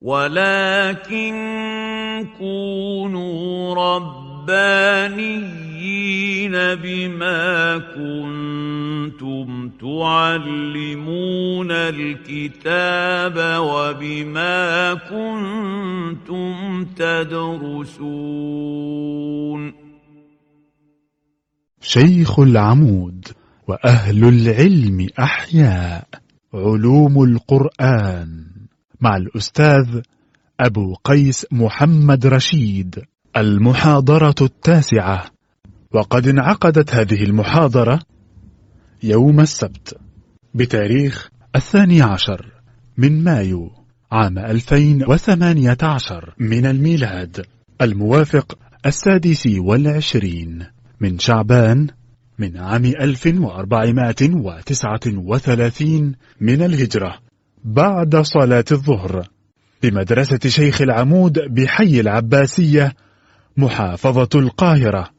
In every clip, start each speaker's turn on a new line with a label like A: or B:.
A: ولكن كونوا ربانيين بما كنتم تعلمون الكتاب وبما كنتم تدرسون.
B: شيخ العمود وأهل العلم أحياء علوم القرآن. مع الأستاذ أبو قيس محمد رشيد المحاضرة التاسعة. وقد انعقدت هذه المحاضرة يوم السبت بتاريخ الثاني عشر من مايو عام 2018 من الميلاد الموافق السادس والعشرين من شعبان من عام 1439 من الهجرة. بعد صلاة الظهر بمدرسة شيخ العمود بحي العباسية محافظة القاهرة.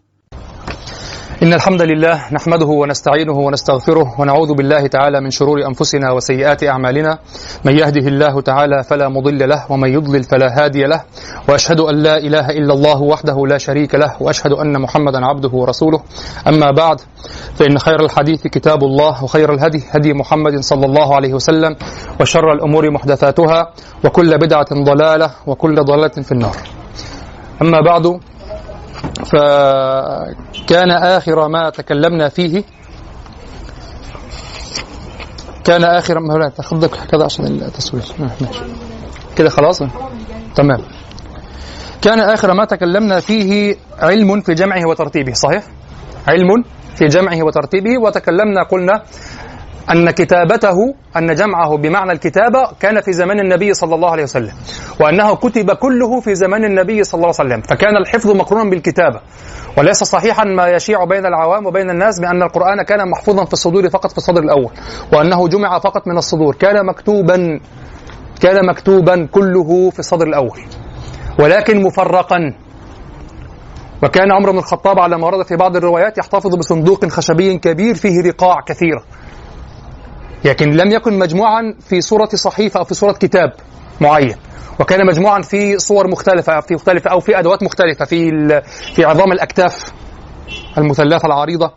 C: إن الحمد لله نحمده ونستعينه ونستغفره ونعوذ بالله تعالى من شرور أنفسنا وسيئات أعمالنا. من يهده الله تعالى فلا مضل له ومن يضلل فلا هادي له. وأشهد أن لا إله إلا الله وحده لا شريك له وأشهد أن محمدا عبده ورسوله. أما بعد فإن خير الحديث كتاب الله وخير الهدي هدي محمد صلى الله عليه وسلم وشر الأمور محدثاتها وكل بدعة ضلالة وكل ضلالة في النار. أما بعد فكان آخر ما تكلمنا فيه. كان آخر ما تأخذك كذا عشان التصوير ماشي. كده خلاص؟ تمام. كان آخر ما تكلمنا فيه علم في جمعه وترتيبه صحيح؟ علم في جمعه وترتيبه وتكلمنا قلنا أن كتابته أن جمعه بمعنى الكتابة كان في زمان النبي صلى الله عليه وسلم وأنه كتب كله في زمان النبي صلى الله عليه وسلم فكان الحفظ مقرونا بالكتابة. وليس صحيحا ما يشيع بين العوام وبين الناس بأن القرآن كان محفوظا في الصدور فقط في الصدر الأول وأنه جمع فقط من الصدور. كان مكتوبا كان مكتوبا كله في الصدر الأول ولكن مفرقا. وكان عمر بن الخطاب على ما ورد في بعض الروايات يحتفظ بصندوق خشبي كبير فيه رقاع كثيرة. لكن لم يكن مجموعا في صورة صحيفة أو في صورة كتاب معين. وكان مجموعا في صور مختلفة في مختلفة أو في أدوات مختلفة في في عظام الأكتاف المثلثة العريضة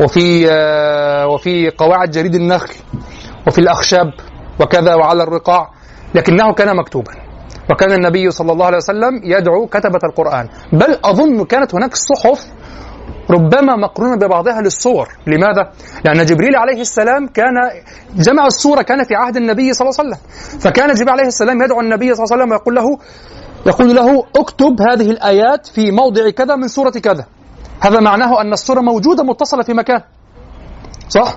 C: وفي وفي قواعد جريد النخل وفي الأخشاب وكذا وعلى الرقاع لكنه كان مكتوبا. وكان النبي صلى الله عليه وسلم يدعو كتبة القرآن. بل أظن كانت هناك صحف ربما مقرونة ببعضها للصور. لماذا؟ لأن جبريل عليه السلام كان جمع الصورة كان في عهد النبي صلى الله عليه وسلم. فكان جبريل عليه السلام يدعو النبي صلى الله عليه وسلم ويقول له يقول له اكتب هذه الآيات في موضع كذا من سورة كذا. هذا معناه أن الصورة موجودة متصلة في مكان. صح؟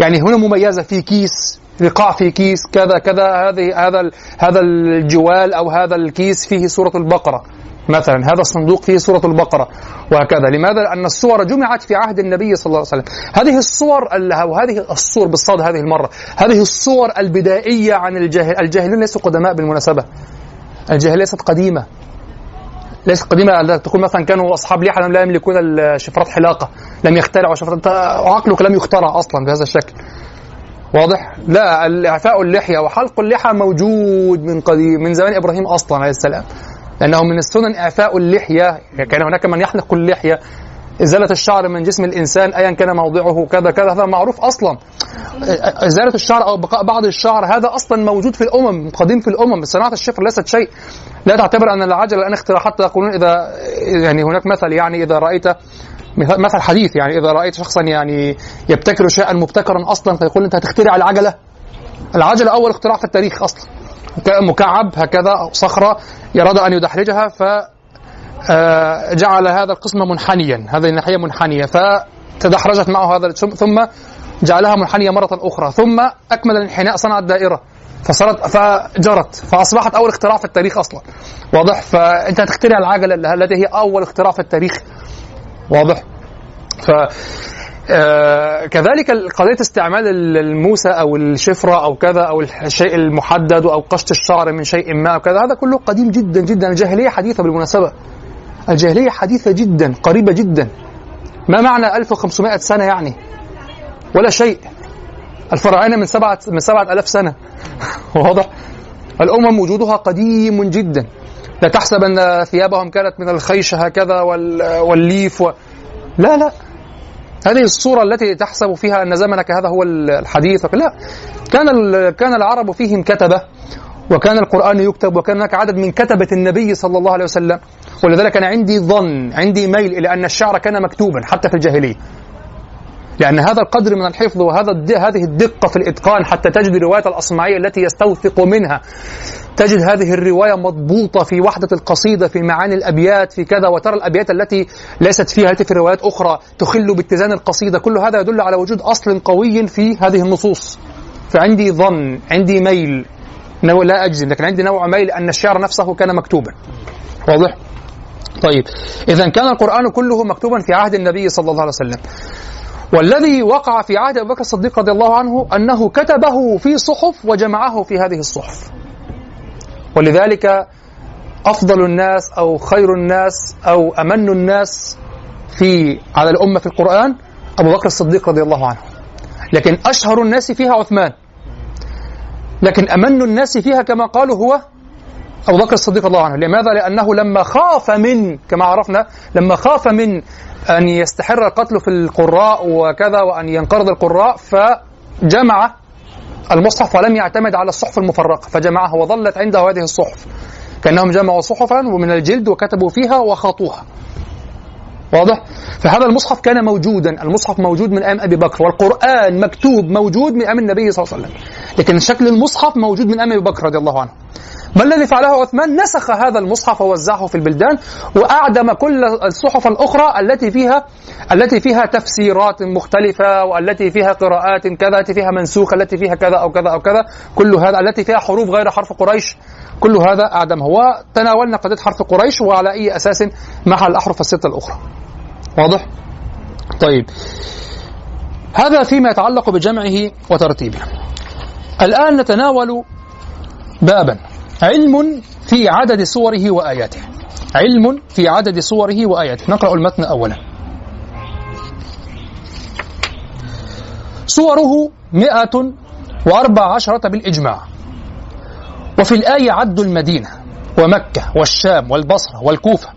C: يعني هنا مميزة في كيس رقاع في كيس كذا كذا هذه هذا هذا الجوال أو هذا الكيس فيه سورة البقرة. مثلا هذا الصندوق فيه سورة البقرة وهكذا. لماذا؟ لأن الصور جمعت في عهد النبي صلى الله عليه وسلم. هذه الصور أو هذه الصور بالصاد هذه المرة هذه الصور البدائية عن الجاهل الجاهلين ليسوا قدماء بالمناسبة. الجاهلية ليست قديمة. ليست قديمة. تقول مثلا كانوا أصحاب لحى لا يملكون شفرات حلاقة لم يخترعوا شفرات عقلك لم يخترع أصلا بهذا الشكل. واضح؟ لا اعفاء اللحية وحلق اللحى موجود من قديم من زمان إبراهيم أصلا عليه السلام. لأنه من السنن إعفاء اللحية كان هناك من يحلق اللحية إزالة الشعر من جسم الإنسان ايا كان موضعه كذا كذا هذا معروف أصلا. إزالة الشعر أو بقاء بعض الشعر هذا أصلا موجود في الأمم قديم في الأمم صناعة الشفر ليست شيء. لا تعتبر أن العجلة الآن اختراع حتى يقولون إذا يعني هناك مثل يعني إذا رأيت مثل حديث يعني إذا رأيت شخصا يعني يبتكر شيئا مبتكرا أصلا فيقول أنت هتخترع العجلة. العجلة أول اختراع في التاريخ أصلا. مكعب هكذا صخرة يراد أن يدحرجها ف جعل هذا القسم منحنيا هذه الناحية منحنية فتدحرجت معه هذا ثم جعلها منحنية مرة أخرى ثم أكمل الانحناء صنع الدائره فصارت فجرت فأصبحت أول اختراع في التاريخ أصلا. واضح؟ فأنت هتخترع العجلة التي هي أول اختراع في التاريخ. واضح؟ ف آه كذلك قضية استعمال الموسى أو الشفرة أو كذا أو الشيء المحدد أو قشط الشعر من شيء ما أو كذا هذا كله قديم جدا جدا. الجاهلية حديثة بالمناسبة. الجاهلية حديثة جدا قريبة جدا. ما معنى 1500 سنة يعني؟ ولا شيء. الفراعنة من سبعة من سبعة ألاف سنة. واضح؟ الأمم وجودها قديم جدا. لا تحسب أن ثيابهم كانت من الخيش هكذا والليف و... لا لا. هذه الصورة التي تحسب فيها أن زمنك هذا هو الحديث. لا كان كان العرب فيهم كتبة وكان القرآن يكتب وكان هناك عدد من كتبة النبي صلى الله عليه وسلم. ولذلك أنا عندي ظن عندي ميل إلى أن الشعر كان مكتوبا حتى في الجاهلية. لأن هذا القدر من الحفظ وهذا هذه الدقة في الإتقان حتى تجد رواية الأصمعية التي يستوثق منها. تجد هذه الرواية مضبوطة في وحدة القصيدة في معاني الأبيات في كذا وترى الأبيات التي ليست فيها التي في روايات أخرى تخل باتزان القصيدة؟ كل هذا يدل على وجود أصل قوي في هذه النصوص. فعندي ظن عندي ميل لا أجزم لكن عندي نوع ميل أن الشعر نفسه كان مكتوبا. واضح؟ طيب إذا كان القرآن كله مكتوبا في عهد النبي صلى الله عليه وسلم. والذي وقع في عهد أبي بكر الصديق رضي الله عنه أنه كتبه في صحف وجمعه في هذه الصحف. ولذلك أفضل الناس أو خير الناس أو أمن الناس في على الأمة في القرآن أبو بكر الصديق رضي الله عنه. لكن أشهر الناس فيها عثمان. لكن أمن الناس فيها كما قالوا هو أبو بكر الصديق رضي الله عنه. لماذا؟ لأنه لما خاف من كما عرفنا لما خاف من أن يستحر القتل في القراء وكذا وأن ينقرض القراء فجمع المصحف ولم يعتمد على الصحف المفرقة فجمعها وظلت عنده هذه الصحف كأنهم جمعوا صحفا ومن الجلد وكتبوا فيها وخاطوها واضح؟ فهذا المصحف كان موجودا، المصحف موجود من أيام أبي بكر، والقرآن مكتوب موجود من أيام النبي صلى الله عليه وسلم، لكن شكل المصحف موجود من أيام أبي بكر رضي الله عنه. ما الذي فعله عثمان؟ نسخ هذا المصحف ووزعه في البلدان وأعدم كل الصحف الأخرى التي فيها التي فيها تفسيرات مختلفة والتي فيها قراءات كذا، التي فيها منسوخه، التي فيها كذا أو كذا أو كذا، كل هذا التي فيها حروف غير حرف قريش، كل هذا أعدمه، وتناولنا قضية حرف قريش وعلى أي أساس محى الاحرف الستة الأخرى. واضح؟ طيب هذا فيما يتعلق بجمعه وترتيبه. الآن نتناول بابا علم في عدد صوره وآياته. علم في عدد صوره وآياته. نقرأ المتن أولا. صوره مئة وأربع عشرة بالإجماع. وفي الآية عد المدينة ومكة والشام والبصرة والكوفة.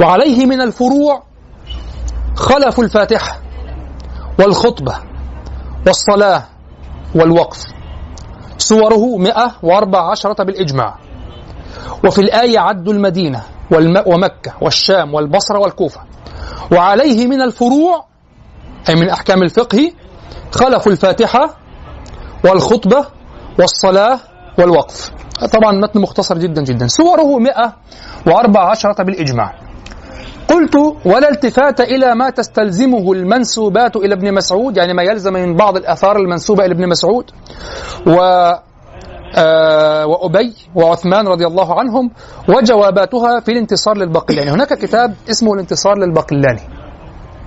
C: وعليه من الفروع خلف الفاتحة والخطبة والصلاة والوقف. صوره مئة وأربع عشرة بالإجماع. وفي الآية عد المدينة ومكة والشام والبصرة والكوفة. وعليه من الفروع أي من أحكام الفقه خلف الفاتحة والخطبة والصلاة والوقف. طبعا متن مختصر جدا جدا. صوره مئة وأربع عشرة بالإجماع. قلت ولا التفات إلى ما تستلزمه المنسوبات إلى ابن مسعود يعني ما يلزم من بعض الآثار المنسوبة إلى ابن مسعود. و آه وأبي وعثمان رضي الله عنهم وجواباتها في الانتصار للباقلاني. هناك كتاب اسمه الانتصار للباقلاني.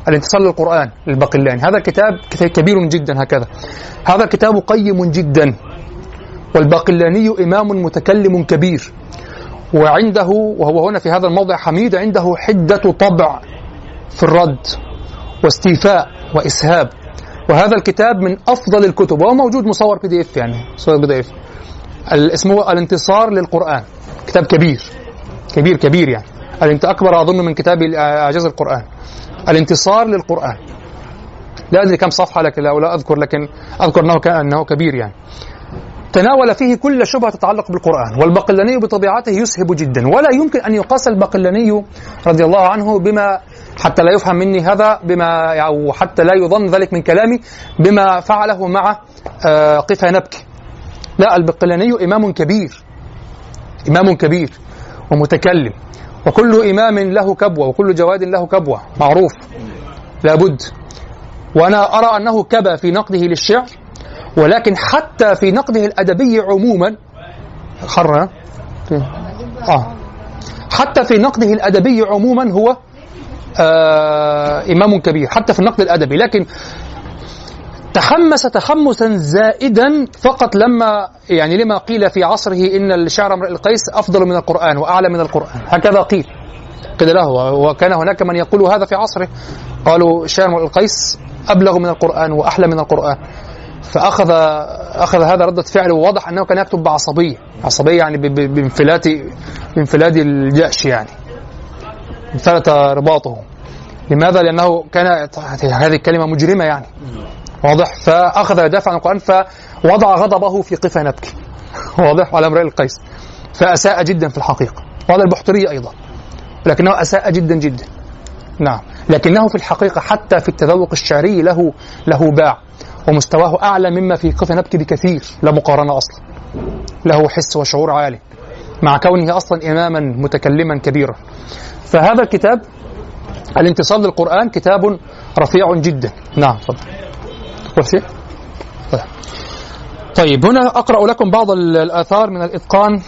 C: الانتصار للقرآن للباقلاني. هذا الكتاب كتاب كبير جدا هكذا. هذا الكتاب قيم جدا والباقلاني إمام متكلم كبير. وعنده وهو هنا في هذا الموضع حميد عنده حدة طبع في الرد واستيفاء وإسهاب. وهذا الكتاب من أفضل الكتب وهو موجود مصور بي دي اف يعني مصور بي دي اف اسمه الانتصار للقرآن. كتاب كبير كبير كبير يعني. انت أكبر أظن من كتاب إعجاز القرآن. الانتصار للقرآن. لا أدري كم صفحة لكن لا أذكر لكن أذكر أنه أنه كبير يعني. تناول فيه كل شبهة تتعلق بالقرآن والبقلاني بطبيعته يسهب جدا. ولا يمكن أن يقاس البقلاني رضي الله عنه بما حتى لا يفهم مني هذا بما أو حتى لا يظن ذلك من كلامي بما فعله مع آه، قفا نبكي. لا البقلاني إمام كبير إمام كبير ومتكلم وكل إمام له كبوة وكل جواد له كبوة معروف لابد. وأنا أرى أنه كبى في نقده للشعر ولكن حتى في نقده الأدبي عموما خر آه. حتى في نقده الأدبي عموما هو آه إمام كبير حتى في النقد الأدبي لكن تحمس تحمسا زائدا فقط لما يعني لما قيل في عصره إن الشعر امرئ القيس أفضل من القرآن وأعلى من القرآن. هكذا قيل. قيل له وكان هناك من يقول هذا في عصره. قالوا شعر امرئ القيس أبلغ من القرآن وأحلى من القرآن. فاخذ أخذ هذا ردة فعل وواضح أنه كان يكتب بعصبية. عصبية يعني بانفلات بانفلات الجأش يعني. انفلت رباطه لماذا؟ لأنه كان هذه الكلمة مجرمة يعني. واضح؟ فأخذ يدافع عن القرآن فوضع غضبه في قفا نبكي. واضح؟ على امرئ القيس. فأساء جدا في الحقيقة. وهذا البحتري أيضا. لكنه أساء جدا جدا. نعم. لكنه في الحقيقة حتى في التذوق الشعري له له باع. ومستواه أعلى مما في قفا نبكي بكثير لا مقارنة أصلا. له حس وشعور عالي. مع كونه أصلا اماما متكلما كبيرا. فهذا الكتاب الانتصار للقرآن كتاب رفيع جدا. نعم تفضل. طيب. هنا أقرأ لكم بعض ال- الآثار من الإتقان.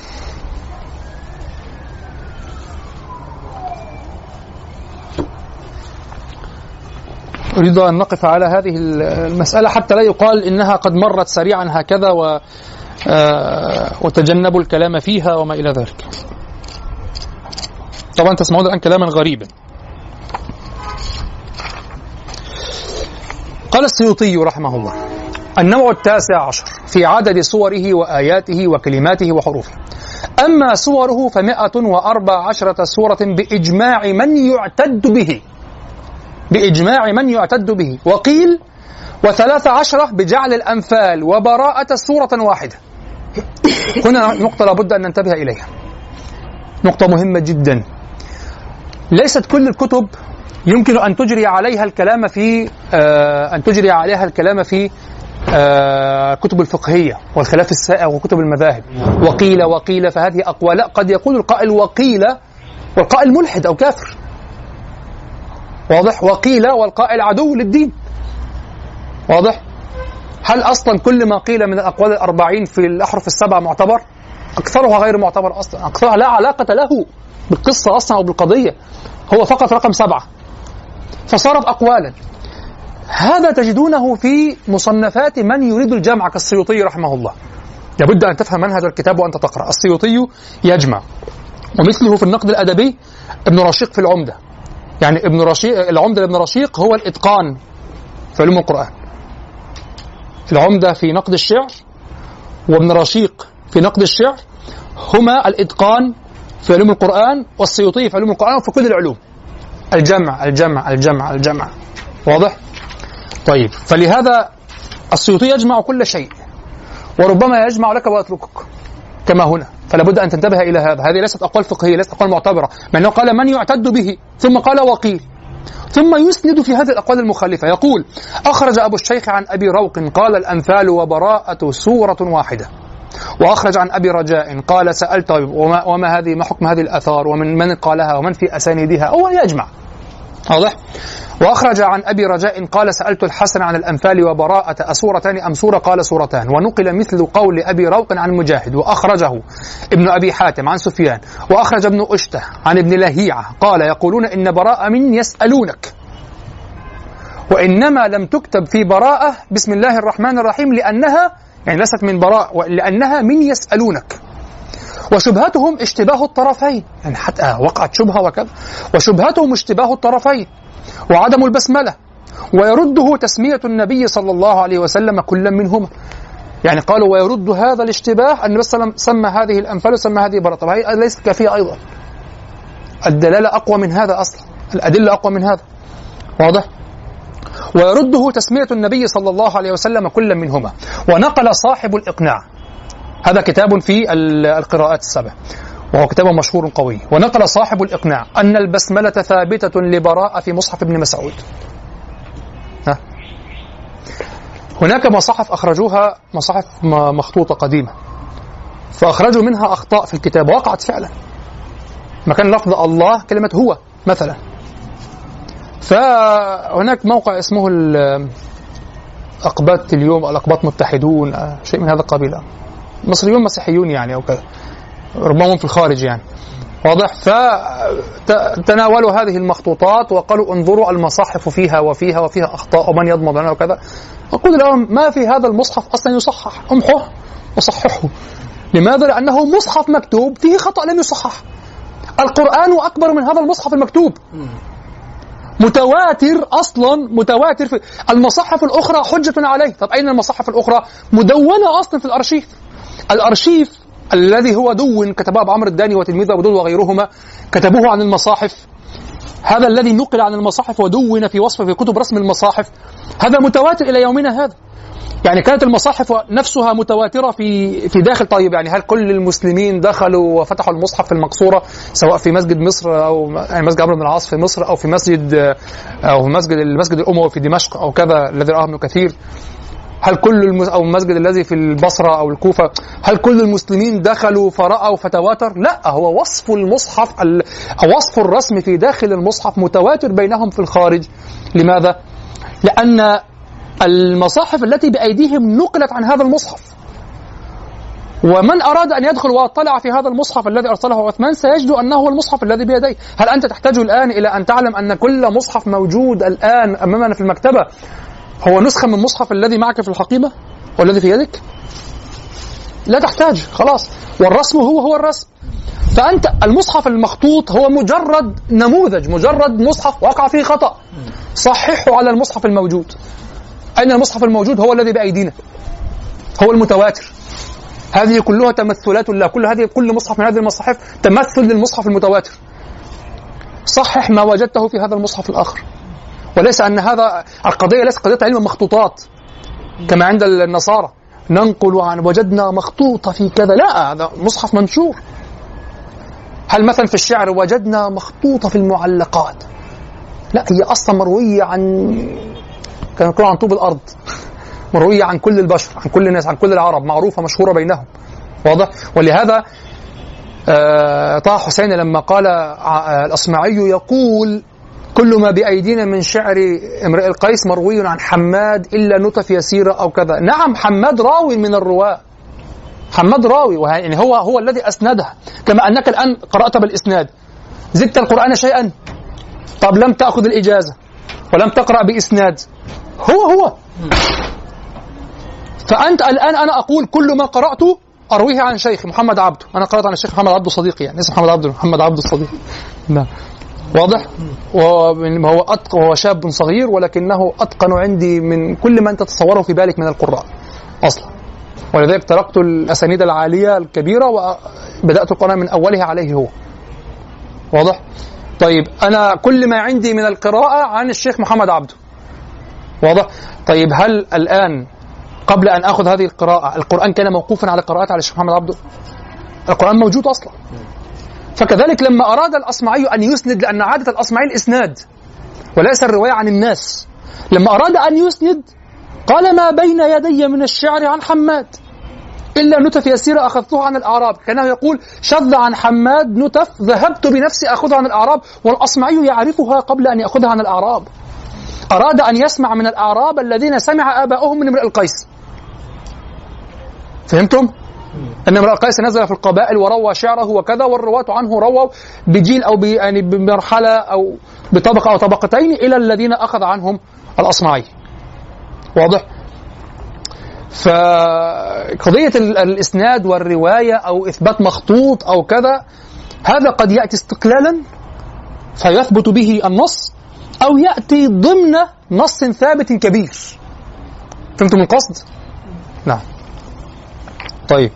C: أريد أن نقف على هذه المسألة حتى لا يقال إنها قد مرت سريعا هكذا و آه، وتجنبوا الكلام فيها وما إلى ذلك. طبعا تسمعون الآن كلاما غريبا. قال السيوطي رحمه الله النوع التاسع عشر في عدد صوره وآياته وكلماته وحروفه. أما صوره فمائة وأربع عشرة سورة بإجماع من يعتد به. بإجماع من يعتد به. وقيل وثلاث عشرة بجعل الأنفال وبراءة سورة واحدة. هنا نقطة لابد أن ننتبه إليها. نقطة مهمة جدا. ليست كل الكتب يمكن أن تجري عليها الكلام في آه أن تجري عليها الكلام في آه كتب الفقهية والخلاف السائغ وكتب المذاهب. وقيل وقيل فهذه أقوال. قد يقول القائل وقيل والقائل ملحد أو كافر. واضح؟ وقيل والقائل عدو للدين. واضح؟ هل أصلا كل ما قيل من الأقوال الأربعين في الأحرف السبعة معتبر؟ أكثرها غير معتبر أصلا. أكثرها لا علاقة له بالقصة أصلا أو بالقضية هو فقط رقم سبعة. فصارت أقوالا. هذا تجدونه في مصنفات من يريد الجمع كالسيوطي رحمه الله. لابد أن تفهم منهج الكتاب وأنت تقرأ. السيوطي يجمع. ومثله في النقد الأدبي ابن رشيق في العمدة. يعني ابن رشيق العمدة لابن رشيق هو الإتقان في علوم القرآن. العمدة في نقد الشعر وابن رشيق في نقد الشعر هما الإتقان في علوم القرآن والسيوطي في علوم القرآن وفي كل العلوم. الجمع الجمع الجمع الجمع. واضح؟ طيب فلهذا السيوطي يجمع كل شيء وربما يجمع لك ويتركك. كما هنا. فلا بد أن تنتبه إلى هذا. هذه ليست أقوال فقهية ليست أقوال معتبرة. مع أنه قال من يعتد به ثم قال وقيل. ثم يسند في هذه الأقوال المخالفة. يقول أخرج أبو الشيخ عن أبي روق قال الأنفال وبراءة سوره واحدة. وأخرج عن أبي رجاء قال سألت وما, وما هذه ما حكم هذه الآثار؟ ومن من قالها؟ ومن في أسانيدها؟ هو يجمع. واضح؟ وأخرج عن أبي رجاء قال سألت الحسن عن الأنفال وبراءة أسورتان أم سورة؟ قال سورتان. ونقل مثل قول أبي روق عن مجاهد. وأخرجه ابن أبي حاتم عن سفيان. وأخرج ابن أشتة عن ابن لهيعة. قال يقولون إن براءة من يسألونك. وإنما لم تكتب في براءة بسم الله الرحمن الرحيم لأنها يعني ليست من براء لأنها من يسألونك. وشبهتهم اشتباه الطرفين. يعني حتى وقعت شبهة وكذا. وشبهتهم اشتباه الطرفين وعدم البسملة. ويرده تسمية النبي صلى الله عليه وسلم كلا منهما. يعني قالوا ويرد هذا الاشتباه عليه وسلم سمى هذه الامثال وسمى هذه طب هي ليست كافية أيضا. الدلالة أقوى من هذا أصلا. الأدلة أقوى من هذا. واضح؟ ويرده تسمية النبي صلى الله عليه وسلم كلا منهما. ونقل صاحب الإقناع. هذا كتاب في القراءات السبع وهو كتاب مشهور قوي. ونقل صاحب الإقناع أن البسملة ثابتة لبراءة في مصحف ابن مسعود. ها. هناك مصاحف أخرجوها مصاحف مخطوطة قديمة فأخرجوا منها أخطاء في الكتاب وقعت فعلا. مكان لفظ الله كلمة هو مثلا. فهناك موقع اسمه أقباط اليوم الأقباط متحدون شيء من هذا القبيل. مصريون مسيحيون يعني أو كذا. ربما في الخارج يعني. واضح؟ فتناولوا هذه المخطوطات وقالوا انظروا المصاحف فيها وفيها وفيها أخطاء ومن يضمن لنا وكذا. أقول لهم ما في هذا المصحف أصلا يصحح؟ امحوه وصححه. لماذا؟ لأنه مصحف مكتوب فيه خطأ لم يصحح. القرآن أكبر من هذا المصحف المكتوب. متواتر أصلا متواتر في المصاحف الأخرى حجة عليه. طب أين المصاحف الأخرى؟ مدونة أصلا في الأرشيف. الأرشيف الذي هو دون كتبه أبو عمرو الداني وتلميذه أبو دول وغيرهما كتبوه عن المصاحف. هذا الذي نقل عن المصاحف ودون في وصفه في كتب رسم المصاحف. هذا متواتر إلى يومنا هذا. يعني كانت المصاحف نفسها متواترة في في داخل طيب يعني هل كل المسلمين دخلوا وفتحوا المصحف في المقصورة سواء في مسجد مصر أو يعني مسجد عمرو بن العاص في مصر أو في مسجد أو في مسجد المسجد الأموي في دمشق أو كذا الذي رآه ابن كثير. هل كل المس... أو المسجد الذي في البصرة أو الكوفة هل كل المسلمين دخلوا فرأوا فتواتر؟ لا هو وصف المصحف ال... وصف الرسم في داخل المصحف متواتر بينهم في الخارج لماذا؟ لأن المصاحف التي بأيديهم نقلت عن هذا المصحف ومن أراد أن يدخل ويطلع في هذا المصحف الذي أرسله عثمان سيجد أنه هو المصحف الذي بيديه، هل أنت تحتاج الآن إلى أن تعلم أن كل مصحف موجود الآن أمامنا في المكتبة هو نسخة من المصحف الذي معك في الحقيبة؟ والذي في يدك؟ لا تحتاج خلاص. والرسم هو هو الرسم. فأنت المصحف المخطوط هو مجرد نموذج مجرد مصحف وقع فيه خطأ. صححه على المصحف الموجود. أين المصحف الموجود؟ هو الذي بأيدينا. هو المتواتر. هذه كلها تمثلات لا كل هذه كل مصحف من هذه المصاحف تمثل للمصحف المتواتر. صحح ما وجدته في هذا المصحف الآخر. وليس أن هذا القضية ليست قضية علم مخطوطات كما عند النصارى. ننقل عن وجدنا مخطوطة في كذا. لا هذا مصحف منشور. هل مثلا في الشعر وجدنا مخطوطة في المعلقات؟ لا هي أصلا مروية عن كان يقولون عن طوب الأرض. مروية عن كل البشر عن كل الناس عن كل العرب معروفة مشهورة بينهم. واضح؟ ولهذا آه طه حسين لما قال آه الأصمعي يقول كل ما بأيدينا من شعر امرئ القيس مروي عن حماد إلا نطف يسيرة أو كذا. نعم حماد راوي من الرواة. حماد راوي يعني هو هو الذي أسندها كما أنك الآن قرأت بالإسناد. زدت القرآن شيئا؟ طب لم تأخذ الإجازة ولم تقرأ بإسناد. هو هو. فأنت الآن أنا أقول كل ما قرأته أرويه عن شيخ محمد عبده. أنا قرأت عن الشيخ محمد عبده صديقي يعني. اسم محمد عبده محمد عبده الصديق. نعم. واضح؟ وهو أتقن وهو شاب صغير ولكنه أتقن عندي من كل ما أنت تتصوره في بالك من القراء أصلا ولذلك تركت الأسانيد العالية الكبيرة وبدأت القرآن من أوله عليه هو واضح؟ طيب أنا كل ما عندي من القراءة عن الشيخ محمد عبده واضح؟ طيب هل الآن قبل أن أخذ هذه القراءة القرآن كان موقوفا على قراءة على الشيخ محمد عبده؟ القرآن موجود أصلا فكذلك لما أراد الأصمعي أن يسند لأن عادة الأصمعي الإسناد وليس الرواية عن الناس. لما أراد أن يسند قال ما بين يدي من الشعر عن حماد إلا نتف يسيرة أخذته عن الأعراب. كأنه يقول شذ عن حماد نتف ذهبت بنفسي أخذها عن الأعراب والأصمعي يعرفها قبل أن يأخذها عن الأعراب. أراد أن يسمع من الأعراب الذين سمع آباؤهم من امرئ القيس. فهمتم؟ أن امرأ قيس نزل في القبائل وروى شعره وكذا والرواة عنه رووا بجيل أو يعني بمرحلة أو بطبقة أو طبقتين إلى الذين أخذ عنهم الأصمعي. واضح؟ فقضية الإسناد والرواية أو إثبات مخطوط أو كذا هذا قد يأتي استقلالا فيثبت به النص أو يأتي ضمن نص ثابت كبير فهمتم القصد؟ نعم طيب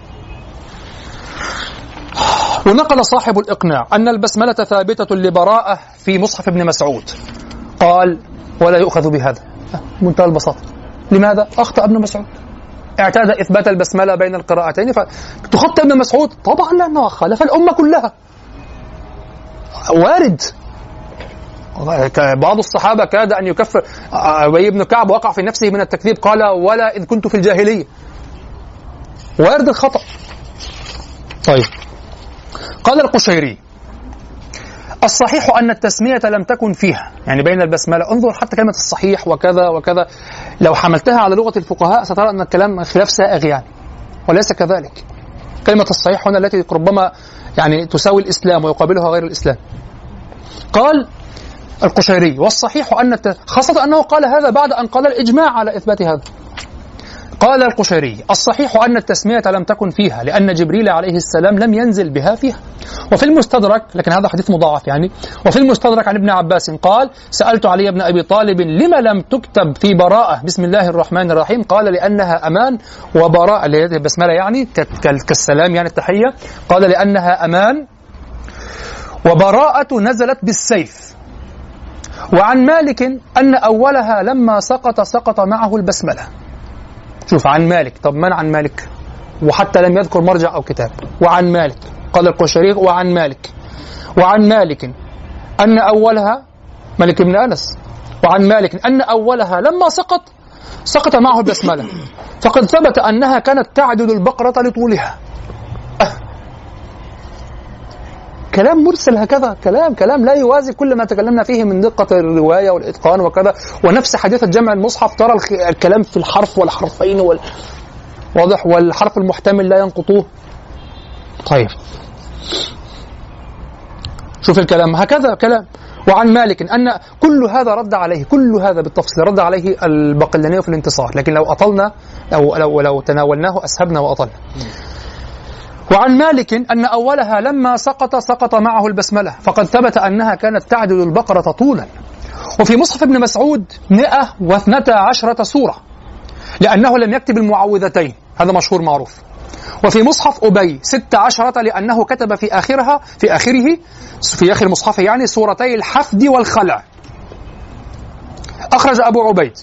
C: ونقل صاحب الإقناع أن البسملة ثابتة لبراءة في مصحف ابن مسعود. قال ولا يؤخذ بهذا. منتهى البساطة. لماذا؟ أخطأ ابن مسعود. اعتاد إثبات البسملة بين القراءتين. فتخطئ ابن مسعود؟ طبعا لأنه خالف الأمة كلها. وارد. بعض الصحابة كاد أن يكفر. أبي بن كعب وقع في نفسه من التكذيب. قال ولا إذ كنت في الجاهلية. وارد الخطأ. طيب. قال القشيري الصحيح أن التسمية لم تكن فيها يعني بين البسملة انظر حتى كلمة الصحيح وكذا وكذا لو حملتها على لغة الفقهاء سترى أن الكلام خلاف سائغ يعني وليس كذلك. كلمة الصحيح هنا التي ربما يعني تساوي الإسلام ويقابلها غير الإسلام. قال القشيري والصحيح أن. خاصة أنه قال هذا بعد أن قال الإجماع على إثبات هذا. قال القشيري الصحيح أن التسمية لم تكن فيها لأن جبريل عليه السلام لم ينزل بها فيها. وفي المستدرك لكن هذا حديث مضاعف يعني وفي المستدرك عن ابن عباس قال سألت علي بن أبي طالب لما لم تكتب في براءة بسم الله الرحمن الرحيم؟ قال لأنها أمان وبراءة البسملة يعني كالسلام يعني التحية. قال لأنها أمان وبراءة نزلت بالسيف. وعن مالك أن أولها لما سقط سقط معه البسملة. شوف عن مالك. طب من عن مالك؟ وحتى لم يذكر مرجع أو كتاب. وعن مالك. قال القشيري وعن مالك. وعن مالك. أن أولها مالك بن أنس. وعن مالك. أن أولها لما سقط سقط معه البسملة فقد ثبت أنها كانت تعدل البقرة لطولها. كلام مرسل هكذا كلام كلام لا يوازي كل ما تكلمنا فيه من دقة الرواية والإتقان وكذا. ونفس حديث جمع المصحف ترى الكلام في الحرف والحرفين وال واضح والحرف المحتمل لا ينقطوه. طيب. شوف الكلام. هكذا كلام. وعن مالك أن كل هذا رد عليه كل هذا بالتفصيل رد عليه البقلاني في الانتصار. لكن لو أطلنا أو لو, لو تناولناه أسهبنا وأطلنا. وعن مالك أن أولها لما سقط سقط معه البسملة فقد ثبت أنها كانت تعدل البقرة طولا. وفي مصحف ابن مسعود 112 سورة لأنه لم يكتب المعوذتين هذا مشهور معروف. وفي مصحف أبي ست عشرة لأنه كتب في آخرها في آخره في آخر مصحفه يعني سورتي الحفد والخلع. أخرج أبو عبيد.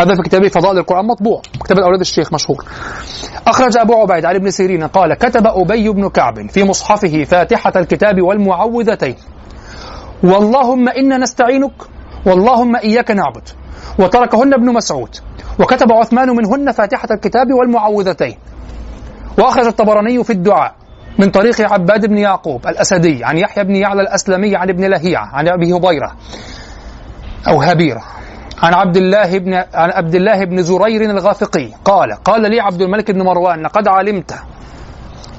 C: هذا في كتابه فضائل القرآن مطبوع كتاب الأولاد الشيخ مشهور. أخرج أبو عبيد عن ابن سيرين قال كتب أبي بن كعب في مصحفه فاتحة الكتاب والمعوذتين. واللهم إنا نستعينك واللهم إياك نعبد. وتركهن ابن مسعود. وكتب عثمان منهن فاتحة الكتاب والمعوذتين. وأخرج الطبراني في الدعاء من طريق عباد بن يعقوب الأسدي عن يحيى بن يعلى الأسلمي عن ابن لهيعة عن أبي هبيرة أو هبيرة. عن عبد الله بن عن عبد الله بن زرير الغافقي. قال قال لي عبد الملك بن مروان لقد علمت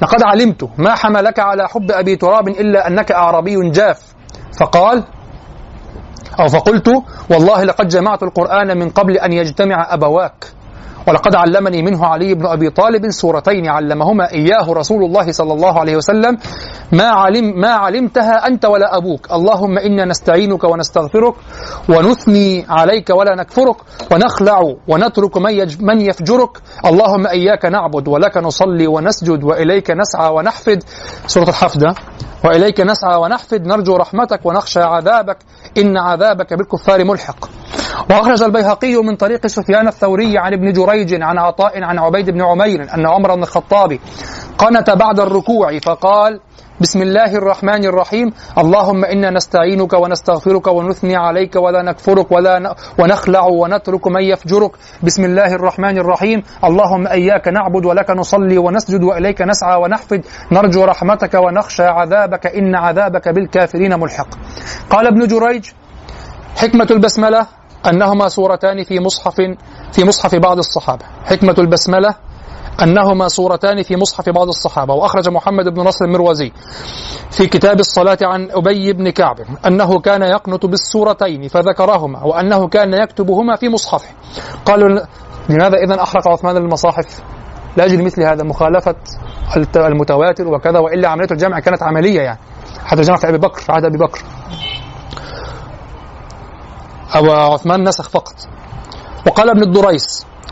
C: لقد علمت ما حملك على حب أبي تراب إلا أنك اعربي جاف. فقال أو فقلت والله لقد جمعت القرآن من قبل أن يجتمع أبواك. ولقد علمني منه علي بن أبي طالب سورتين علمهما إياه رسول الله صلى الله عليه وسلم. ما علم ما علمتها أنت ولا أبوك، اللهم إنا نستعينك ونستغفرك ونثني عليك ولا نكفرك ونخلع ونترك من من يفجرك، اللهم إياك نعبد ولك نصلي ونسجد وإليك نسعى ونحفد. سورة الحفده وإليك نسعى ونحفد. نرجو رحمتك ونخشى عذابك. إن عذابك بالكفار ملحق. وأخرج البيهقي من طريق سفيان الثوري عن ابن جريج عن عطاء عن عبيد بن عمير أن عمر بن الخطاب قنت بعد الركوع فقال بسم الله الرحمن الرحيم اللهم إنا نستعينك ونستغفرك ونثني عليك ولا نكفرك ولا ونخلع ونترك من يفجرك بسم الله الرحمن الرحيم اللهم إياك نعبد ولك نصلي ونسجد وإليك نسعى ونحفد نرجو رحمتك ونخشى عذابك إن عذابك بالكافرين ملحق. قال ابن جريج حكمة البسملة أنهما سورتان في مصحف في مصحف بعض الصحابة. حكمة البسملة أنهما سورتان في مصحف بعض الصحابة وأخرج محمد بن نصر المروزي في كتاب الصلاة عن أبي بن كعب أنه كان يقنت بالسورتين فذكرهما وأنه كان يكتبهما في مصحفه. قالوا لماذا إذا أحرق عثمان المصاحف؟ لأجل مثل هذا مخالفة المتواتر وكذا وإلا عملية الجمع كانت عملية يعني. حتى الجمع في أبي بكر في عهد أبي بكر. أو عثمان نسخ فقط. وقال ابن الدريس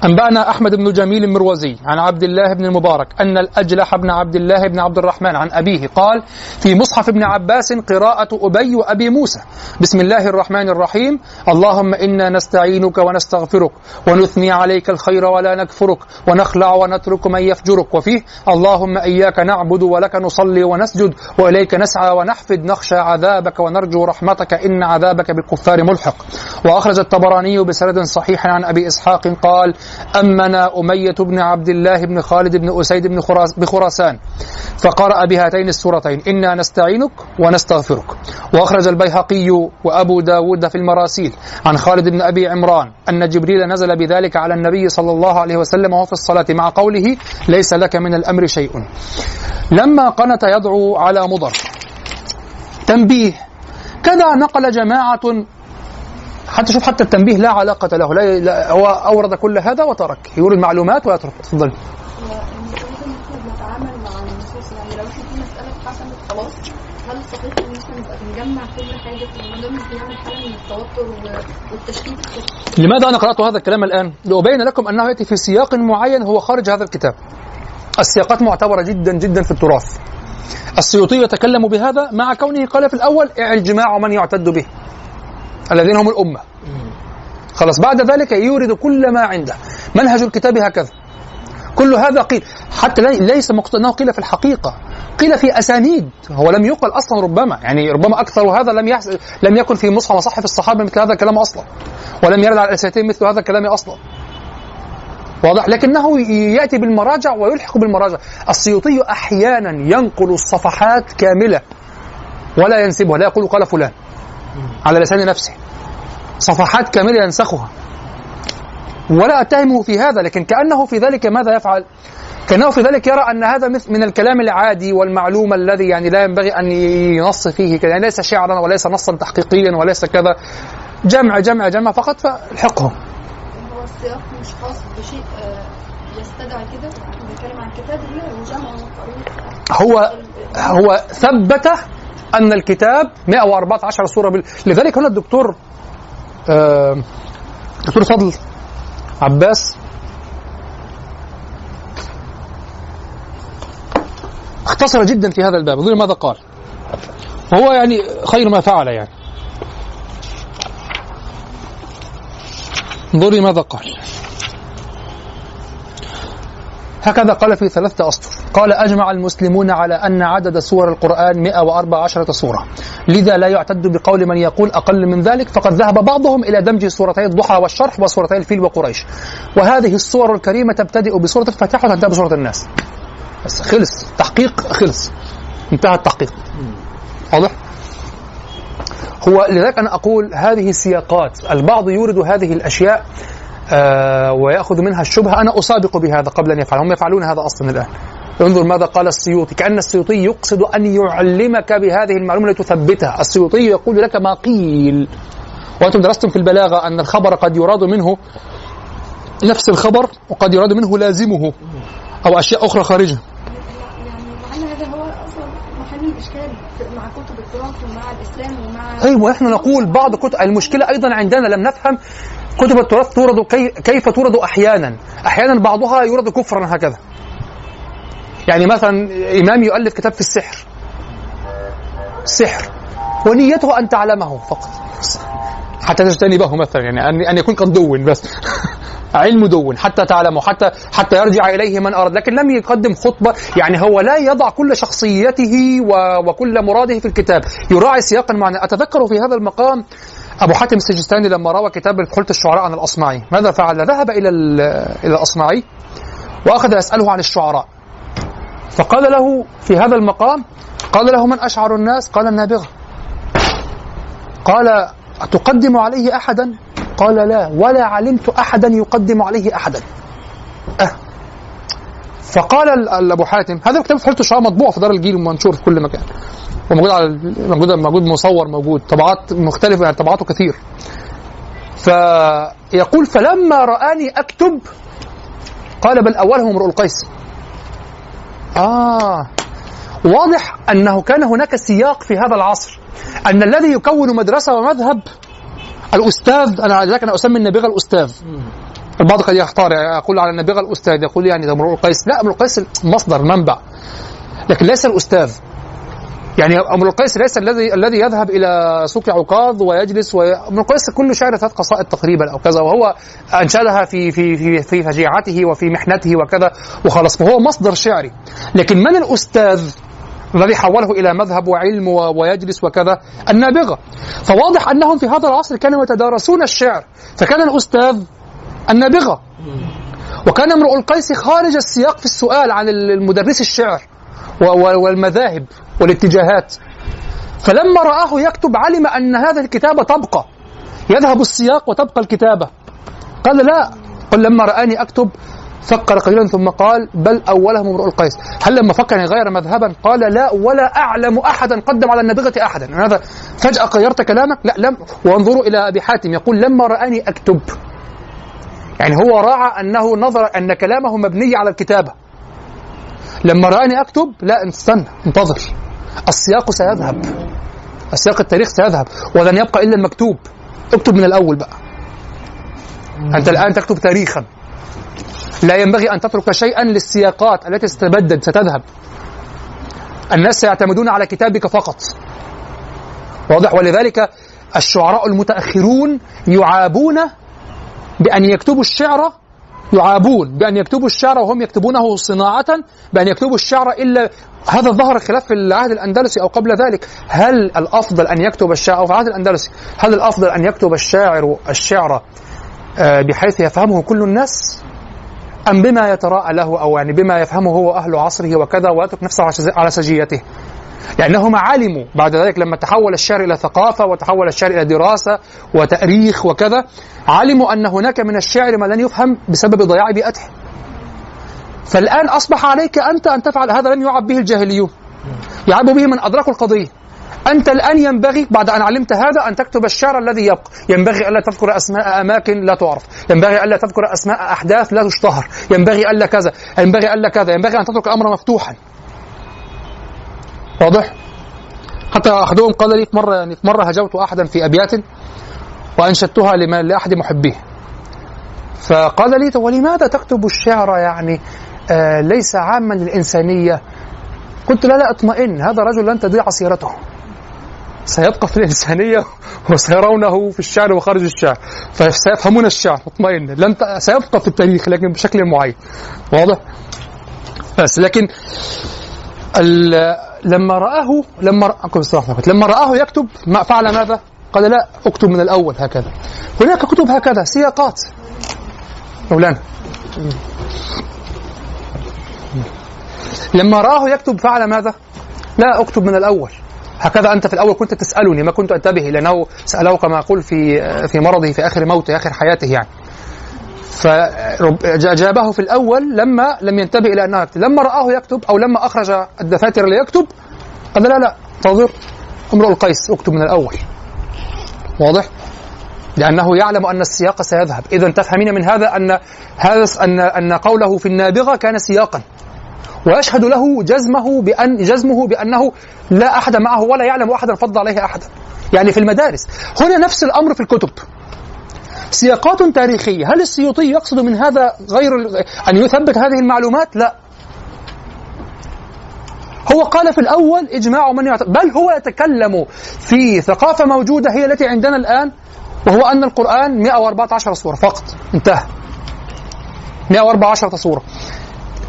C: أنبأنا أحمد بن جميل المروزي عن عبد الله بن المبارك أن الأجلح بن عبد الله بن عبد الرحمن عن أبيه قال في مصحف ابن عباس قراءة أبي وأبي موسى. بسم الله الرحمن الرحيم. اللهم إنا نستعينك ونستغفرك ونثني عليك الخير ولا نكفرك ونخلع ونترك من يفجرك. وفيه اللهم إياك نعبد ولك نصلي ونسجد وإليك نسعى ونحفد. نخشى عذابك ونرجو رحمتك. إن عذابك بالكفار ملحق. وأخرج الطبراني بسند صحيح عن أبي إسحاق قال أمنا أمية بن عبد الله بن خالد بن أسيد بن بخراسان. فقرأ بهاتين السورتين إنا نستعينك ونستغفرك. وأخرج البيهقي وأبو داود في المراسيل عن خالد بن أبي عمران أن جبريل نزل بذلك على النبي صلى الله عليه وسلم وهو في الصلاة مع قوله ليس لك من الأمر شيء. لما قنت يدعو على مضر. تنبيه كذا نقل جماعة حتى شوف حتى التنبيه لا علاقة له لا, لا هو أورد كل هذا وترك يورد معلومات ويترك تفضل. لماذا أنا قرأت هذا الكلام الآن؟ لأبين لكم أنه يأتي في سياق معين هو خارج هذا الكتاب. السياقات معتبرة جدا جدا في التراث. السيوطي يتكلم بهذا مع كونه قال في الأول الجماع من يعتد به. الذين هم الأمة. خلاص بعد ذلك يورد كل ما عنده. منهج الكتاب هكذا. كل هذا قيل. حتى لي- ليس انه قيل في الحقيقة. قيل في أسانيد. هو لم يقل أصلا ربما. يعني ربما أكثر هذا لم يحس... لم يكن في مصحف مصاحف الصحابة مثل هذا الكلام أصلا. ولم يرد على الاساتين مثل هذا الكلام أصلا. واضح؟ لكنه يأتي بالمراجع ويلحق بالمراجع. السيوطي أحيانا ينقل الصفحات كاملة. ولا ينسبها. لا يقول قال فلان. على لسان نفسه. صفحات كاملة ينسخها. ولا أتهمه في هذا لكن كأنه في ذلك ماذا يفعل؟ كأنه في ذلك يرى أن هذا مثل من الكلام العادي والمعلوم الذي يعني لا ينبغي أن ينص فيه كذا يعني ليس شعرا وليس نصا تحقيقيا وليس كذا. جمع جمع جمع فقط فالحقه.
D: هو السياق مش خاص بشيء آه، يستدعي كده؟ إحنا بنتكلم عن كتاب هي وجمع
C: هو هو ثبت أن الكتاب 114 سورة بال... لذلك هنا الدكتور دكتور فضل. عباس. اختصر جدا في هذا الباب انظروا ماذا قال. وهو يعني خير ما فعل يعني. انظري ماذا قال. هكذا قال في ثلاثة أسطر. قال أجمع المسلمون على أن عدد سور القرآن 114 سورة. لذا لا يعتد بقول من يقول أقل من ذلك فقد ذهب بعضهم إلى دمج سورتي الضحى والشرح وسورتي الفيل وقريش. وهذه السور الكريمة تبتدئ بسورة الفاتحة وتنتهي بسورة الناس. بس خلص. تحقيق خلص. انتهى التحقيق. واضح؟ هو لذلك أنا أقول هذه السياقات البعض يورد هذه الأشياء ويأخذ منها الشبهة. أنا أسابق بهذا قبل أن يفعل. هم يفعلون هذا أصلا الآن. انظر ماذا قال السيوطي. كأن السيوطي يقصد أن يعلمك بهذه المعلومة لتثبتها السيوطي يقول لك ما قيل. وأنتم درستم في البلاغة أن الخبر قد يراد منه نفس الخبر وقد يراد منه لازمه أو أشياء أخرى خارجه
D: يعني مع ان هذا هو أصلا محل الاشكال في- مع كتب التراث ومع الإسلام ومع
C: أيوه إحنا نقول بعض كتب المشكلة أيضا عندنا لم نفهم كتب التراث تورد كي... كيف تورد أحيانا؟ أحيانا بعضها يورد كفرا هكذا. يعني مثلا إمام يؤلف كتاب في السحر. السحر ونيته أن تعلمه فقط. حتى تجتنبه مثلا يعني ان أن يكون قد دون بس. علم دون حتى تعلمه حتى حتى يرجع إليه من أراد. لكن لم يقدم خطبة. يعني هو لا يضع كل شخصيته. وكل مراده في الكتاب. يراعي سياقا معنى أتذكر في هذا المقام أبو حاتم السجستاني لما روى كتاب خلة الشعراء عن الأصمعي. ماذا فعل؟ ذهب إلى ال... إلى الأصمعي وأخذ يسأله عن الشعراء. فقال له في هذا المقام قال له من أشعر الناس؟ قال النابغة. قال أتقدم عليه أحدا؟ قال لا ولا علمت أحدا يقدم عليه أحدا. أه. فقال ال- ال- أبو حاتم هذا الكتاب في حلة الشعراء مطبوع في دار الجيل ومنشور في كل مكان. وموجود على موجود موجود مصور موجود طبعات مختلفة يعني طبعاته كثير. فيقول فلما رآني أكتب قال بل أولهم امرؤ القيس. آه واضح أنه كان هناك سياق في هذا العصر أن الذي يكون مدرسة ومذهب الأستاذ أنا لذلك أنا أسمي النابغة الأستاذ. البعض قد يختار يقول على النابغة الأستاذ يقول يعني ده امرؤ القيس لا امرؤ القيس مصدر منبع. لكن ليس الأستاذ. يعني امرؤ القيس ليس الذي الذي يذهب إلى سوق عكاظ ويجلس وي... امرؤ القيس كل شعر ثلاث قصائد تقريبا أو كذا وهو أنشدها في في في في فجيعته وفي محنته وكذا وخلاص فهو مصدر شعري. لكن من الأستاذ الذي حوله إلى مذهب وعلم ويجلس وكذا؟ النابغة. فواضح أنهم في هذا العصر كانوا يتدارسون الشعر فكان الأستاذ النابغة. وكان امرؤ القيس خارج السياق في السؤال عن المدرس الشعر. والمذاهب والاتجاهات. فلما رآه يكتب علم أن هذا الكتاب تبقى يذهب السياق وتبقى الكتابة. قال لا. قل لما رآني أكتب فكر قليلا ثم قال بل أولهم امرؤ القيس. هل لما فكر أن يغير مذهبا قال لا ولا أعلم أحدا قدم على النابغة أحدا. يعني هذا فجأة غيرت كلامك؟ لا لم. وانظروا إلى أبي حاتم يقول لما رآني أكتب. يعني هو راعى أنه نظر أن كلامه مبني على الكتابة. لما رآني أكتب لا استنى انتظر. السياق سيذهب. السياق التاريخ سيذهب. ولن يبقى إلا المكتوب. اكتب من الأول بقى. أنت الآن تكتب تاريخا. لا ينبغي أن تترك شيئا للسياقات التي ستتبدد ستذهب. الناس سيعتمدون على كتابك فقط. واضح. ولذلك الشعراء المتأخرون يعابون بأن يكتبوا الشعر يعابون بأن يكتبوا الشعر وهم يكتبونه صناعة بأن يكتبوا الشعر إلا هذا ظهر خلاف في العهد الأندلسي أو قبل ذلك. هل الأفضل أن يكتب الشعر أو في العهد الأندلسي هل الأفضل أن يكتب الشاعر الشعر آه، بحيث يفهمه كل الناس؟ أم بما يتراءى له أو يعني بما يفهمه هو أهل عصره وكذا ويترك نفسه على سجيته؟ لأنهم علموا بعد ذلك لما تحول الشعر إلى ثقافة وتحول الشعر إلى دراسة وتأريخ وكذا علموا أن هناك من الشعر ما لن يفهم بسبب ضياع بيئته. فالآن أصبح عليك أنت أن تفعل هذا لم يعب به الجاهليون. يعب به من أدركوا القضية. أنت الآن ينبغي بعد أن علمت هذا أن تكتب الشعر الذي يبقى. ينبغي ألا تذكر أسماء أماكن لا تعرف. ينبغي ألا تذكر أسماء أحداث لا تشتهر. ينبغي ألا كذا. ينبغي ألا كذا. ينبغي أن تترك الأمر مفتوحا. واضح؟ حتى أحدهم قال لي في مرة يعني في مرة هجوت أحدا في أبيات وأنشدتها لما لأحد محبيه. فقال لي ولماذا تكتب الشعر يعني آه ليس عاما للإنسانية؟ قلت لا لا اطمئن هذا رجل لن تضيع سيرته. سيبقى في الإنسانية وسيرونه في الشعر وخارج الشعر. فسيفهمون الشعر اطمئن لن ت... سيبقى في التاريخ لكن بشكل معين. واضح؟ بس لكن ال... لما رآه لما. لما رآه يكتب ما فعل ماذا؟ قال لا أكتب من الأول هكذا هناك كتب هكذا سياقات مولانا لما رآه يكتب فعل ماذا؟ لا أكتب من الأول هكذا أنت في الأول كنت تسألني ما كنت أنتبه لأنه ساله كما أقول في في مرضه في آخر موته آخر حياته يعني فأجابه في الأول لما لم ينتبه إلى أنه يكتب. لما رآه يكتب أو لما أخرج الدفاتر ليكتب قال لا لا انتظر امرؤ القيس اكتب من الأول. واضح؟ لأنه يعلم أن السياق سيذهب. إذا تفهمين من هذا أن هذا أن أن قوله في النابغة كان سياقا. ويشهد له جزمه بأن جزمه بأنه لا أحد معه ولا يعلم أحدا فضل عليه أحدا. يعني في المدارس. هنا نفس الأمر في الكتب. سياقات تاريخية. هل السيوطي يقصد من هذا غير أن يثبت هذه المعلومات؟ لا. هو قال في الأول إجماع من يعتبر بل هو يتكلم في ثقافة موجودة هي التي عندنا الآن وهو أن القرآن 114 سورة فقط. انتهى. 114 سورة.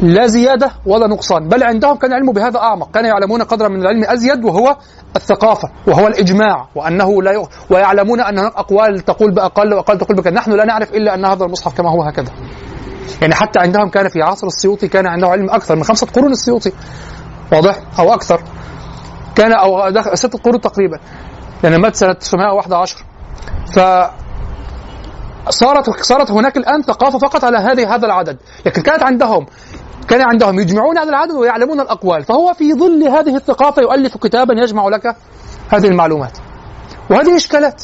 C: لا زيادة ولا نقصان. بل عندهم كان العلم بهذا أعمق. كانوا يعلمون قدرا من العلم أزيد وهو الثقافة وهو الإجماع وأنه لا ي... ويعلمون أن هناك أقوال تقول بأقل وأقل تقول بكذا. نحن لا نعرف إلا أن هذا المصحف كما هو هكذا. يعني حتى عندهم كان في عصر السيوطي كان عنده علم أكثر. من خمسة قرون السيوطي. واضح؟ أو أكثر. كان أو ستة قرون تقريبا. لأن مات سنة 911 ف صارت صارت هناك الآن ثقافة فقط على هذه هذا العدد، لكن كانت عندهم كان عندهم يجمعون هذا العدد ويعلمون الأقوال. فهو في ظل هذه الثقافة يؤلف كتابا يجمع لك هذه المعلومات. وهذه إشكالات.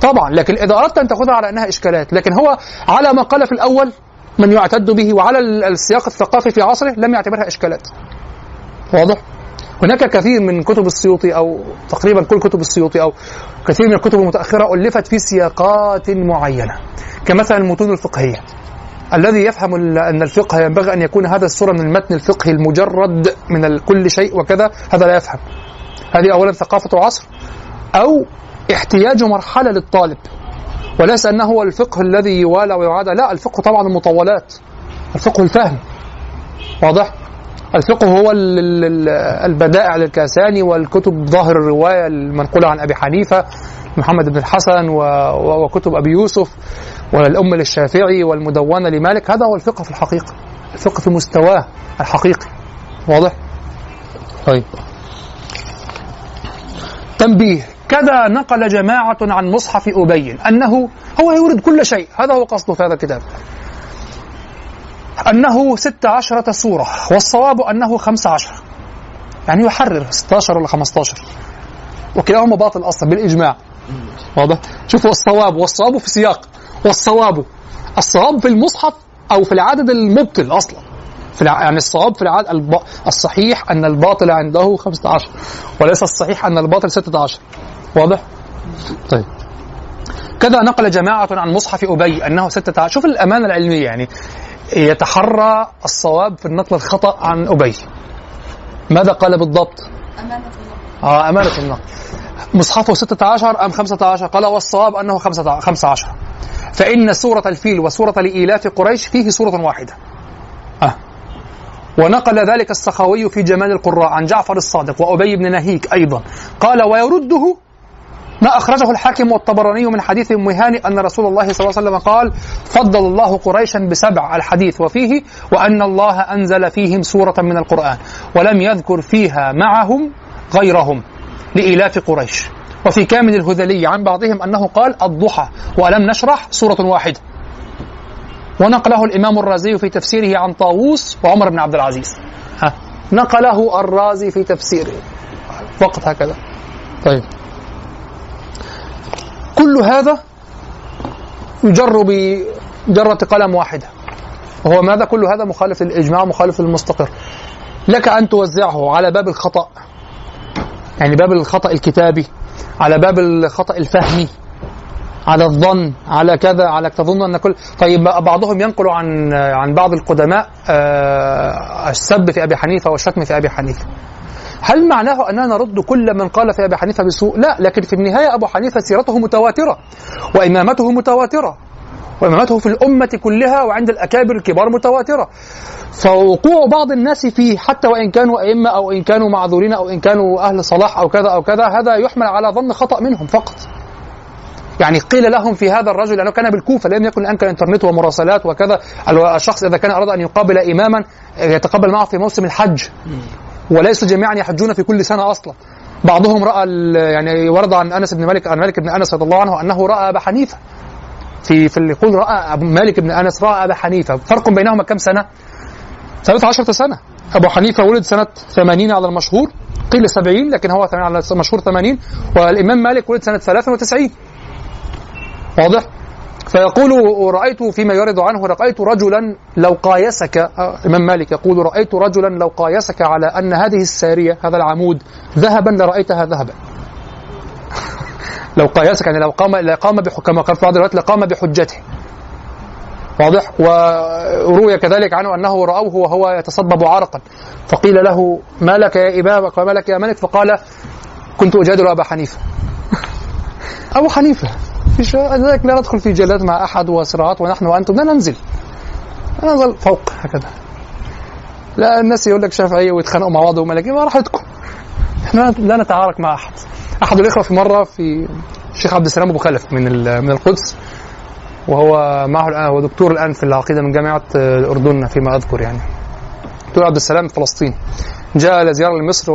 C: طبعا لكن إذا أردت أن تأخذها على أنها إشكالات لكن هو على ما قال في الأول من يعتد به وعلى السياق الثقافي في عصره لم يعتبرها إشكالات. واضح؟ هناك كثير من كتب السيوطي أو تقريبا كل كتب السيوطي أو كثير من الكتب المتأخرة ألفت في سياقات معينة. كمثلا المتون الفقهية. الذي يفهم أن الفقه ينبغي أن يكون هذا الصورة من المتن الفقهي المجرد من كل شيء وكذا هذا لا يفهم. هذه أولا ثقافة عصر أو احتياج مرحلة للطالب. وليس أنه هو الفقه الذي يوالى ويعادى لا الفقه طبعا المطولات الفقه الفهم. واضح؟ الفقه هو البدائع للكاساني والكتب ظاهر الرواية المنقولة عن أبي حنيفة. محمد بن الحسن وكتب أبي يوسف والأم للشافعي والمدونة لمالك. هذا هو الفقه في الحقيقة الفقه في مستواه الحقيقي. واضح؟ طيب. تنبيه. كذا نقل جماعة عن مصحف أبين أنه هو يورد كل شيء. هذا هو قصده في هذا الكتاب. أنه ست عشرة سورة والصواب أنه خمس عشر. يعني يحرر 16 ولا 15 وكلاهما باطل أصلا بالإجماع. واضح؟ شوفوا الصواب والصواب في سياق والصواب الصواب في المصحف أو في العدد المبطل أصلا. في الع... يعني الصواب في العدد الب... الصحيح أن الباطل عنده 15 وليس الصحيح أن الباطل 16 واضح؟ طيب. كذا نقل جماعة عن مصحف أبي أنه ستة عشر شوف الأمانة العلمية يعني يتحرى الصواب في النقل الخطأ عن أبي. ماذا قال بالضبط؟
D: أمانة الله
C: آه أمانة النقل. مصحفه ستة عشر أم خمسة عشر؟ قال والصواب أنه خمسة, خمسة عشر. فإن سورة الفيل وسورة لإيلاف قريش فيه سورة واحدة. آه. ونقل ذلك السخاوي في جمال القراء عن جعفر الصادق وأبي بن نهيك أيضا. قال ويرده ما أخرجه الحاكم والطبراني من حديث أم هاني أن رسول الله صلى الله عليه وسلم قال فضل الله قريشا بسبع الحديث وفيه وأن الله أنزل فيهم سورة من القرآن ولم يذكر فيها معهم غيرهم. لإيلاف قريش. وفي كامل الهذلي عن بعضهم أنه قال الضحى ولم نشرح سورة واحدة ونقله الإمام الرازي في تفسيره عن طاووس وعمر بن عبد العزيز. ها. نقله الرازي في تفسيره. فقط هكذا. طيب. كل هذا يجر بجرة قلم واحدة. وهو ماذا؟ كل هذا مخالف للإجماع مخالف للمستقر. لك أن توزعه على باب الخطأ. يعني باب الخطأ الكتابي على باب الخطأ الفهمي على الظن على كذا على تظن أن كل طيب بعضهم ينقل عن عن بعض القدماء آه، السب في أبي حنيفة والشتم في أبي حنيفة هل معناه أننا نرد كل من قال في أبي حنيفة بسوء؟ لا، لكن في النهاية أبو حنيفة سيرته متواترة وإمامته متواترة وأمامته في الأمة كلها وعند الأكابر الكبار متواترة. فوقوع بعض الناس فيه حتى وإن كانوا أئمة أو إن كانوا معذورين أو إن كانوا أهل صلاح أو كذا أو كذا هذا يحمل على ظن خطأ منهم فقط. يعني قيل لهم في هذا الرجل لأنه كان بالكوفة لم يكن الآن كالإنترنت ومراسلات وكذا الشخص إذا كان أراد أن يقابل إماما يتقابل معه في موسم الحج وليس جميعا يحجون في كل سنة أصلا بعضهم ال- يعني ورد عن أنس بن مالك عن مالك بن أنس رضي الله عنه أنه رأى أبا حنيفة في في اللي يقول رأى أبو مالك بن أنس رأى أبا حنيفة. فرق بينهما كم سنة؟ 13 سنة. أبو حنيفة ولد سنة 80 على المشهور. قيل 70 لكن هو على المشهور 80 والإمام مالك ولد سنة 93 واضح؟ فيقول رأيت فيما يرد عنه رأيت رجلا لو قايسك الإمام مالك يقول رأيت رجلا لو قايسك على أن هذه السارية هذا العمود ذهبا لرأيتها ذهبا. لو قايسك يعني لو قام لقام كما قال في بعض الروايات لقام بحجته. واضح؟ وروي كذلك عنه أنه رأوه وهو يتصبب عرقا. فقيل له ما لك يا امامك وما لك يا ملك؟ فقال كنت أجادل أبا حنيفة. أبو حنيفة. فيش لذلك لا ندخل في جلات مع أحد وصراعات ونحن وأنتم. لا ننزل. لا فوق هكذا. لا الناس يقول لك شافعية ويتخانقوا مع بعض وملكين ما راحتكم. إحنا لا نتعارك مع أحد. أحد الإخوة في مرة في الشيخ عبد السلام أبو خلف من من القدس وهو معه الان هو دكتور الآن في العقيدة من جامعة آه، الاردن فيما أذكر يعني. دكتور عبد السلام في فلسطين. جاء لزياره لمصر.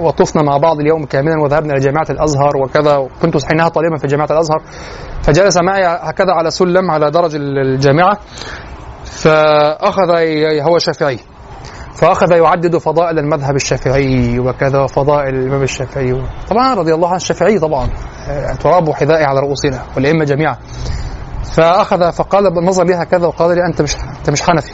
C: وطفنا مع بعض اليوم كاملا وذهبنا إلى جامعة الأزهر وكذا وكنت حينها طالبا في جامعة الأزهر. فجلس معي هكذا على سلم على درج الجامعة فأخذ هو شافعي. فأخذ يعدد فضائل المذهب الشافعي وكذا وفضائل الإمام الشافعي. طبعا رضي الله عن الشافعي طبعا آه، تراب حذائي على رؤوسنا والأئمة جميعا. فأخذ فقال بالنظر لي هكذا وقال لي أنت مش أنت مش حنفي.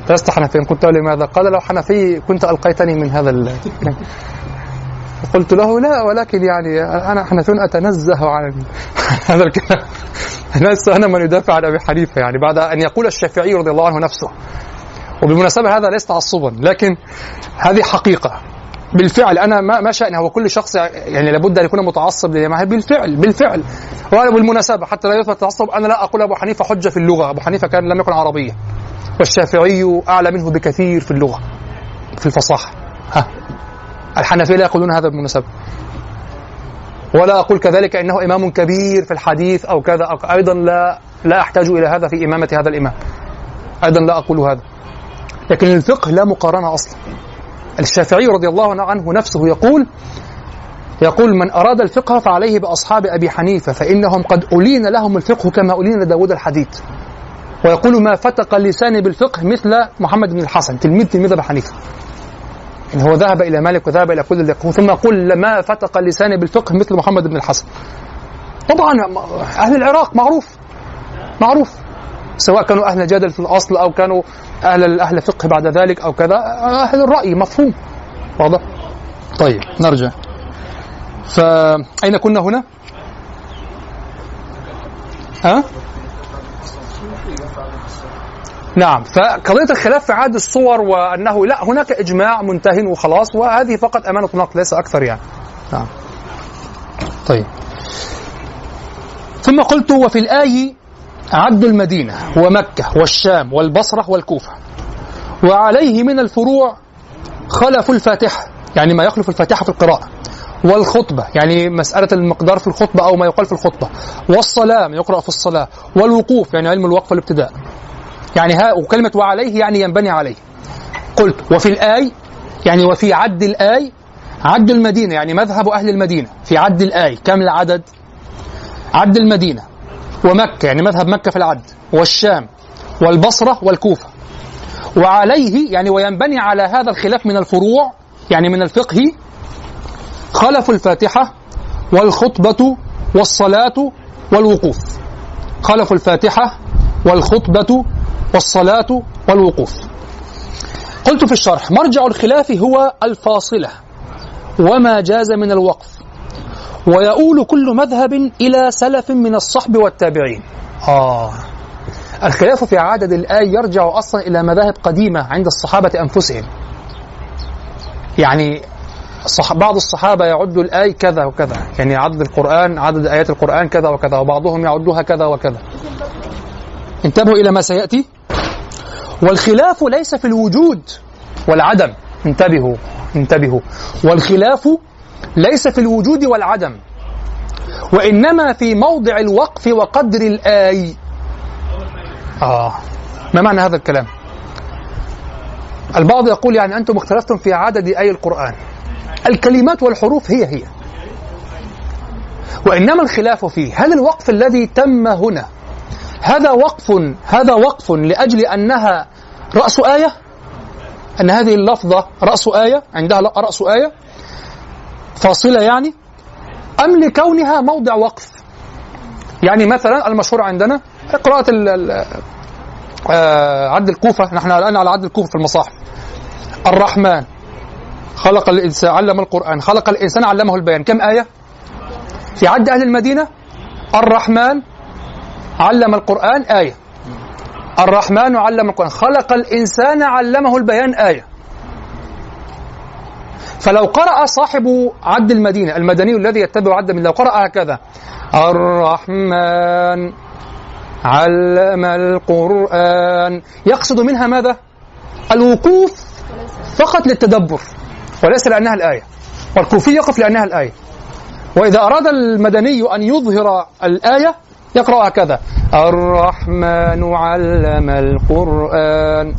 C: أنت لست حنفيا قلت له لماذا؟ قال لو حنفي كنت ألقيتني من هذا ال... قلت له لا ولكن يعني أنا حنفي اتنزه عن هذا الكلام. لست أنا من يدافع عن أبي حنيفة يعني بعد أن يقول الشافعي رضي الله عنه نفسه. وبالمناسبه هذا ليس تعصبا لكن هذه حقيقة. بالفعل أنا ما ما شأني هو كل شخص يعني لابد أن يكون متعصب لما بالفعل بالفعل. وأنا بالمناسبة حتى لا يثبت التعصب أنا لا أقول أبو حنيفة حجة في اللغة. أبو حنيفة كان لم يكن عربيا. والشافعي أعلى منه بكثير في اللغة في الفصاحة. ها. الحنفية لا يقولون هذا بالمناسبة. ولا أقول كذلك إنه إمام كبير في الحديث أو كذا أو أيضا لا لا أحتاج إلى هذا في إمامة هذا الإمام. أيضا لا أقول هذا. لكن الفقه لا مقارنة أصلا. الشافعي رضي الله عنه نفسه يقول يقول من أراد الفقه فعليه بأصحاب أبي حنيفة فإنهم قد ألين لهم الفقه كما ألين لداود الحديد ويقول ما فتق لساني بالفقه مثل محمد بن الحسن. تلميذ تلميذ أبي حنيفة. يعني هو ذهب إلى مالك وذهب إلى كل اللي ثم يقول ما فتق لساني بالفقه مثل محمد بن الحسن. طبعا أهل العراق معروف معروف. سواء كانوا أهل جدل في الأصل أو كانوا أهل أهل فقه بعد ذلك أو كذا أهل الرأي مفهوم. واضح؟ طيب نرجع. فأين كنا هنا؟ ها؟ نعم فقضية الخلاف في عدد الصور وأنه لا هناك إجماع منتهي وخلاص وهذه فقط أمانة نقل ليس أكثر يعني. نعم. طيب. ثم قلت وفي الآي عد المدينة ومكة والشام والبصرة والكوفة. وعليه من الفروع خلف الفاتحة يعني ما يخلف الفاتحة في القراءة. والخطبة يعني مسألة المقدار في الخطبة أو ما يقال في الخطبة. والصلاة ما يقرأ في الصلاة. والوقوف يعني علم الوقف والابتداء. يعني ها وكلمة وعليه يعني ينبني عليه. قلت وفي الآي يعني وفي عد الآي عد المدينة يعني مذهب أهل المدينة. في عد الآي كم العدد؟ عد المدينة. ومكة يعني مذهب مكة في العد والشام والبصرة والكوفة. وعليه يعني وينبني على هذا الخلاف من الفروع يعني من الفقه خلف الفاتحة والخطبة والصلاة والوقوف. خلف الفاتحة والخطبة والصلاة والوقوف. قلت في الشرح مرجع الخلاف هو الفاصلة وما جاز من الوقف. ويؤول كل مذهب إلى سلف من الصحب والتابعين. آه. الخلاف في عدد الآي يرجع أصلا إلى مذاهب قديمة عند الصحابة أنفسهم. يعني. بعض الصحابة يعد الآي كذا وكذا. يعني عدد القرآن عدد آيات القرآن كذا وكذا وبعضهم يعدها كذا وكذا. انتبهوا إلى ما سيأتي. والخلاف ليس في الوجود والعدم. انتبهوا انتبهوا. والخلاف ليس في الوجود والعدم وإنما في موضع الوقف وقدر الآي. آه ما معنى هذا الكلام؟ البعض يقول يعني أنتم اختلفتم في عدد آي القرآن. الكلمات والحروف هي هي. وإنما الخلاف فيه. هل الوقف الذي تم هنا هذا وقف هذا وقف لأجل أنها رأس آية؟ أن هذه اللفظة رأس آية؟ عندها رأس آية؟ فاصلة يعني؟ أم لكونها موضع وقف. يعني مثلا المشهور عندنا قراءة آه عد الكوفة نحن الآن على عد الكوفة في المصاحف. الرحمن خلق الإنسان علم القرآن خلق الإنسان علمه البيان. كم آية؟ في عد أهل المدينة؟ الرحمن علم القرآن آية. الرحمن علم القرآن. خلق الإنسان علمه البيان آية. فلو قرأ صاحب عد المدينة المدني الذي يتبع عد من لو قرأ هكذا الرحمن علم القرآن. يقصد منها ماذا؟ الوقوف فقط للتدبر وليس لأنها الآية والكوفي يقف لأنها الآية. وإذا أراد المدني أن يظهر الآية يقرأ هكذا الرحمن علم القرآن.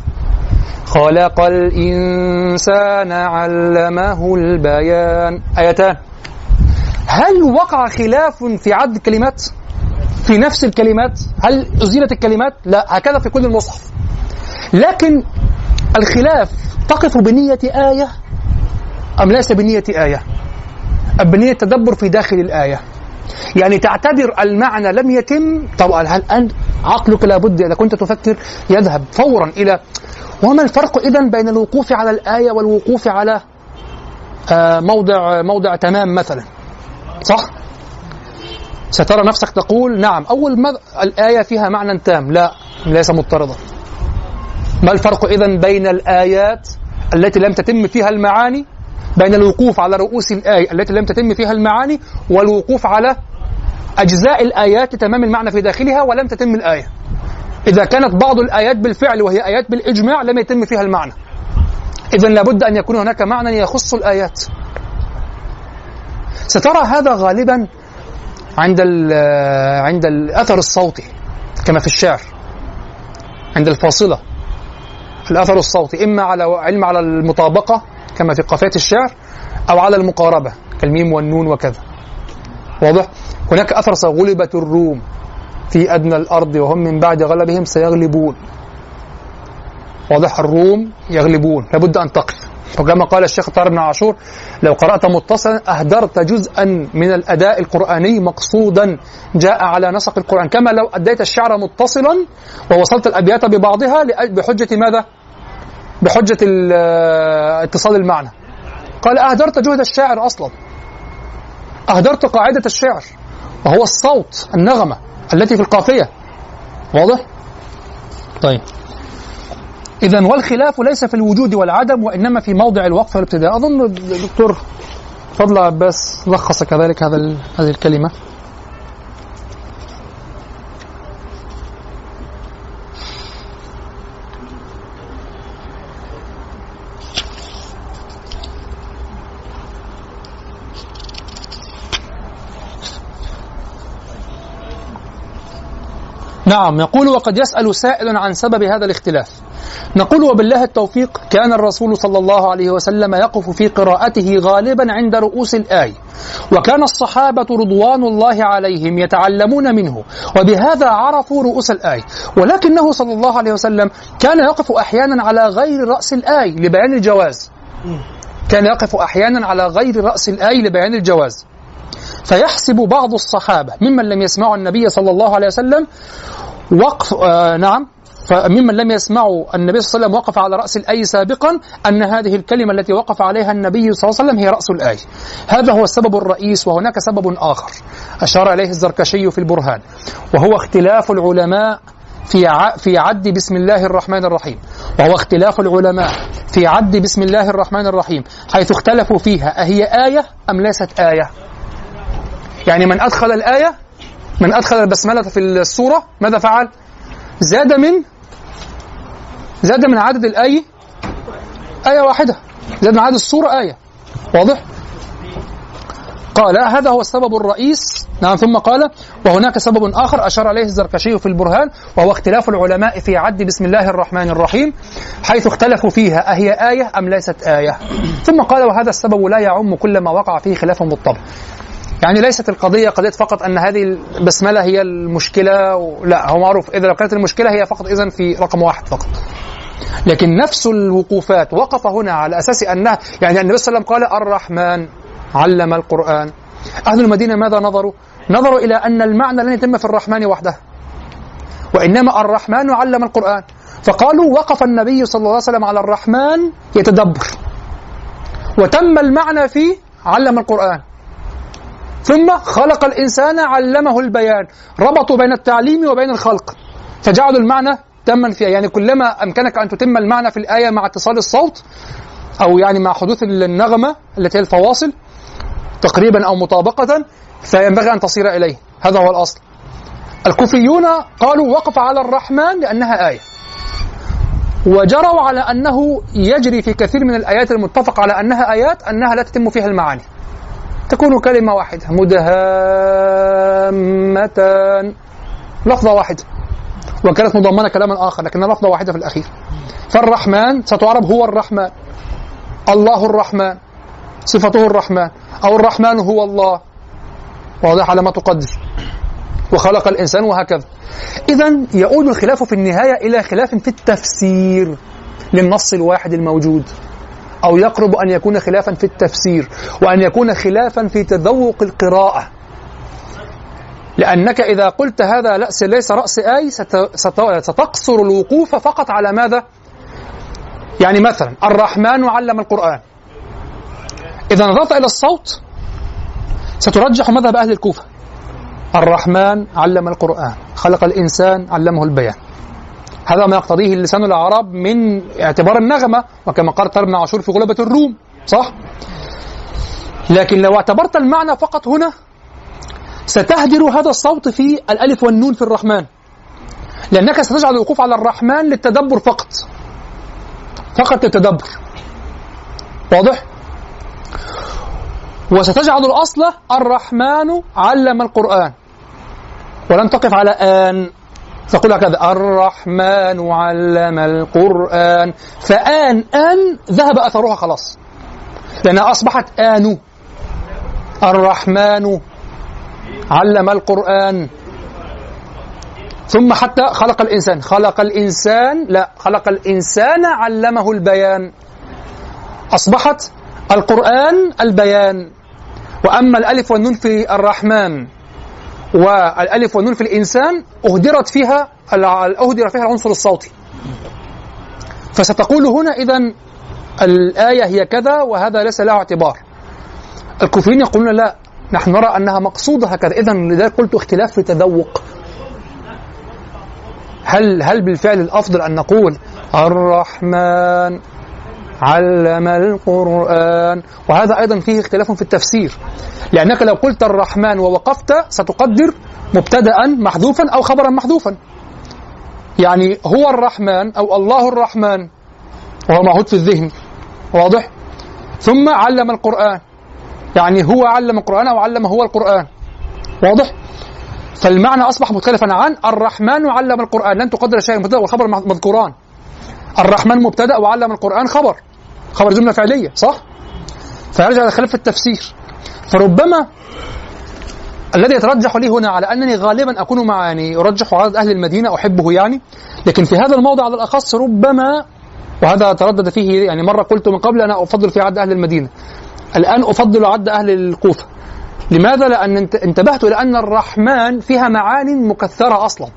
C: خلق الإنسان علمه البيان. آيتان هل وقع خلاف في عد الكلمات؟ في نفس الكلمات؟ هل أزيلت الكلمات؟ لا هكذا في كل المصحف. لكن الخلاف تقف بنية آية أم ليس بنية آية؟ أم بنية تدبر في داخل الآية. يعني تعتبر المعنى لم يتم؟ طبعا هل أنت عقلك لابد إذا كنت تفكر يذهب فورا إلى وما الفرق إذا بين الوقوف على الآية والوقوف على آه، موضع موضع تمام مثلا؟ صح؟ سترى نفسك تقول نعم. أول ما الآية فيها معنى تام. لا ليس مضطردا. ما الفرق إذا بين الآيات التي لم تتم فيها المعاني بين الوقوف على رؤوس الآية التي لم تتم فيها المعاني والوقوف على أجزاء الآيات تمام المعنى في داخلها ولم تتم الآية؟ إذا كانت بعض الآيات بالفعل وهي آيات بالإجماع لم يتم فيها المعنى. إذا لابد أن يكون هناك معنى يخص الآيات. سترى هذا غالبا عند عند الأثر الصوتي كما في الشعر عند الفاصلة الأثر الصوتي إما على علم على المطابقة كما في قافية الشعر أو على المقاربة كالميم والنون وكذا. واضح؟ هناك أثر غلبت الروم. في أدنى الأرض وهم من بعد غلبهم سيغلبون. واضح الروم؟ يغلبون. لابد أن تقف. وكما قال الشيخ طارق بن عاشور لو قرأت متصلا أهدرت جزءا من الأداء القرآني مقصودا جاء على نسق القرآن. كما لو أديت الشعر متصلا ووصلت الأبيات ببعضها بحجة ماذا؟ بحجة ال- اتصال المعنى. قال أهدرت جهد الشاعر أصلا. أهدرت قاعدة الشعر. وهو الصوت النغمة. التي في القافية. واضح؟ طيب. إذا والخلاف ليس في الوجود والعدم وإنما في موضع الوقف والابتداء. أظن الدكتور فضل عباس لخص كذلك هذا هذه الكلمة. نعم يقول وقد يسأل سائل عن سبب هذا الاختلاف. نقول وبالله التوفيق كان الرسول صلى الله عليه وسلم يقف في قراءته غالبا عند رؤوس الآية وكان الصحابة رضوان الله عليهم يتعلمون منه وبهذا عرفوا رؤوس الآية ولكنه صلى الله عليه وسلم كان يقف أحيانا على غير رأس الآية لبيان الجواز. كان يقف أحيانا على غير رأس الآية لبيان الجواز. فيحسب بعض الصحابة ممن لم يسمعوا النبي صلى الله عليه وسلم وقف آه نعم فممن لم يسمعوا النبي صلى الله عليه وسلم وقف على رأس الآية سابقا أن هذه الكلمة التي وقف عليها النبي صلى الله عليه وسلم هي رأس الآية هذا هو السبب الرئيس وهناك سبب آخر أشار إليه الزركشي في البرهان وهو اختلاف العلماء في. في عد بسم الله الرحمن الرحيم وهو اختلاف العلماء في عد بسم الله الرحمن الرحيم حيث اختلفوا فيها أهي آية أم ليست آية يعني من أدخل الآية من أدخل البسملة في السورة ماذا فعل؟ زاد من زاد من عدد الآية آية واحدة. زاد من عدد السورة آية. واضح؟ قال هذا هو السبب الرئيس. نعم ثم قال وهناك سبب آخر أشار عليه الزركشي في البرهان وهو اختلاف العلماء في عد بسم الله الرحمن الرحيم حيث اختلفوا فيها أهي آية أم ليست آية؟ ثم قال وهذا السبب لا يعم كل ما وقع فيه خلاف بالطبع. يعني ليست القضية قضية فقط أن هذه البسملة هي المشكلة. لا هو معروف. إذا كانت المشكلة هي فقط إذن في رقم واحد فقط. لكن نفس الوقوفات وقف هنا على أساس أنها يعني النبي صلى الله عليه وسلم قال الرحمن علم القرآن. أهل المدينة ماذا نظروا؟ نظروا إلى أن المعنى لن يتم في الرحمن وحده. وإنما الرحمن علم القرآن. فقالوا وقف النبي صلى الله عليه وسلم على الرحمن يتدبر. وتم المعنى فيه علم القرآن. ثم خلق الإنسان علمه البيان. ربطوا بين التعليم وبين الخلق. فجعلوا المعنى تما فيها. يعني كلما أمكنك أن تتم المعنى في الآية مع اتصال الصوت أو يعني مع حدوث النغمة التي هي الفواصل تقريبا أو مطابقة فينبغي أن تصير إليه. هذا هو الأصل. الكوفيون قالوا وقف على الرحمن لأنها آية. وجروا على أنه يجري في كثير من الآيات المتفق على أنها آيات أنها لا تتم فيها المعاني. تكون كلمة واحدة مدهامتان. لفظة واحدة. وكانت مضمنة كلاما آخر لكنها لفظة واحدة في الأخير. فالرحمن ستعرب هو الرحمن. الله الرحمن. صفته الرحمن. أو الرحمن هو الله. واضح على ما تقدر وخلق الإنسان وهكذا. إذا يؤول الخلاف في النهاية إلى خلاف في التفسير للنص الواحد الموجود. أو يقرب أن يكون خلافا في التفسير وأن يكون خلافا في تذوق القراءة. لأنك إذا قلت هذا لأس ليس رأس آي ست- ست- ستقصر الوقوف فقط على ماذا؟ يعني مثلا الرحمن علم القرآن. إذا نظرت إلى الصوت سترجح مذهب أهل الكوفة. الرحمن علم القرآن خلق الإنسان علمه البيان. هذا ما يقتضيه لسان الأعراب من اعتبار النغمة وكما قال طارق بن عاشور في غلبة الروم صح؟ لكن لو اعتبرت المعنى فقط هنا ستهدر هذا الصوت في الألف والنون في الرحمن لأنك ستجعل الوقوف على الرحمن للتدبر فقط فقط للتدبر واضح؟ وستجعل الأصل الرحمن علم القرآن ولن تقف على آن تقول هكذا الرحمن علم القرآن فآن آن ذهب أثرها خلاص. لأنها أصبحت آن. الرحمن علم القرآن. ثم حتى خلق الإنسان. خلق الإنسان لا خلق الإنسان علمه البيان. أصبحت القرآن البيان. وأما الألف والنون في الرحمن. والألف والنون في الإنسان أهدرت فيها أهدر فيها العنصر الصوتي. فستقول هنا إذا الآية هي كذا وهذا ليس له اعتبار. الكوفيين يقولون لا نحن نرى أنها مقصودة هكذا. إذا لذلك قلت اختلاف في تذوق هل هل بالفعل الأفضل أن نقول الرحمن علم القرآن. وهذا أيضا فيه اختلاف في التفسير. لأنك لو قلت الرحمن ووقفت ستقدر مبتدأ محذوفا أو خبرا محذوفا. يعني هو الرحمن أو الله الرحمن. وهو معهود في الذهن. واضح؟ ثم علم القرآن. يعني هو علم القرآن أو علم هو القرآن. واضح؟ فالمعنى أصبح مختلفا عن الرحمن علم القرآن. لن تقدر شيء مبتدأ والخبر مذكوران. الرحمن مبتدأ وعلم القرآن خبر. خبر جملة فعلية صح؟ فيرجع الخلاف في التفسير فربما الذي يترجح لي هنا على أنني غالبا أكون مع يعني ارجح عدد أهل المدينة أحبه يعني لكن في هذا الموضع على الأخص ربما وهذا تردد فيه يعني مرة قلت من قبل أنا أفضل في عد أهل المدينة الآن أفضل عد أهل الكوفة لماذا؟ لأن انتبهت إلى أن الرحمن فيها معان مكثرة أصلا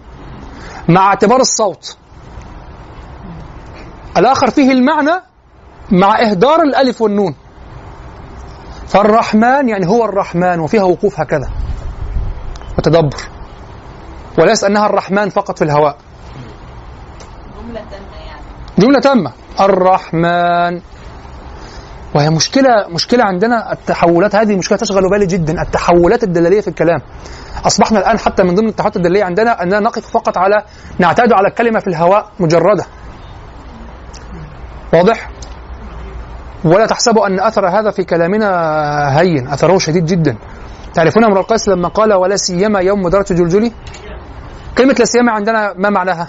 C: مع اعتبار الصوت الآخر فيه المعنى مع إهدار الألف والنون. فالرحمن يعني هو الرحمن وفيها وقوف هكذا. وتدبر. وليس أنها الرحمن فقط في الهواء. جملة تامة يعني. جملة تامة. الرحمن. وهي مشكلة مشكلة عندنا التحولات. هذه مشكلة تشغل بالي جدا. التحولات الدلالية في الكلام. أصبحنا الآن حتى من ضمن التحولات الدلالية عندنا أننا نقف فقط على نعتاد على الكلمة في الهواء مجردة. واضح؟ ولا تحسبوا أن أثر هذا في كلامنا هين أثره شديد جدا. تعرفون أمر القيس لما قال ولا سيما يوم مدارة جلجلي؟ كلمة لا سيما عندنا ما معناها؟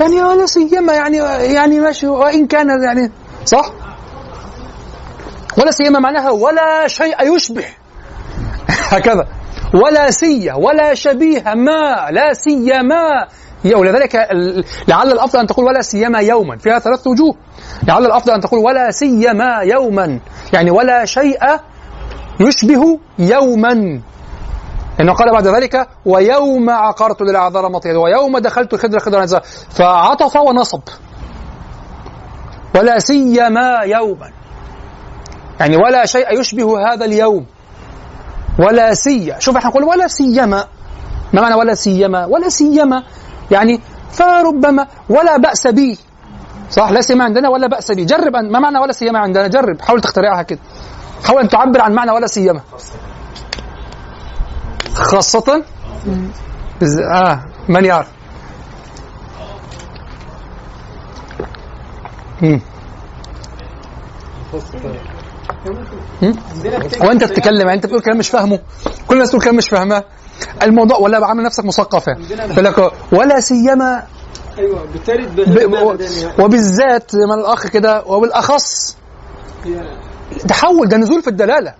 C: يعني ولا سيما يعني يعني ماشي وإن كان يعني صح؟ ولا سيما معناها ولا شيء يشبه. هكذا. ولا سية ولا شبيه ما لا سيما. ولذلك لعل الأفضل أن تقول ولا سيما يوما. فيها ثلاث وجوه. لعل الأفضل أن تقول ولا سيما يوما. يعني ولا شيء يشبه يوما. لأنه قال بعد ذلك ويوم عقرت للأعذار مطيا ويوم دخلت الخدر خدرا فعطف ونصب. ولا سيما يوما. يعني ولا شيء يشبه هذا اليوم. ولا سي شوف إحنا نقول ولا سيما. ما معنى ولا سيما؟ ولا سيما. يعني فربما ولا بأس بي. صح؟ لا سيما عندنا ولا بأس بي. جرب أن ما معنى ولا سيما عندنا؟ جرب. حاول تخترعها كده. حاول أن تعبر عن معنى ولا سيما. خاصة آه من يعرف. وأنت تتكلم يعني أنت بتقول كلام مش فاهمه. كل الناس تقول كلام مش فاهماه الموضوع ولا بعمل نفسك مثقف يعني ولا سيما
E: أيوه بالتالي
C: ب... وبالذات زي ما الأخ كده وبالاخص تحول ده نزول في الدلالة.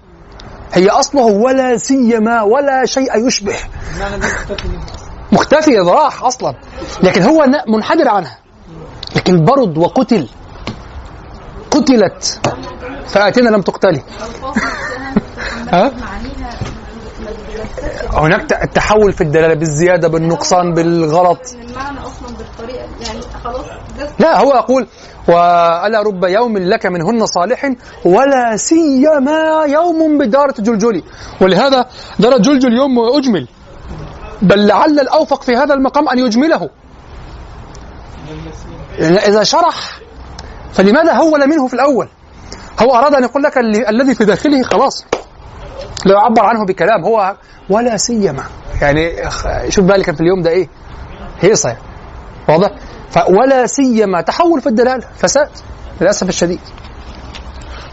C: هي أصله ولا سيما ولا شيء يشبه. مختفي راح أصلا. لكن هو منحدر عنها. لكن برد وقتل. قتلت. فاتنا لم تقتلي. ها؟ هناك التحول في الدلالة بالزيادة بالنقصان بالغلط.
D: المعنى أصلا بالطريقة يعني خلاص
C: لا هو يقول وألا رب يوم لك منهن صالح ولا سيما يوم بدارة جلجلي ولهذا دار جلجل يوم أجمل. بل لعل الأوفق في هذا المقام أن يجمله. يعني إذا شرح فلماذا هول منه في الأول؟ هو أراد أن يقول لك الذي في داخله خلاص. لا يعبر عنه بكلام هو ولا سيما. يعني شوف بالك كان في اليوم ده إيه؟ هيصه. واضح؟ ولا سيما. تحول في الدلاله فساد. للأسف الشديد.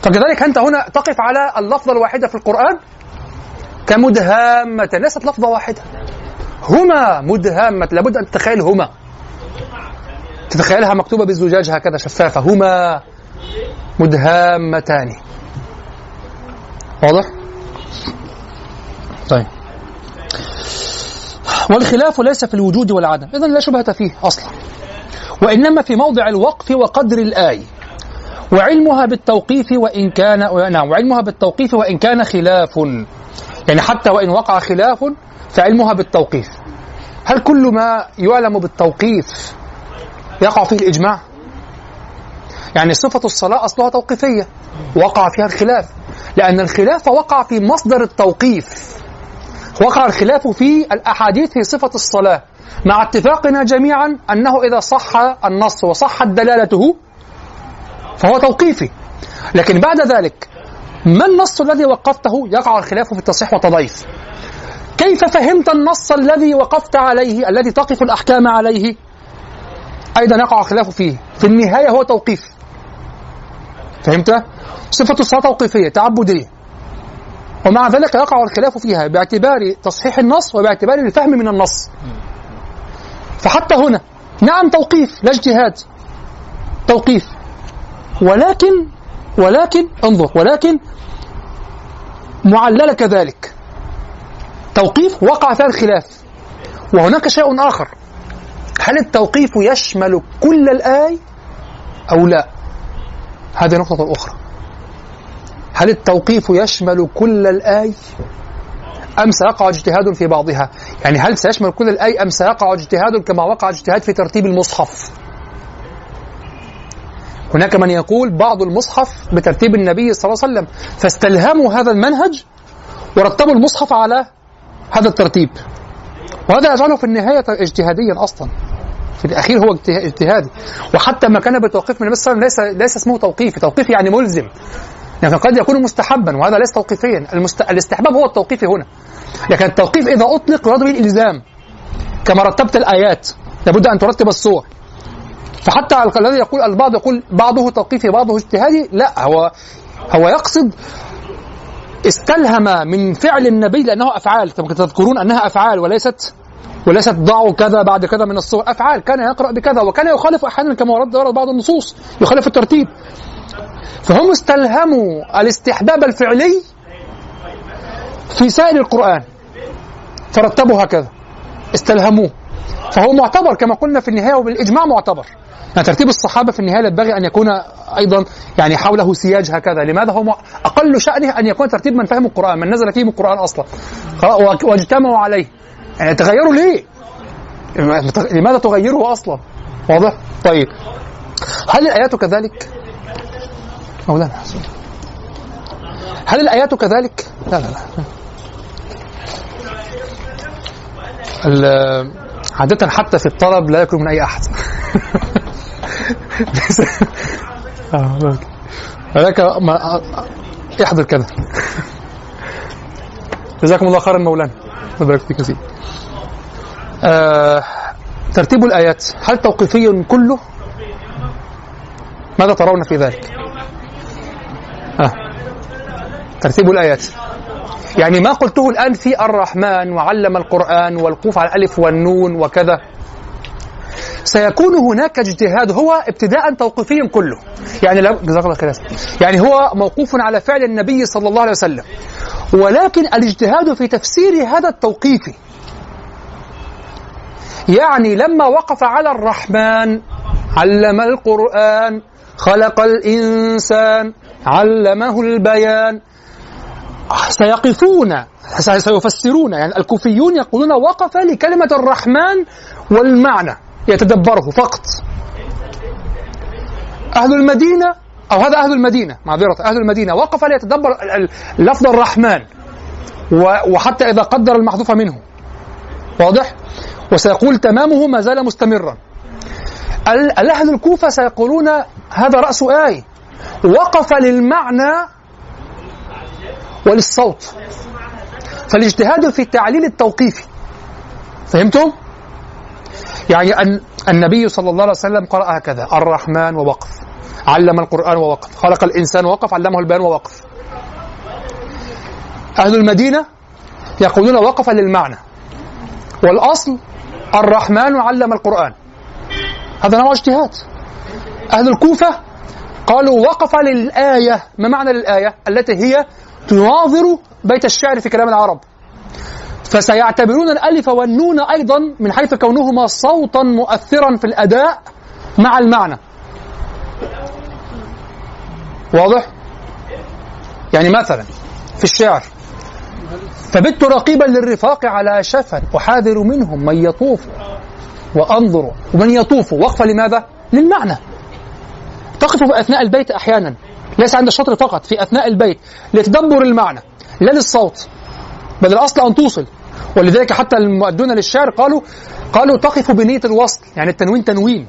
C: فكذلك أنت هنا تقف على اللفظة الواحدة في القرآن كمدهامة. ليست لفظة واحدة. هما مدهامة. لابد أن تتخيل هما. تتخيلها مكتوبة بالزجاج هكذا شفافة. هما مدهامتان. واضح؟ طيب. والخلاف ليس في الوجود والعدم. إذا لا شبهة فيه أصلا. وإنما في موضع الوقف وقدر الآية وعلمها بالتوقيف وإن كان نعم وعلمها بالتوقيف وإن كان خلاف. يعني حتى وإن وقع خلاف فعلمها بالتوقيف. هل كل ما يعلم بالتوقيف يقع فيه الإجماع؟ يعني صفة الصلاة أصلها توقيفية. وقع فيها الخلاف. لأن الخلاف وقع في مصدر التوقيف. وقع الخلاف في الأحاديث في صفة الصلاة مع اتفاقنا جميعا أنه إذا صح النص وصحت دلالته فهو توقيفي. لكن بعد ذلك ما النص الذي وقفته؟ يقع الخلاف في التصحيح والتضعيف كيف فهمت النص الذي وقفت عليه الذي تقف الأحكام عليه؟ أيضا يقع الخلاف فيه. في النهاية هو توقيف. فهمت؟ صفة الصلاة توقيفية تعبدية. ومع ذلك يقع الخلاف فيها باعتبار تصحيح النص وباعتبار الفهم من النص. فحتى هنا نعم توقيف لا اجتهاد. توقيف. ولكن ولكن انظر ولكن معللة كذلك. توقيف وقع فيها الخلاف. وهناك شيء آخر. هل التوقيف يشمل كل الآي أو لا؟ هذه نقطة أخرى. هل التوقيف يشمل كل الآي أم سيقع اجتهاد في بعضها؟ يعني هل سيشمل كل الآي أم سيقع اجتهاد كما وقع اجتهاد في ترتيب المصحف؟ هناك من يقول بعض المصحف بترتيب النبي صلى الله عليه وسلم فاستلهموا هذا المنهج ورتبوا المصحف على هذا الترتيب. وهذا يجعله في النهاية اجتهاديا أصلا. في الأخير هو اجتهادي. وحتى ما كان بتوقيف من النبي صلى الله عليه وسلم ليس ليس اسمه توقيفي. توقيفي يعني ملزم. يعني قد يكون مستحبا وهذا ليس توقيفيا. المست... الاستحباب هو التوقيف هنا. لكن التوقيف إذا أطلق يراد به الإلزام. كما رتبت الآيات لابد أن ترتب الصور فحتى الذي يقول البعض يقول بعضه توقيفي بعضه اجتهادي لا هو هو يقصد استلهم من فعل النبي لأنه أفعال. تذكرون أنها أفعال وليست وليست ضعوا كذا بعد كذا من الصور أفعال كان يقرأ بكذا وكان يخالف أحيانا كما ورد بعض النصوص. يخالف الترتيب. فهم استلهموا الاستحباب الفعلي في سائر القرآن. فرتبوا هكذا. استلهموه. فهو معتبر كما قلنا في النهاية وبالإجماع معتبر. يعني ترتيب الصحابة في النهاية ينبغي أن يكون أيضا يعني حوله سياج هكذا. لماذا هو أقل شأنه أن يكون ترتيب من فهم القرآن من نزل فيهم القرآن أصلا. واجتمعوا عليه. يعني تغيروا ليه؟ لماذا تغيره أصلا؟ واضح؟ طيب. هل الآيات كذلك؟ مولانا هل الآيات كذلك؟ لا لا لا. عادة حتى في الطلب لا يكون من أي أحد. هناك ما احضر كذا. جزاكم الله خيرا مولانا. بارك فيك كثير آه ترتيب الآيات. هل توقيفي كله؟ ماذا ترون في ذلك؟ آه. ترتيب الآيات. يعني ما قلته الآن في الرحمن وعلم القرآن والقوف على الألف والنون وكذا. سيكون هناك اجتهاد هو ابتداء توقيفيا كله. يعني جزاك الله خير. يعني هو موقوف على فعل النبي صلى الله عليه وسلم. ولكن الاجتهاد في تفسير هذا التوقيف يعني لما وقف على الرحمن علم القرآن خلق الإنسان علمه البيان. سيقفون سيفسرون يعني الكوفيون يقولون وقف لكلمة الرحمن والمعنى يتدبره فقط. أهل المدينة أو هذا أهل المدينة معذرة أهل المدينة وقف ليتدبر لفظ الرحمن وحتى إذا قدر المحذوف منه. واضح؟ وسيقول تمامه ما زال مستمرا. الأهل الكوفة سيقولون هذا رأس آية وقف للمعنى وللصوت. فالاجتهاد في التعليل التوقيفي. فهمتم؟ يعني أن النبي صلى الله عليه وسلم قرأ هكذا الرحمن ووقف. علم القرآن ووقف. خلق الإنسان ووقف علمه البيان ووقف. أهل المدينة يقولون وقف للمعنى. والأصل الرحمن علم القرآن. هذا نوع اجتهاد. أهل الكوفة قالوا وقف للآية ما معنى للآية؟ التي هي تناظر بيت الشعر في كلام العرب. فسيعتبرون الألف والنون أيضا من حيث كونهما صوتا مؤثرا في الأداء مع المعنى. واضح؟ يعني مثلا في الشعر. فبت رقيبا للرفاق على شفا أحاذر منهم من يطوف وأنظر. ومن يطوف وقفة لماذا؟ للمعنى. تقف في أثناء البيت أحيانا. ليس عند الشطر فقط في أثناء البيت. لتدبر المعنى لا للصوت بل الأصل أن توصل. ولذلك حتى المؤدون للشعر قالوا قالوا تقف بنية الوصل يعني التنوين تنوين.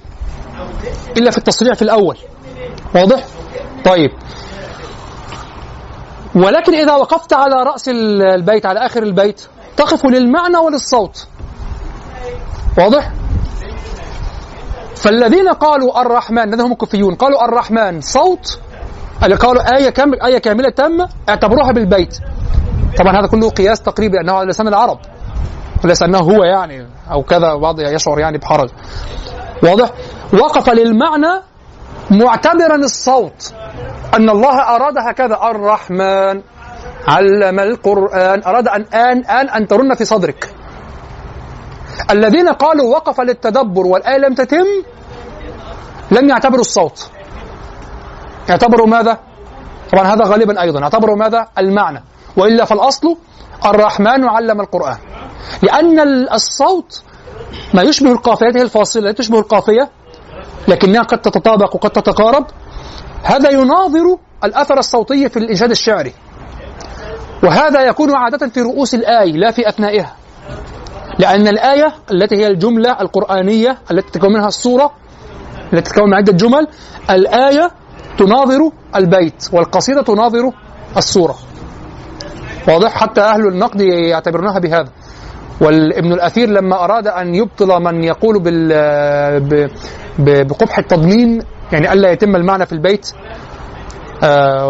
C: إلا في التصريع في الأول. واضح؟ طيب. ولكن إذا وقفت على رأس البيت على آخر البيت تقف للمعنى وللصوت. واضح؟ فالذين قالوا الرحمن الذين هم الكوفيون قالوا الرحمن. صوت؟ قالوا آية كامل آية كاملة تامة اعتبروها بالبيت. طبعا هذا كله قياس تقريبي لأنه على لسان العرب. وليس أنه هو يعني أو كذا بعض يشعر يعني بحرج. واضح؟ وقف للمعنى معتبرا الصوت. أن الله أراد هكذا الرحمن علم القرآن أراد أن آن آن أن ترن في صدرك. الذين قالوا وقف للتدبر والآية لم تتم لم يعتبروا الصوت. يعتبروا ماذا؟ طبعا هذا غالبا أيضا. يعتبروا ماذا؟ المعنى. وإلا فالأصل الرحمن علم القرآن. لأن الصوت ما يشبه القافية الفاصلة لا تشبه القافية لكنها قد تتطابق وقد تتقارب. هذا يناظر الأثر الصوتي في الإنشاد الشعري. وهذا يكون عادة في رؤوس الآي لا في أثنائها. لأن الآية التي هي الجملة القرآنية التي تتكون منها الصورة التي تتكون من عدة جمل الآية تناظر البيت والقصيدة تناظر الصورة واضح؟ حتى أهل النقد يعتبرونها بهذا. والابن الأثير لما أراد أن يبطل من يقول بال بقبح التضمين يعني ألا يتم المعنى في البيت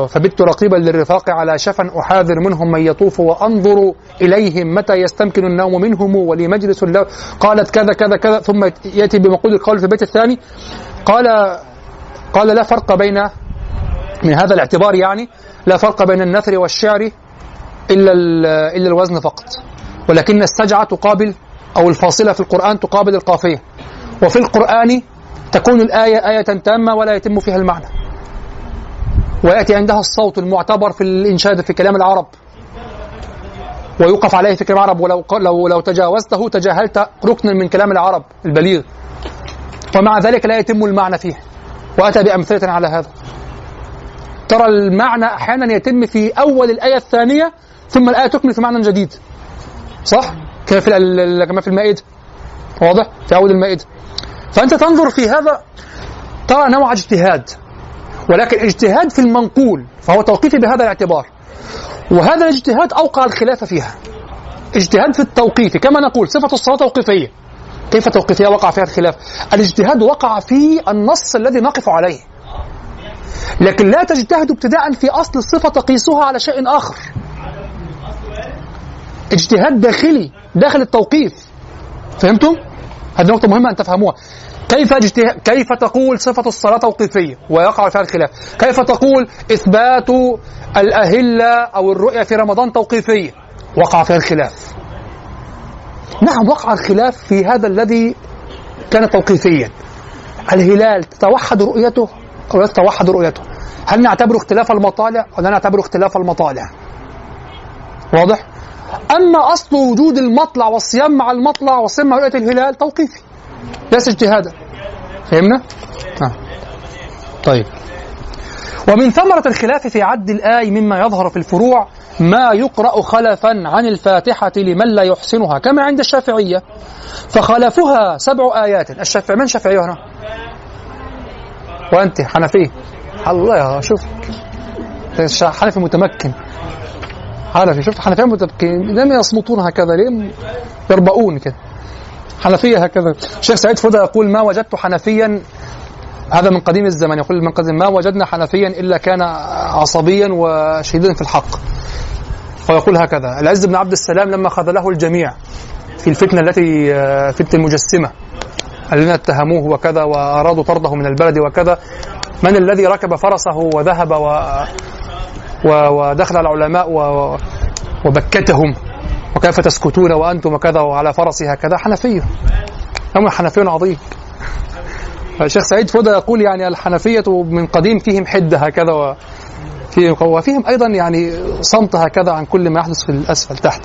C: فبت رقيبا للرفاق على شفا أحاذر منهم من يطوف وأنظر إليهم متى يستمكن النوم منهم ولي مجلس له. قالت كذا كذا كذا ثم يأتي بمقول القول في البيت الثاني. قال قال لا فرق بين من هذا الاعتبار يعني لا فرق بين النثر والشعر إلا إلا الوزن فقط. ولكن السجعة تقابل أو الفاصلة في القرآن تقابل القافية. وفي القرآن تكون الآية آية تامة ولا يتم فيها المعنى. ويأتي عندها الصوت المعتبر في الإنشاد في كلام العرب. ويوقف عليه في كلام العرب. ولو لو لو تجاوزته تجاهلت ركنا من كلام العرب البليغ. ومع ذلك لا يتم المعنى فيه. وأتى بأمثلة على هذا. ترى المعنى أحيانا يتم في أول الآية الثانية ثم الآية تكمل في معنى جديد. صح؟ كما في كما في المائدة واضح؟ في أول المائدة فأنت تنظر في هذا ترى نوع اجتهاد. ولكن اجتهاد في المنقول فهو توقيفي بهذا الاعتبار. وهذا الاجتهاد أوقع الخلاف فيها. اجتهاد في التوقيف كما نقول صفة الصلاة توقيفية. كيف توقيفية وقع فيها الخلاف؟ الاجتهاد وقع في النص الذي نقف عليه. لكن لا تجتهد ابتداء في أصل الصفة تقيسها على شيء آخر. اجتهاد داخلي داخل التوقيف. فهمتم؟ هذه نقطة مهمة أن تفهموها. كيف كيف تقول صفة الصلاة توقيفية ويقع فيها الخلاف. كيف تقول إثبات الأهلة أو الرؤية في رمضان توقيفية؟ وقع فيها الخلاف. نعم وقع الخلاف في هذا الذي كان توقيفيا. الهلال تتوحد رؤيته أو تتوحد رؤيته؟ هل نعتبر اختلاف المطالع أو لا نعتبر اختلاف المطالع؟ واضح؟ أما أصل وجود المطلع والصيام مع المطلع والصيام مع رؤية الهلال توقيفي. ليس اجتهادا فهمنا؟ آه. طيب. ومن ثمرة الخلاف في عد الآي مما يظهر في الفروع ما يقرأ خلفا عن الفاتحة لمن لا يحسنها كما عند الشافعية. فخلفها سبع آيات. الشافعي من شافعي هنا؟ وأنت حنفي. الله شوف. حنفي متمكن. حنفي شفت حنفية متمكن؟ لم يصمتون هكذا ليه يربؤون كده حنفية هكذا. الشيخ سعيد فضل يقول ما وجدت حنفيا هذا من قديم الزمان يقول من قديم ما وجدنا حنفيا إلا كان عصبيا وشديدا في الحق. فيقول هكذا العز بن عبد السلام لما خذله الجميع في الفتنة التي فتنة المجسمة الذين اتهموه وكذا وأرادوا طرده من البلد وكذا من الذي ركب فرسه وذهب و ودخل على العلماء وبكتهم؟ وكيف تسكتون وأنتم وكذا وعلى فرسي هكذا؟ حنفي هم حنفي عظيم. الشيخ سعيد فودة يقول يعني الحنفية من قديم فيهم حدة هكذا وفيهم وفيهم أيضا يعني صمت هكذا عن كل ما يحدث في الأسفل تحت.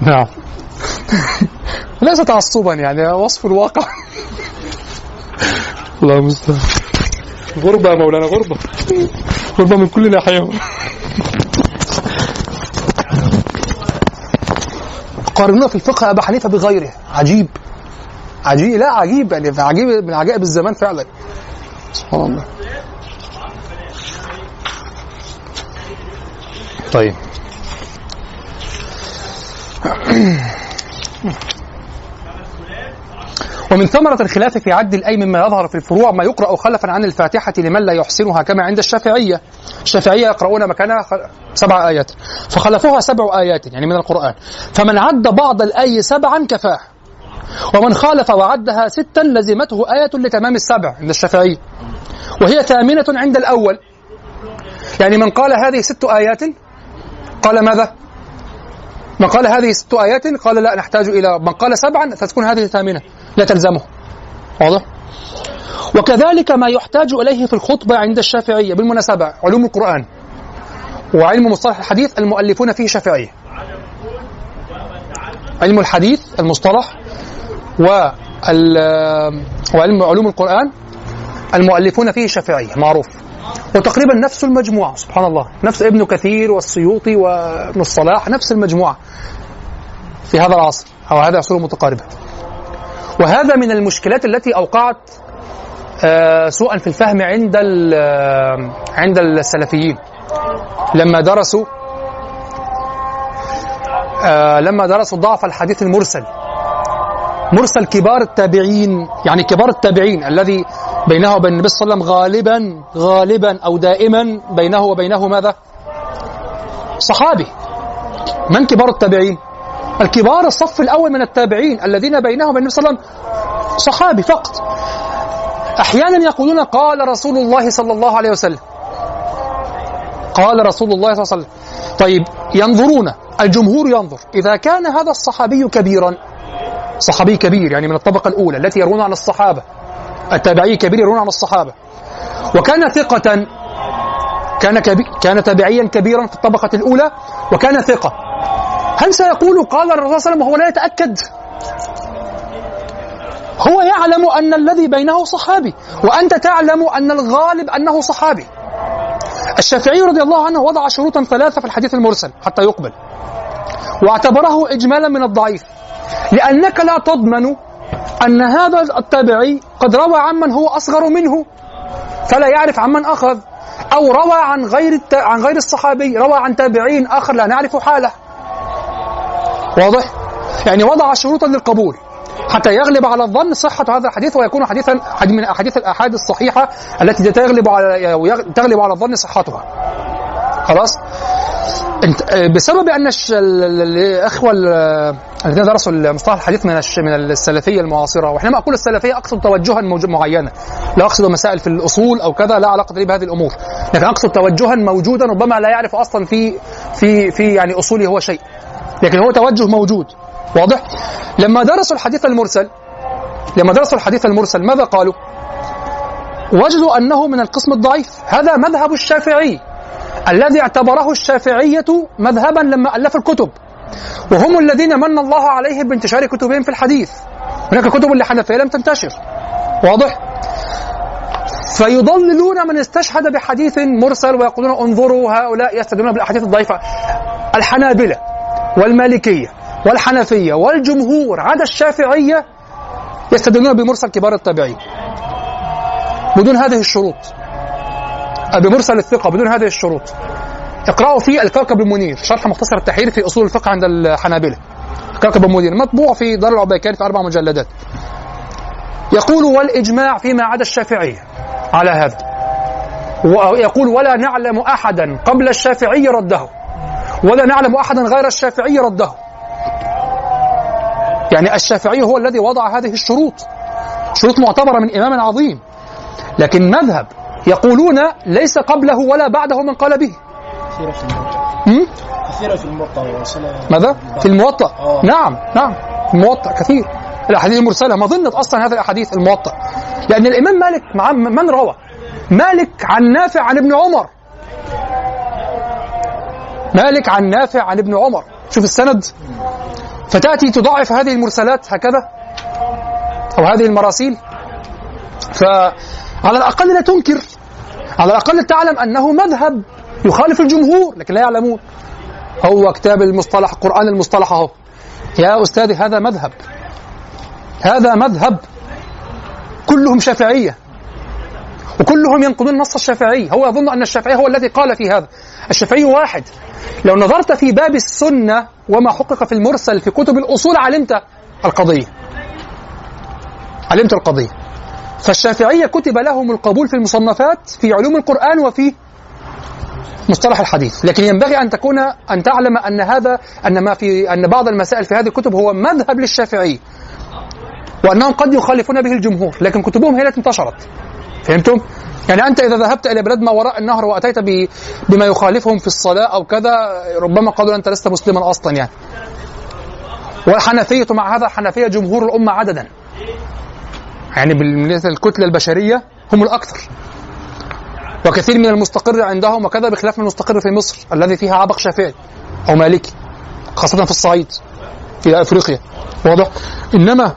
C: نعم. ليس تعصبا يعني وصف الواقع. الله المستعان. غربة يا مولانا غربة. غربة من كل ناحية. قارنونا في الفقه أبا حنيفة بغيره. عجيب. عجيب. لا عجيب يعني عجيب من عجائب الزمان فعلا. سبحان الله. طيب. ومن ثمرة الخلاف في عد الأي مما يظهر في الفروع ما يقرأ خلفا عن الفاتحة لمن لا يحسنها كما عند الشافعية. الشافعية يقرؤون مكانها سبع آيات. فخلفوها سبع آيات يعني من القرآن. فمن عد بعض الآي سبعا كفاه. ومن خالف وعدها ستا لزمته آية لتمام السبع عند الشافعية. وهي ثامنة عند الأول. يعني من قال هذه ست آيات قال ماذا؟ من قال هذه ست آيات قال لا نحتاج إلى من قال سبعا فتكون هذه ثامنة. لا تلزمه. واضح؟ وكذلك ما يحتاج إليه في الخطبة عند الشافعية بالمناسبة علوم القرآن وعلم مصطلح الحديث المؤلفون فيه شافعية. علم الحديث المصطلح وعلم علوم القرآن المؤلفون فيه شافعية معروف. وتقريبا نفس المجموعة سبحان الله. نفس ابن كثير والسيوطي وابن الصلاح نفس المجموعة في هذا العصر أو هذا العصور المتقاربة. وهذا من المشكلات التي أوقعت آه، سوءا في الفهم عند عند السلفيين. لما درسوا آه، لما درسوا ضعف الحديث المرسل مرسل كبار التابعين يعني كبار التابعين الذي بينه وبين النبي صلى الله عليه وسلم غالبا غالبا أو دائما بينه وبينه ماذا؟ صحابي من كبار التابعين؟ الكبار الصف الأول من التابعين الذين بينه وبين النبي صلى الله عليه وسلم صحابي فقط أحيانا يقولون قال رسول الله صلى الله عليه وسلم قال رسول الله صلى الله عليه وسلم طيب ينظرون الجمهور ينظر إذا كان هذا الصحابي كبيرا صحابي كبير يعني من الطبقة الأولى التي يرون عن الصحابة التابعي كبير يرون عن الصحابة. وكان ثقة كان كان تابعيا كبيرا في الطبقة الأولى وكان ثقة. هل سيقول قال الرسول صلى الله عليه وسلم وهو لا يتأكد؟ هو يعلم أن الذي بينه صحابي وأنت تعلم أن الغالب أنه صحابي. الشافعي رضي الله عنه وضع شروطا ثلاثة في الحديث المرسل حتى يقبل. واعتبره إجمالا من الضعيف. لأنك لا تضمن أن هذا التابعي قد روى عمن هو أصغر منه فلا يعرف عمن أخذ أو روى عن غير الت... عن غير الصحابي روى عن تابعين آخر لا نعرف حاله واضح؟ يعني وضع شروطا للقبول حتى يغلب على الظن صحة هذا الحديث ويكون حديثا من أحاديث الآحاد الصحيحة التي تغلب على تغلب على الظن صحتها خلاص؟ انت بسبب أن الإخوة الذين درسوا مصطلح الحديث من من السلفية المعاصرة وحينما أقول السلفية أقصد توجها معينا لا أقصد مسائل في الأصول أو كذا لا علاقة لي بهذه الأمور. لكن أقصد توجها موجودا ربما لا يعرف أصلا في في في يعني أصوله هو شيء. لكن هو توجه موجود. واضح؟ لما درسوا الحديث المرسل لما درسوا الحديث المرسل ماذا قالوا؟ وجدوا أنه من القسم الضعيف. هذا مذهب الشافعي. الذي اعتبره الشافعية مذهبا لما ألفوا الكتب. وهم الذين من الله عليهم بانتشار كتبهم في الحديث. هناك كتب لحنفية لم تنتشر. واضح؟ فيضللون من استشهد بحديث مرسل ويقولون انظروا هؤلاء يستدلون بالأحاديث الضعيفة. الحنابلة والمالكية والحنفية والجمهور عدا الشافعية يستدلون بمرسل كبار التابعين. بدون هذه الشروط. بمرسل الثقة بدون هذه الشروط. اقرأوا في الكوكب المنير شرح مختصر التحرير في أصول الفقه عند الحنابلة. الكوكب المنير مطبوع في دار العبيكان في أربع مجلدات. يقول والإجماع فيما عدا الشافعية على هذا. ويقول ولا نعلم أحدا قبل الشافعي رده. ولا نعلم أحدا غير الشافعي رده. يعني الشافعي هو الذي وضع هذه الشروط. شروط معتبرة من إمام عظيم. لكن مذهب يقولون ليس قبله ولا بعده من قال به؟
E: كثيرة في الموطأ.
C: ماذا؟ في الموطأ.
E: آه.
C: نعم نعم. الموطأ كثير. الأحاديث المرسلة ما ظنت أصلا هذه الأحاديث الموطأ. لأن الإمام مالك مع من روى؟ مالك عن نافع عن ابن عمر. مالك عن نافع عن ابن عمر. شوف السند. فتأتي تضاعف هذه المرسلات هكذا أو هذه المراسيل. فعلى الأقل لا تنكر. على الأقل تعلم أنه مذهب يخالف الجمهور لكن لا يعلمون. هو كتاب المصطلح قرآن المصطلح أهو. يا أستاذي هذا مذهب. هذا مذهب. كلهم شافعية. وكلهم ينقضون نص الشافعي. هو يظن أن الشافعي هو الذي قال في هذا. الشافعي واحد. لو نظرت في باب السنة وما حقق في المرسل في كتب الأصول علمت القضية. علمت القضية. فالشافعية كتب لهم القبول في المصنفات في علوم القرآن وفي مصطلح الحديث. لكن ينبغي أن تكون أن تعلم أن هذا أن ما في أن بعض المسائل في هذه الكتب هو مذهب للشافعي وأنهم قد يخالفون به الجمهور لكن كتبهم هي التي انتشرت. فهمتم؟ يعني أنت إذا ذهبت إلى بلاد ما وراء النهر وأتيت بما يخالفهم في الصلاة أو كذا ربما قالوا أنت لست مسلما أصلا يعني. والحنفية مع هذا الحنفية جمهور الأمة عددا. يعني بالنسبة للكتلة البشرية هم الأكثر. وكثير من المستقر عندهم وكذا بخلاف المستقر في مصر الذي فيها عبق شافعي أو مالكي خاصة في الصعيد في أفريقيا. واضح؟ إنما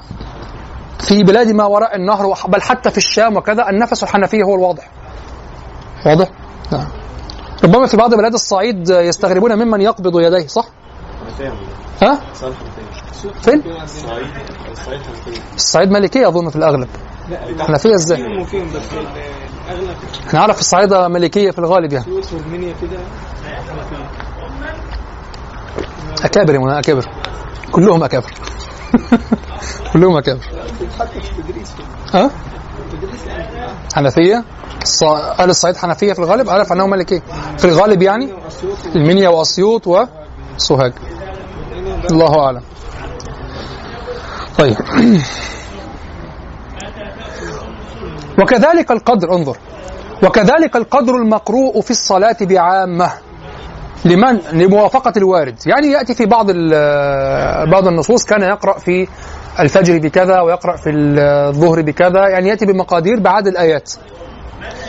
C: في بلاد ما وراء النهر بل حتى في الشام وكذا النفس الحنفية هو الواضح. واضح؟ نعم. ربما في بعض بلاد الصعيد يستغربون ممن يقبض يديه صح؟ ها؟ فين؟ الصعيد مالكية أظن في الأغلب. حنفية
E: إزاي؟
C: إحنا نعرف الصعيدة مالكية في الغالب يعني. أكابر يا منى أكابر. كلهم أكابر. كلهم أكابر. ها؟ حنفية؟ الص- أهل الصعيد حنفية في الغالب؟ أعرف أنهم مالكية في الغالب يعني؟ المنيا وأسيوط وسوهاج. الله أعلم. طيب. وكذلك القدر انظر. وكذلك القدر المقروء في الصلاة بعامة. لمن؟ لموافقة الوارد. يعني يأتي في بعض بعض النصوص كان يقرأ في الفجر بكذا ويقرأ في الظهر بكذا يعني يأتي بمقادير بعدد الآيات.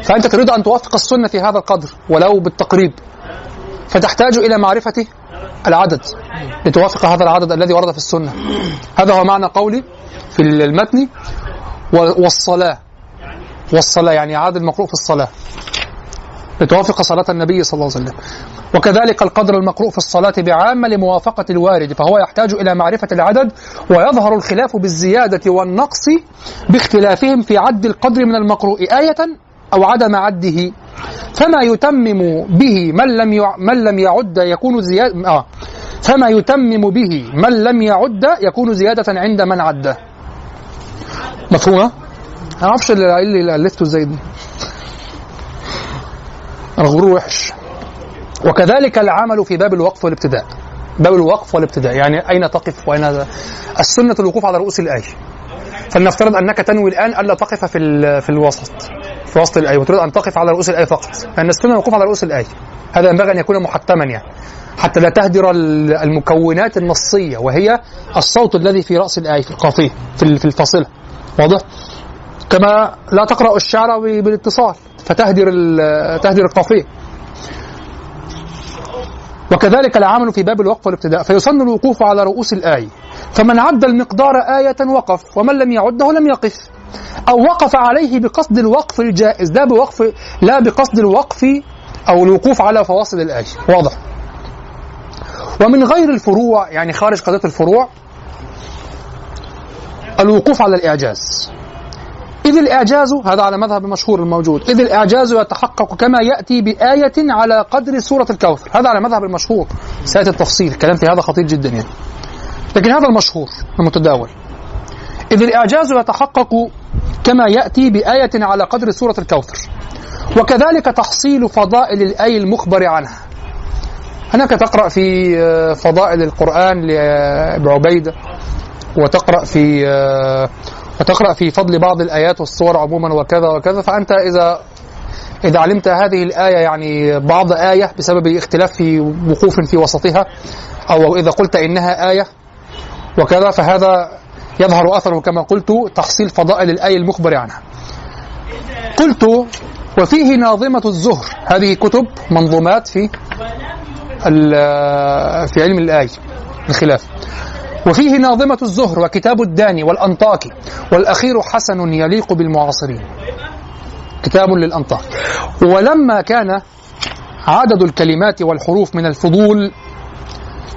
C: فأنت تريد أن توافق السنة في هذا القدر ولو بالتقريب. فتحتاج إلى معرفة العدد لتوافق هذا العدد الذي ورد في السنة. هذا هو معنى قولي في المتن والصلاة. والصلاة يعني عدد المقروء في الصلاة. لتوافق صلاة النبي صلى الله عليه وسلم. وكذلك القدر المقروء في الصلاة بعامة لموافقة الوارد فهو يحتاج إلى معرفة العدد ويظهر الخلاف بالزيادة والنقص باختلافهم في عد القدر من المقروء. آية أو عدم عده فما يتمم به من لم. من لم يعد يكون زيادة آه فما يتمم به من لم يعد يكون زيادة عند من عده. مفهومة؟ أنا ما أعرفش اللي ألفته إزاي دي الغرور وحش. وكذلك العمل في باب الوقف والابتداء. باب الوقف والابتداء. يعني أين تقف وأين السنة الوقوف على رؤوس الآية. فلنفترض أنك تنوي الآن ألا تقف في في الوسط. في وسط الآية وتريد أن تقف على رؤوس الآية فقط. لأن السنة الوقوف على رؤوس الآية. هذا ينبغي أن يكون محتما يعني. حتى لا تهدر ال- المكونات النصية وهي الصوت الذي في رأس الآية في القافية في ال- في الفاصلة واضح؟ كما لا تقرأ الشعر بالاتصال فتهدر تهدر القافية. وكذلك العمل في باب الوقف والابتداء فيسن الوقوف على رؤوس الآية. فمن عد المقدار آية وقف ومن لم يعده لم يقف. أو وقف عليه بقصد الوقف الجائز لا بوقف لا بقصد الوقف أو الوقوف على فواصل الآية واضح. ومن غير الفروع يعني خارج قضية الفروع الوقوف على الإعجاز. إذ الإعجاز هذا على مذهب المشهور الموجود إذ الإعجاز يتحقق كما يأتي بآية على قدر سورة الكوثر. هذا على مذهب المشهور سيأتي التفصيل الكلام في هذا خطير جدا يعني. لكن هذا المشهور المتداول. إذ الإعجاز يتحقق كما يأتي بآية على قدر سورة الكوثر. وكذلك تحصيل فضائل الآية المخبر عنها. هناك تقرأ في آه، فضائل القرآن لأبي عبيدة وتقرأ في آه، وتقرأ في فضل بعض الآيات والصور عموما وكذا وكذا. فأنت إذا إذا علمت هذه الآية يعني بعض آية بسبب اختلاف في وقوف في وسطها أو إذا قلت إنها آية وكذا فهذا يظهر أثره كما قلت تحصيل فضائل الآية المخبر عنها. قلت وفيه ناظمة الزهر. هذه كتب منظومات في في علم الآية الخلاف. وفيه ناظمة الزهر وكتاب الداني والأنطاكي. والأخير حسن يليق بالمعاصرين. كتاب للأنطاكي. ولما كان عدد الكلمات والحروف من الفضول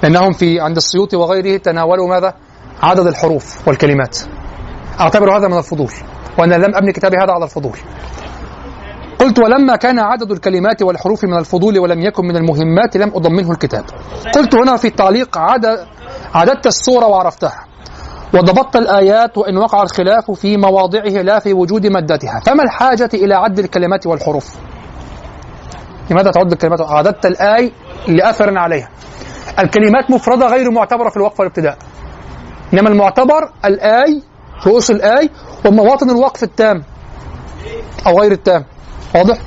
C: لأنهم في عند السيوطي وغيره تناولوا ماذا؟ عدد الحروف والكلمات. أعتبر هذا من الفضول وأنا لم أبني كتابي هذا على الفضول. قلت ولما كان عدد الكلمات والحروف من الفضول ولم يكن من المهمات لم أضمنه الكتاب. قلت هنا في التعليق عدد عددت الصورة وعرفتها وضبطت الآيات وإن وقع الخلاف في مواضعه لا في وجود مادتها. فما الحاجة إلى عد الكلمات والحروف؟ لماذا تعد الكلمات؟ عددت الآي لأثر عليها. الكلمات مفردة غير معتبرة في الوقف والابتداء. إنما المعتبر الآي رؤوس الآي ومواطن الوقف التام أو غير التام. واضح؟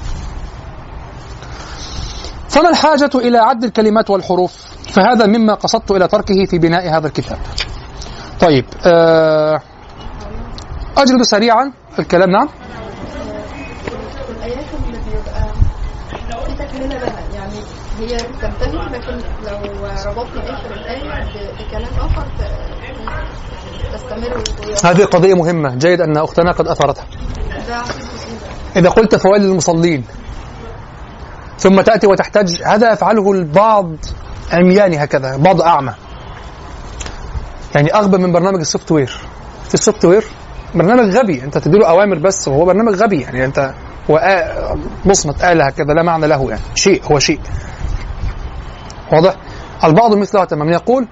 C: فما الحاجة إلى عد الكلمات والحروف؟ فهذا مما قصدت إلى تركه في بناء هذا الكتاب. طيب آه، أجلد سريعا الكلام نعم.
D: يعني هي لكن لو ربطنا آخر الآية ب- بكلام آخر ت-
C: هذه قضية مهمة. جيد أن أختنا قد أثرتها. إذا قلت فويل للمصلين ثم تأتي وتحتاج هذا يفعله البعض عمياني هكذا بعض أعمى. يعني أغبى من برنامج ال software. في ال software برنامج غبي. أنت تديله أوامر بس وهو برنامج غبي. يعني أنت مصمت آلة هكذا لا معنى له يعني. شيء هو شيء. واضح؟ البعض مثله تماما. يقول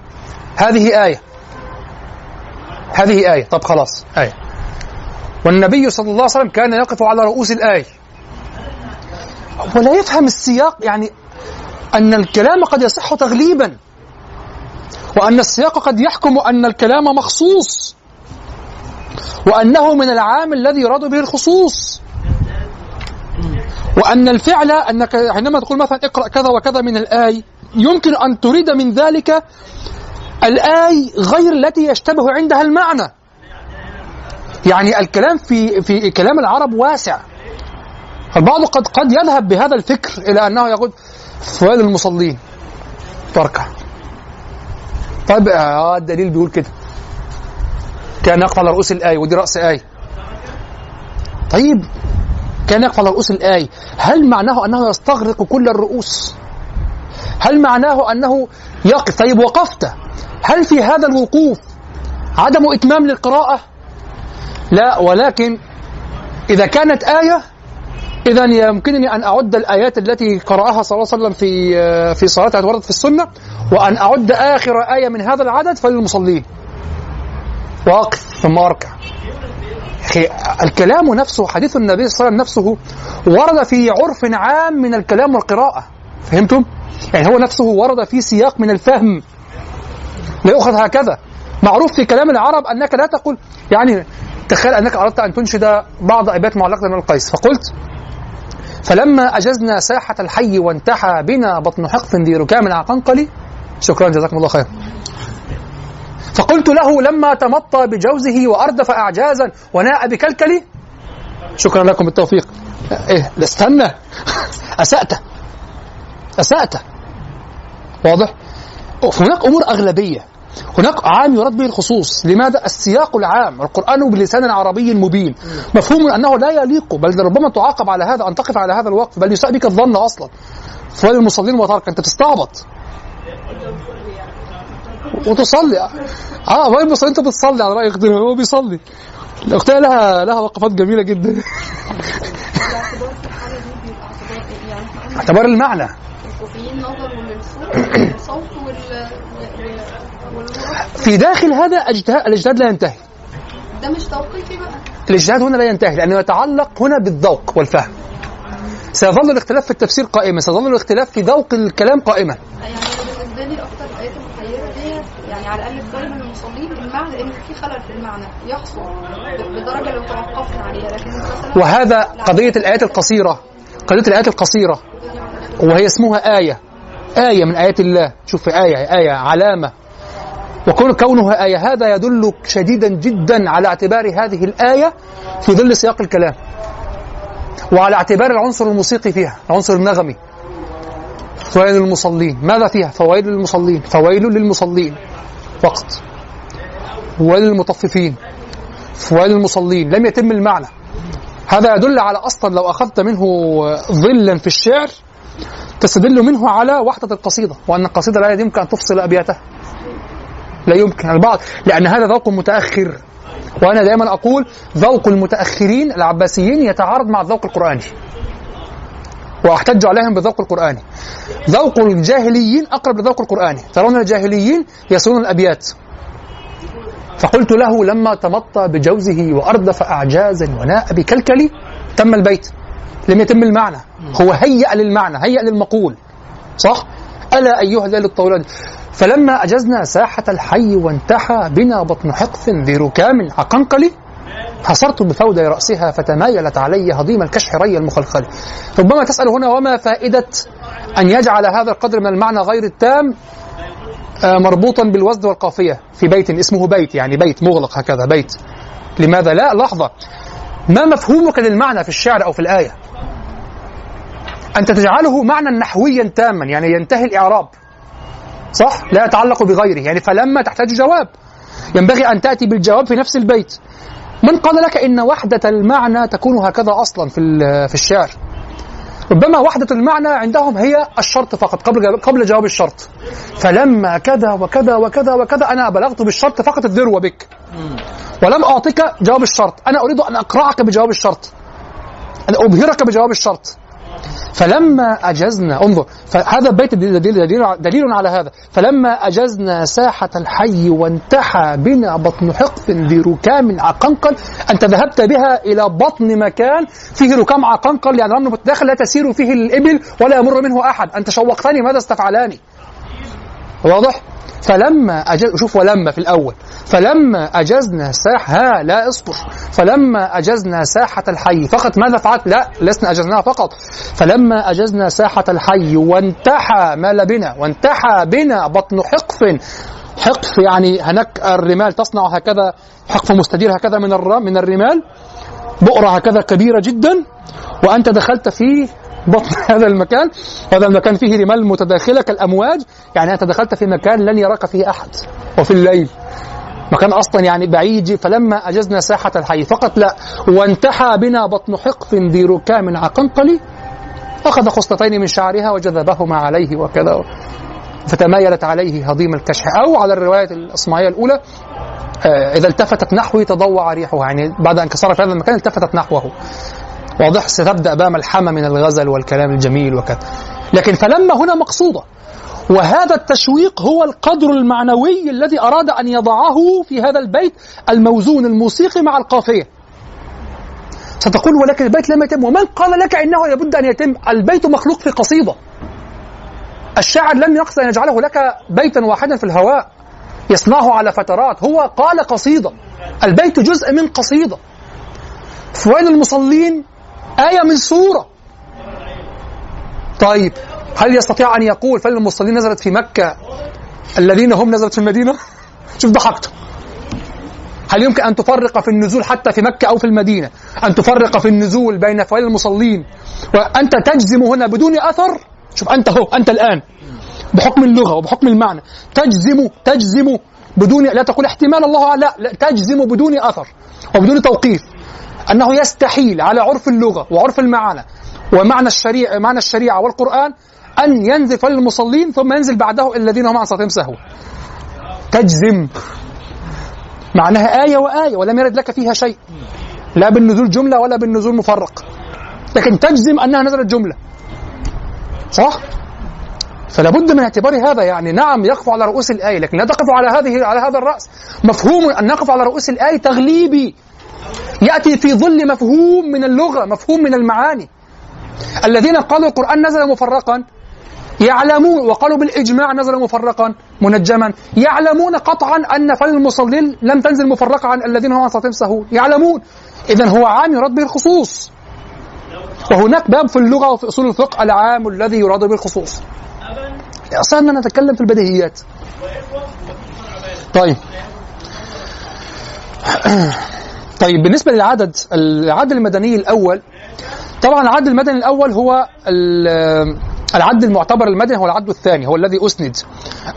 C: هذه آية. هذه آية. طب خلاص. آية. والنبي صلى الله عليه وسلم كان يقف على رؤوس الآية. ولا يفهم السياق يعني أن الكلام قد يصح تغليبا وأن السياق قد يحكم أن الكلام مخصوص وأنه من العام الذي يراد به الخصوص. وأن الفعل أنك حينما تقول مثلا اقرأ كذا وكذا من الآي يمكن أن تريد من ذلك الآي غير التي يشتبه عندها المعنى. يعني الكلام في في كلام العرب واسع. البعض قد قد يذهب بهذا الفكر إلى أنه يقول فوائد المصلين. تركع طيب آه الدليل بيقول كده. كان يقف على رؤوس الآية ودي رأس آية طيب كان يقف على رؤوس الآية هل معناه أنه يستغرق كل الرؤوس؟ هل معناه أنه يقف؟ طيب وقفت هل في هذا الوقوف عدم إتمام للقراءة؟ لا ولكن إذا كانت آية إذا يمكنني أن أعد الآيات التي قرأها صلى الله عليه وسلم في في صلاته وردت في السنة وأن أعد آخر آية من هذا العدد فللمصلين. وأقف ثم أركع. أخي الكلام نفسه حديث النبي صلى الله عليه وسلم نفسه ورد في عرف عام من الكلام والقراءة. فهمتم؟ يعني هو نفسه ورد في سياق من الفهم. لا يؤخذ هكذا. معروف في كلام العرب أنك لا تقول يعني تخيل أنك أردت أن تنشد بعض أبيات معلقة من القيس فقلت فلما أجزنا ساحة الحي وانتحى بنا بطن حقف ذي ركام عقنقلي شكرا جزاكم الله خير فقلت له لما تمطى بجوزه وأردف أعجازا وناء بكلكلي شكرا لكم بالتوفيق. إيه لا استنى. أسأت. أسأت. واضح؟ هناك أمور أغلبية. هناك عام يراد به الخصوص. لماذا؟ السياق العام. القرآن بلسان عربي مبين. مفهوم أنه لا يليق بل ربما تعاقب على هذا أن تقف على هذا الوقف بل يساء بك الظن أصلا. فوائد المصلين وترك. أنت تستعبط وتصلي. آه فوائد المصلين أنت بتصلي على رأي اختنا هو بيصلي. الاختنا لها لها وقفات جميلة جدا.
D: اعتبار
C: المعنى.
D: والصوت وال
C: في داخل هذا اجتهاد الاجتهاد لا ينتهي.
D: ده مش توقيفي بقى.
C: الاجتهاد هنا لا ينتهي لأنه يتعلق هنا بالذوق والفهم. سيظل الاختلاف في التفسير قائما سيظل الاختلاف في ذوق الكلام قائما.
D: يعني بالنسبة لي أكتر الايات المحيره دي يعني على الأقل في من المصلين المعنى ان في خلل في المعنى يحصل بدرجة لو توقفنا عليها لكن مثلا
C: وهذا قضية الآيات القصيرة قضية الآيات القصيرة وهي اسمها آية. آية من آيات الله. شوف آية آية علامة. وكون كونها آية هذا يدل شديدا جدا على اعتبار هذه الآية في ظل سياق الكلام. وعلى اعتبار العنصر الموسيقي فيها العنصر النغمي. فويل للمصلين. ماذا فيها؟ فويل للمصلين. فويل للمصلين. فقط. فويل للمطففين. فويل للمصلين. لم يتم المعنى. هذا يدل على أصلا لو أخذت منه ظلا في الشعر تستدل منه على وحدة القصيدة وأن القصيده لا يمكن أن تفصل أبياتها. لا يمكن البعض لأن هذا ذوق متاخر وأنا دائما أقول ذوق المتأخرين العباسيين يتعارض مع الذوق القرآني. وأحتج عليهم بالذوق القرآني. ذوق الجاهليين أقرب لذوق القرآني. ترون الجاهليين يسرون الأبيات. فقلت له لما تمطى بجوزه وأردف اعجازا وناء بكلكلي تم البيت. لم يتم المعنى. هو هيأ للمعنى هيأ للمقول. صح؟ ألا أيها الليل الطويل فلما أجزنا ساحة الحي وانتحى بنا بطن حقف ذي ركام عقنقل حصرت بفودي رأسها فتمايلت علي هضيم الكشح ري المخلخل. ربما تسأل هنا وما فائدة أن يجعل هذا القدر من المعنى غير التام آه، مربوطا بالوزن والقافية في بيت اسمه بيت يعني بيت مغلق هكذا بيت. لماذا لا؟ لحظة. ما مفهومك للمعنى في الشعر أو في الآية؟ أنت تجعله معنى نحويا تاما يعني ينتهي الإعراب. صح؟ لا يتعلق بغيره. يعني فلما تحتاج جواب ينبغي أن تأتي بالجواب في نفس البيت. من قال لك إن وحدة المعنى تكون هكذا أصلا في في الشعر. ربما وحدة المعنى عندهم هي الشرط فقط قبل قبل جواب الشرط. فلما كذا وكذا وكذا وكذا أنا بلغت بالشرط فقط الذروة بك. ولم أعطيك جواب الشرط. أنا أريد أن أقرعك بجواب الشرط. أن أبهرك بجواب الشرط. فلما أجزنا انظر فهذا البيت دليل, دليل, دليل على هذا. فلما أجزنا ساحة الحي وانتحى بنا بطن حقف ذي ركام عقنقل أنت ذهبت بها إلى بطن مكان فيه ركام عقنقل يعني رمل متداخل لا تسير فيه الإبل ولا يمر منه أحد. أنت شوقتني ماذا استفعلاني؟ واضح؟ فلما أجز شوف ولما في الأول. فلما أجزنا ساحة ها لا اصبر. فلما أجزنا ساحة الحي فقط ماذا فعلت؟ لا لسنا أجزناها فقط. فلما أجزنا ساحة الحي وانتحى مال بنا وانتحى بنا بطن حقف. حقف يعني هناك الرمال تصنع هكذا حقف مستدير هكذا من من الرمال. بؤرة هكذا كبيرة جدا. وأنت دخلت في بطن هذا المكان. هذا المكان فيه رمال متداخلة كالأمواج. يعني أنت دخلت في مكان لن يراك فيه أحد. وفي الليل. مكان أصلا يعني بعيد. فلما أجزنا ساحة الحي فقط لا. وانتحى بنا بطن حقف ذي ركام عقنقل أخذ خصلتين من شعرها وجذبهما عليه وكذا. فتمايلت عليه هضيم الكشح. أو على الرواية الإصمعية الأولى آه، إذا التفتت نحوي تضوع ريحها يعني بعد أن كسر في هذا المكان التفتت نحوه. واضح ستبدأ بقى ملحمة من الغزل والكلام الجميل وكذا. لكن فلما هنا مقصودة وهذا التشويق هو القدر المعنوي الذي أراد أن يضعه في هذا البيت الموزون الموسيقي مع القافية. ستقول ولكن البيت لم يتم ومن قال لك إنه لابد أن يتم؟ البيت مخلوق في قصيدة. الشاعر لم يقصد أن يجعله لك بيتا واحدا في الهواء يصنعه على فترات. هو قال قصيدة. البيت جزء من قصيدة. فويل المصلين؟ آية من سورة. طيب هل يستطيع أن يقول فويل المصلين نزلت في مكة الذين هم نزلت في المدينة؟ شوف ضحكت. هل يمكن أن تفرق في النزول حتى في مكة أو في المدينة؟ أن تفرق في النزول بين فويل المصلين وأنت تجزم هنا بدون أثر؟ شوف أنت هو أنت الآن. بحكم اللغة وبحكم المعنى. تجزم تجزم بدون لا تقول احتمال الله لا, لا تجزم بدون أثر وبدون توقيف. أنه يستحيل على عرف اللغة وعرف المعنى ومعنى الشريعة معنى الشريعة والقرآن أن ينزل فل المصلين ثم ينزل بعده الذين هم عن صلاتهم سهوا تجزم. معناها آية وآية ولم يرد لك فيها شيء. لا بالنزول جملة ولا بالنزول مفرق. لكن تجزم أنها نزلت جملة. صح؟ فلا بد من اعتبار هذا يعني نعم يقف على رؤوس الآية لكن لا تقف على هذه على هذا الرأس. مفهوم أن نقف على رؤوس الآية تغليبي. يأتي في ظل مفهوم من اللغة مفهوم من المعاني. الذين قالوا القرآن نزل مفرقا يعلمون وقالوا بالإجماع نزل مفرقا منجما يعلمون قطعا أن فل المصلين لم تنزل مفرقة عن الذين هم عن يعلمون. إذا هو عام يراد به الخصوص وهناك باب في اللغة وفي أصول الفقه العام الذي يراد به الخصوص أصلا نتكلم في البديهيات. طيب. طيب بالنسبة للعدد العدد المدني الأول طبعا العد المدني الأول هو ال- العد المعتبر المدني هو العد الثاني هو الذي أسند.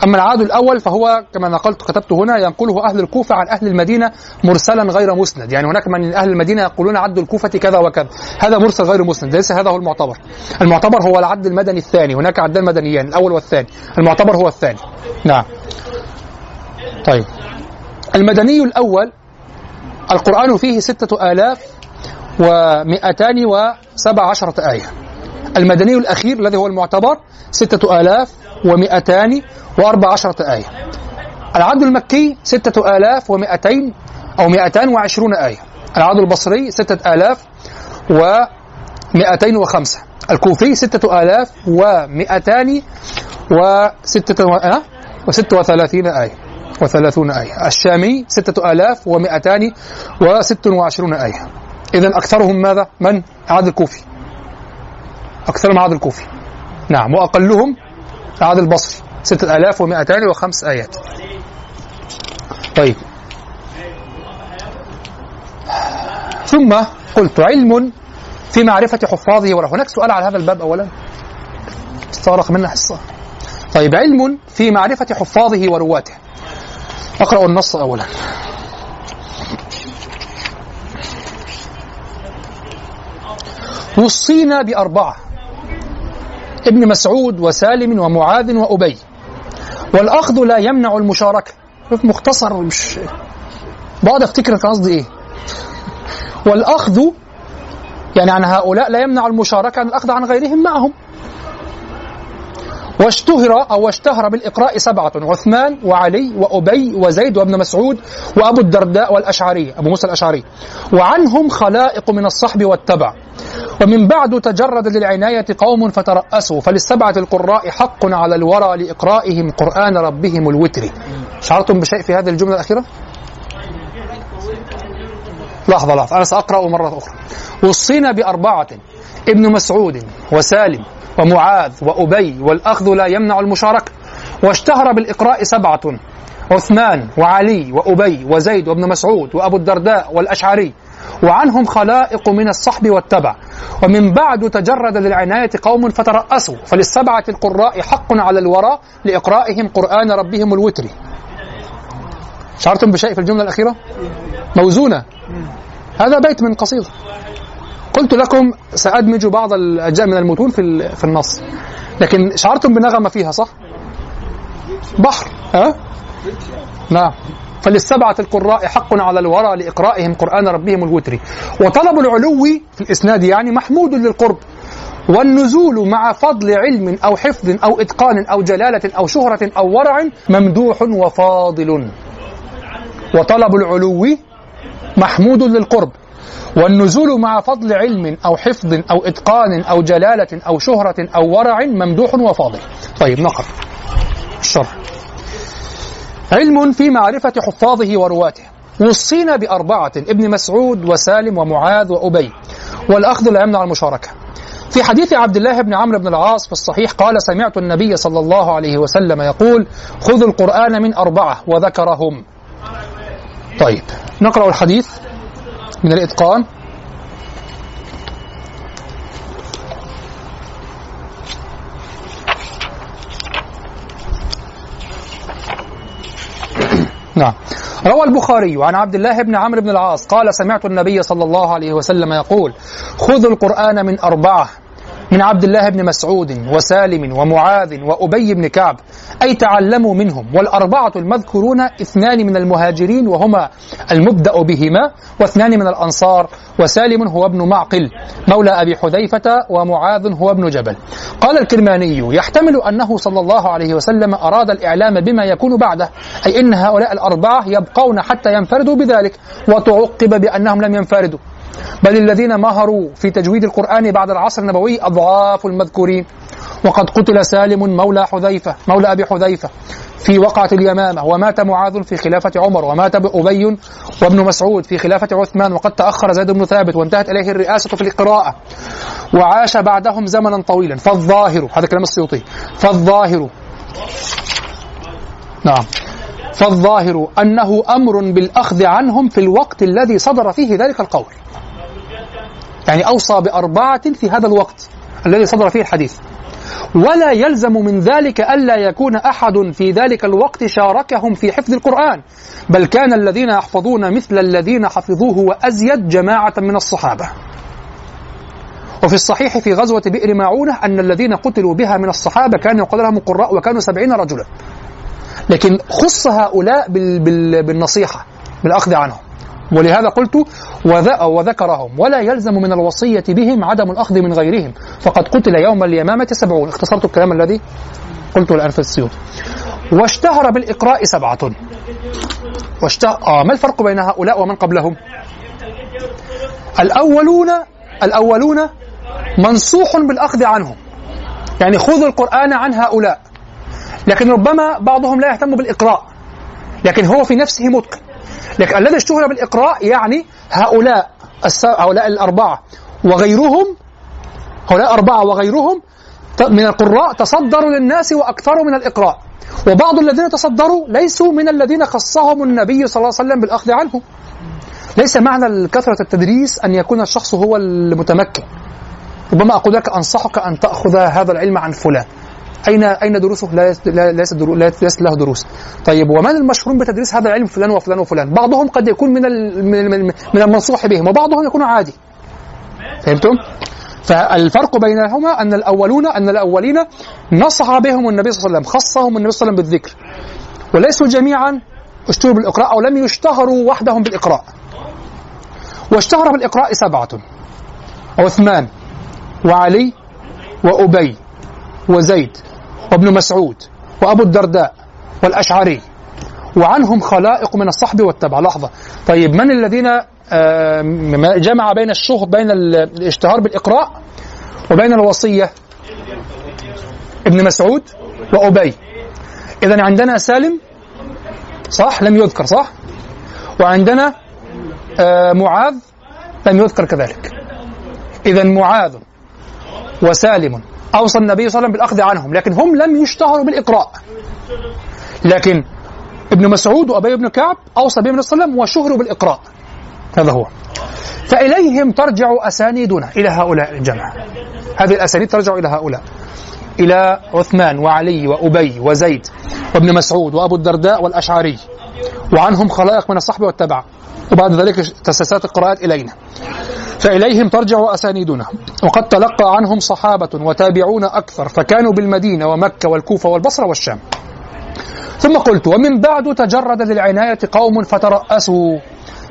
C: أما العد الأول فهو كما نقلت كتبت هنا ينقله أهل الكوفة عن أهل المدينة مرسلا غير مسند. يعني هناك من أهل المدينة يقولون عد الكوفة كذا وكذا. هذا مرسل غير مسند ليس هذا هو المعتبر. المعتبر هو العد المدني الثاني هناك عدان مدنيان الأول والثاني. المعتبر هو الثاني. نعم. طيب. المدني الأول القرآن فيه ستة آلاف ومئتان وسبع عشرة آية. المدني الأخير الذي هو المعتبر ستة آلاف ومئتان وأربع عشرة آية. العدد المكي ستة آلاف ومئتين أو مئتان وعشرون آية. العدد البصري ستة آلاف ومئتين وخمسة. الكوفي ستة آلاف ومئتان وستة و... أه؟ وست وثلاثين آية. وثلاثون آية. الشامي ستة آلاف ومئتان وست وعشرون آية. إذا أكثرهم ماذا؟ من؟ عاد الكوفي. أكثرهم عاد الكوفي. نعم. وأقلهم عاد البصري. ستة آلاف ومئتان وخمس آيات. طيب. ثم قلت علم في معرفة حفاظه ولا هناك سؤال على هذا الباب أولا. استغرق منا حصة. طيب علم في معرفة حفاظه ورواته. أقرأ النص أولا. وصينا بأربعة. ابن مسعود وسالم ومعاذ وأبي. والأخذ لا يمنع المشاركة. شوف مختصر مش بقعد أفتكر كان قصدي إيه. والأخذ يعني عن هؤلاء لا يمنع المشاركة عن الأخذ عن غيرهم معهم. واشتهر أو اشتهر بالإقراء سبعة عثمان وعلي وأبي وزيد وابن مسعود وأبو الدرداء والأشعري أبو موسى الأشعري. وعنهم خلائق من الصحب والتبع. ومن بعد تجرد للعناية قوم فترأسوا فللسبعة القراء حق على الورى لإقرائهم قرآن ربهم الوتر. شعرتم بشيء في هذه الجملة الأخيرة؟ لحظة لحظة. أنا سأقرأ مرة أخرى. وصينا بأربعة. ابن مسعود وسالم ومعاذ وأبي والأخذ لا يمنع المشاركة. واشتهر بالإقراء سبعة عثمان وعلي وأبي وزيد وابن مسعود وأبو الدرداء والأشعري. وعنهم خلائق من الصحب والتبع. ومن بعد تجرد للعناية قوم فترأسوا. فللسبعة القراء حق على الورى لإقرائهم قرآن ربهم الوتر. شعرتم بشيء في الجملة الأخيرة؟ موزونة. هذا بيت من قصيدة. قلت لكم سأدمج بعض الأجزاء من المتون في في النص. لكن شعرتم بنغمة فيها صح؟ بحر ها؟ نعم. فللسبعة القراء حق على الورى لإقرائهم قرآن ربهم الوتر. وطلب العلو في الإسناد يعني محمود للقرب. والنزول مع فضل علم أو حفظ أو إتقان أو جلالة أو شهرة أو ورع ممدوح وفاضل. وطلب العلو محمود للقرب. والنزول مع فضل علم أو حفظ أو إتقان أو جلالة أو شهرة أو ورع ممدوح وفاضل. طيب نقر الشرح. علم في معرفة حفاظه ورواته وصينا بأربعة ابن مسعود وسالم ومعاذ وأبي. والأخذ لا يمنع المشاركة. في حديث عبد الله بن عمرو بن العاص في الصحيح قال سمعت النبي صلى الله عليه وسلم يقول خذوا القرآن من أربعة وذكرهم. طيب نقرأ الحديث. من الإتقان. نعم. روى البخاري عن عبد الله بن عمرو بن العاص قال سمعت النبي صلى الله عليه وسلم يقول خذوا القرآن من أربعة. من عبد الله بن مسعود وسالم ومعاذ وأبي بن كعب أي تعلموا منهم والأربعة المذكورون اثنان من المهاجرين وهما المبدأ بهما واثنان من الأنصار وسالم هو ابن معقل مولى أبي حذيفة ومعاذ هو ابن جبل. قال الكرماني يحتمل أنه صلى الله عليه وسلم أراد الإعلام بما يكون بعده أي إن هؤلاء الأربعة يبقون حتى ينفردوا بذلك وتعقب بأنهم لم ينفردوا. بل الذين مهروا في تجويد القرآن بعد العصر النبوي أضعاف المذكورين. وقد قتل سالم مولى حذيفة مولى أبي حذيفة في وقعة اليمامة ومات معاذ في خلافة عمر ومات أبي وابن مسعود في خلافة عثمان وقد تأخر زيد بن ثابت وانتهت إليه الرئاسة في القراءة. وعاش بعدهم زمنا طويلا. فالظاهر هذا كلام السيوطي. فالظاهر نعم. فالظاهر أنه أمر بالأخذ عنهم في الوقت الذي صدر فيه ذلك القول. يعني أوصى بأربعة في هذا الوقت الذي صدر فيه الحديث. ولا يلزم من ذلك ألا يكون أحد في ذلك الوقت شاركهم في حفظ القرآن. بل كان الذين يحفظون مثل الذين حفظوه وأزيد جماعة من الصحابة. وفي الصحيح في غزوة بئر معونة أن الذين قتلوا بها من الصحابة كانوا لهم القراء وكانوا سبعين رجلا. لكن خص هؤلاء بال بال بالنصيحة بالأخذ عنهم. ولهذا قلت وذ- وذكرهم ولا يلزم من الوصية بهم عدم الأخذ من غيرهم. فقد قتل يوم اليمامة سبعون. اختصرت الكلام الذي قلته الآن في السيوط. واشتهر بالإقراء سبعة. واشتهر آه ما الفرق بين هؤلاء ومن قبلهم؟ الأولون الأولون منصوح بالأخذ عنهم. يعني خذوا القرآن عن هؤلاء. لكن ربما بعضهم لا يهتم بالإقراء. لكن هو في نفسه متقن. لكن الذي اشتهر بالإقراء يعني هؤلاء. هؤلاء الأربعة. وغيرهم هؤلاء أربعة وغيرهم من القراء تصدروا للناس وأكثروا من الإقراء. وبعض الذين تصدروا ليسوا من الذين خصهم النبي صلى الله عليه وسلم بالأخذ عنهم ليس معنى كثرة التدريس أن يكون الشخص هو المتمكن. ربما أقول لك أنصحك أن تأخذ هذا العلم عن فلان. أين أين دروسه؟ لا يس- لا- ليس ليس له دروس. طيب ومن المشهورون بتدريس هذا العلم فلان وفلان وفلان؟ بعضهم قد يكون من من من- من المنصوح بهم وبعضهم يكون عادي. فهمتم؟ فالفرق بينهما أن الأولون أن الأولين نصح بهم النبي صلى الله عليه وسلم، خصهم النبي صلى الله عليه وسلم بالذكر. وليسوا جميعا اشتهروا بالإقراء أو لم يشتهروا وحدهم بالإقراء. واشتهر بالإقراء سبعة عثمان وعلي وأبي وزيد وابن مسعود وأبو الدرداء والأشعري. وعنهم خلائق من الصحب والتبع. لحظة. طيب من الذين آه، جمع بين الشهر بين ال- الاشتهار بالإقراء وبين الوصية؟ ابن مسعود وأبي. إذا عندنا سالم صح؟ لم يذكر صح؟ وعندنا آه، معاذ لم يذكر كذلك. إذا معاذ وسالم أوصى النبي صلى الله عليه وسلم بالأخذ عنهم لكن هم لم يشتهروا بالإقراء. لكن ابن مسعود وأبي بن كعب أوصى بهم صلى الله عليه وسلم وشهروا بالإقراء. هذا هو. فإليهم ترجع أسانيدنا إلى هؤلاء الجماعة. هذه الأسانيد ترجع إلى هؤلاء. إلى عثمان وعلي وأبي وزيد وابن مسعود وأبو الدرداء والأشعري. وعنهم خلائق من الصحب والتبع وبعد ذلك تسلسلات القراءات إلينا. فإليهم ترجع أسانيدنا. وقد تلقى عنهم صحابة وتابعون أكثر فكانوا بالمدينة ومكة والكوفة والبصرة والشام. ثم قلت ومن بعد تجرد للعناية قوم فترأسوا.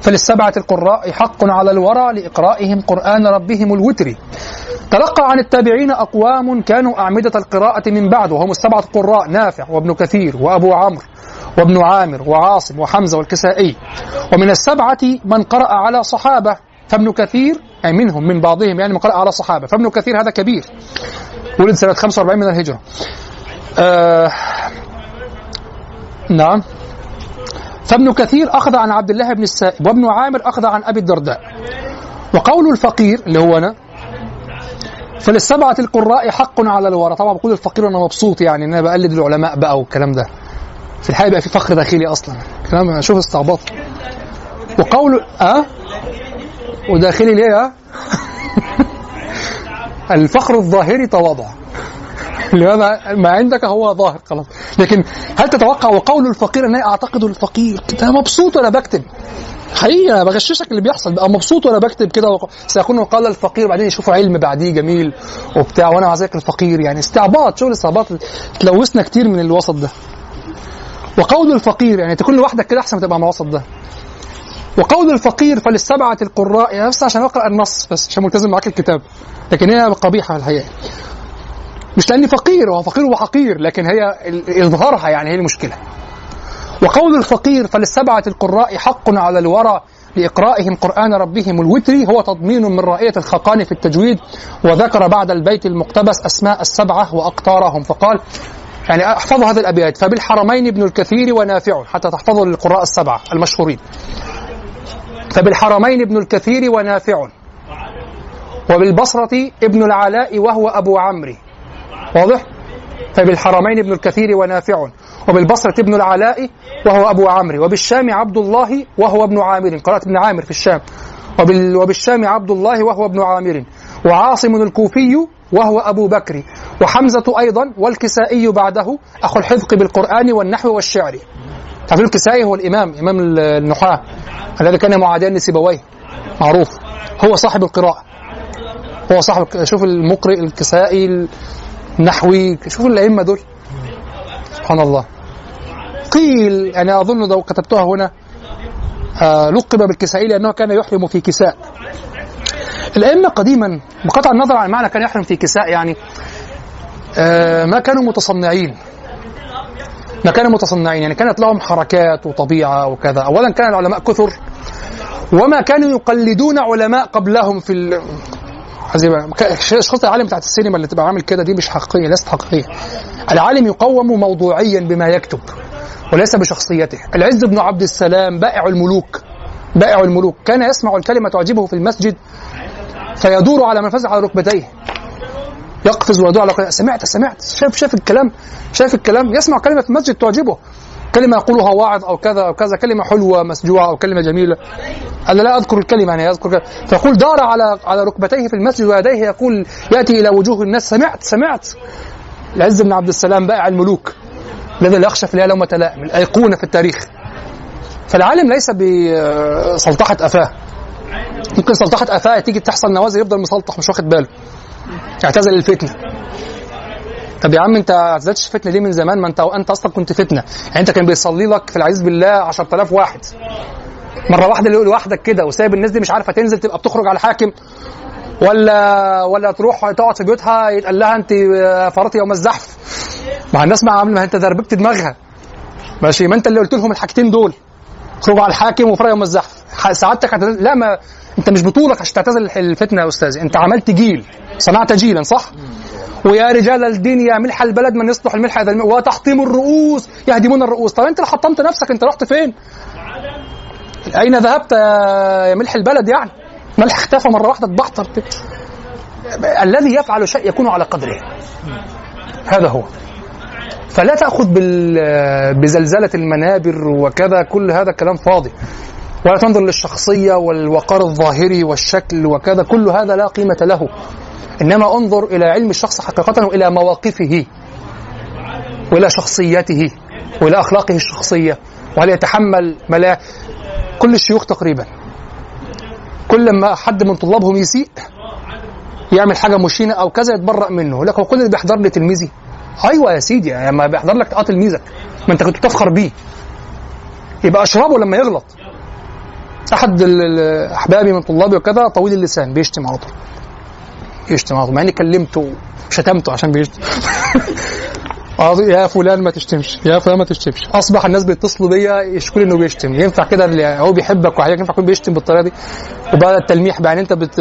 C: فللسبعة القراء حق على الورى لإقرائهم قرآن ربهم الوتر. تلقى عن التابعين أقوام كانوا أعمدة القراءة من بعد وهم السبعة القراء نافع وابن كثير وأبو عمرو وابن عامر وعاصم وحمزة والكسائي. ومن السبعة من قرأ على صحابة فابن كثير أي منهم من بعضهم يعني من قرأ على صحابة. فابن كثير هذا كبير ولد سنة 45 من الهجرة. آه نعم. فابن كثير أخذ عن عبد الله بن السائب وابن عامر أخذ عن أبي الدرداء. وقول الفقير اللي هو أنا فللسبعة القراء حق على الورى. طبعا بقول الفقير وأنا مبسوط يعني إن أنا بقلد العلماء بقى والكلام ده. في الحقيقة بقى في فخر داخلي أصلا. كلام شوف استعباط. وقول أه؟ وداخلي ليه الفخر الظاهري تواضع. لماذا؟ ما عندك هو ظاهر خلاص. لكن هل تتوقع وقول الفقير ان أعتقد الفقير؟ أنا مبسوط وأنا بكتب. حقيقي أنا بغششك اللي بيحصل. بقى مبسوط وأنا بكتب كده وق... سيكون قال الفقير بعدين يشوفوا علم بعديه جميل وبتاع وأنا مع ذلك الفقير يعني. استعباط شغل استعباط تلوثنا كتير من الوسط ده. وقول الفقير يعني تكون لوحدك كده أحسن ما تبقى مع الوسط ده. وقول الفقير فللسبعة القراء يعني بس عشان أقرأ النص بس عشان ملتزم معاك الكتاب. لكن هي قبيحة الحقيقة. مش لأني فقير هو فقير وحقير لكن هي إظهارها يعني هي المشكلة. وقول الفقير فللسبعة القراء حق على الورى لإقرائهم قرآن ربهم الوتري هو تضمين من رائية الخقان في التجويد وذكر بعد البيت المقتبس أسماء السبعة وأقطارهم. فقال يعني أحفظوا هذه الأبيات. فبالحرمين ابن الكثير ونافع حتى تحفظوا للقراء السبعة المشهورين. فبالحرمين ابن الكثير ونافع. وبالبصرة ابن العلاء وهو أبو عمرو. واضح؟ فبالحرمين ابن الكثير ونافع. وبالبصرة ابن العلاء وهو أبو عمرو. وبالشام عبد الله وهو ابن عامر. قرأت ابن عامر في الشام. وبال وبالشام عبد الله وهو ابن عامر. وعاصم الكوفي وهو أبو بكر. وحمزة أيضا والكسائي بعده أخو الحذق بالقرآن والنحو والشعر. تعرفون الكسائي هو الإمام إمام النحاة الذي كان معاديا لسيبويه معروف. هو صاحب القراءة. هو صاحب شوف المقرئ الكسائي النحوي شوف الأئمة دول. سبحان الله. قيل يعني أظن لو كتبتها هنا آه لقب بالكسائي لأنه كان يحرم في كساء. الأئمة قديما بقطع النظر عن معنى كان يحرم في كساء يعني آه ما كانوا متصنعين. ما كانوا متصنعين يعني كانت لهم حركات وطبيعة وكذا. أولا كان العلماء كثر وما كانوا يقلدون علماء قبلهم في ال... شخص العالم بتاعت السينما اللي تبقى عامل كده دي مش حقيقية ليست حقيقية. العالم يقوم موضوعيا بما يكتب وليس بشخصيته. العز بن عبد السلام بائع الملوك بائع الملوك. كان يسمع الكلمة تعجبه في المسجد فيدور على منفذه على ركبتيه. يقفز ويدور على ركبتيه سمعت سمعت. شاف شاف الكلام شاف الكلام. يسمع كلمة في المسجد تعجبه. كلمة يقولها واعظ أو كذا أو كذا كلمة حلوة مسجوعة أو كلمة جميلة. أنا لا أذكر الكلمة يعني أذكر كلمة. فيقول دار على على ركبتيه في المسجد ويديه يقول يأتي إلى وجوه الناس. سمعت سمعت. العز بن عبد السلام بائع الملوك الذي لا يخشى في الليالي لومة لائم الأيقونة في التاريخ. فالعالم ليس بسلطحة أفاه. ممكن سلطحة أفاه تيجي تحصل نوازل يفضل مسلطح مش واخد باله. يعتزل الفتنة. طب يا عم انت اعتزلتش فتنه ليه من زمان؟ ما انت انت أصلا كنت فتنة. يعني انت كان بيصلي لك في العزيز بالله 10000 واحد. مرة واحدة لوحدك كده وسايب الناس دي مش عارفة تنزل تبقى بتخرج على الحاكم؟ ولا ولا تروح تقعد في بيوتها يتقال لها انت فرطي يوم الزحف؟ مع الناس ما عامل ما انت دربكت دماغها. ماشي؟ ما انت اللي قلت لهم الحاجتين دول. خرجوا على الحاكم وفرق يوم الزحف. سعادتك لا ما انت مش بطولك عشان تعتزل الفتنة يا أستاذي انت عملت جيل صنعت جيلا صح؟ ويا رجال الدين يا ملح البلد من يصلح الملح هذا الملح وتحطيم الرؤوس يهدمون الرؤوس طب انت اللي حطمت نفسك انت رحت فين؟ أين ذهبت يا ملح البلد يعني؟ ملح اختفى مرة واحدة اتبحتر الذي يفعل شيء يكون على قدره هذا هو فلا تأخذ بزلزلة المنابر وكذا كل هذا كلام فاضي ولا تنظر للشخصية والوقار الظاهري والشكل وكذا كل هذا لا قيمة له. إنما انظر إلى علم الشخص حقيقة وإلى مواقفه وإلى شخصيته وإلى أخلاقه الشخصية وهل يتحمل ملا كل الشيوخ تقريبا. كل ما حد من طلابهم يسيء يعمل حاجة مشينة أو كذا يتبرأ منه. لكن كل اللي بيحضر لي تلميذي. أيوه يا سيدي لما يعني بيحضر لك آه تلميذك ما أنت كنت بتفخر بيه. يبقى أشربه لما يغلط. أحد أحبابي من طلابي وكذا طويل اللسان بيشتم على طول. يشتم على طول مع إني كلمته وشتمته عشان بيشتم. يا فلان ما تشتمش يا فلان ما تشتمش. أصبح الناس بيتصلوا بيا يشكوا إنه بيشتم. ينفع كده هو بيحبك وحاجة ينفع يكون بيشتم بالطريقة دي؟ وبقى التلميح بقى يعني أنت بت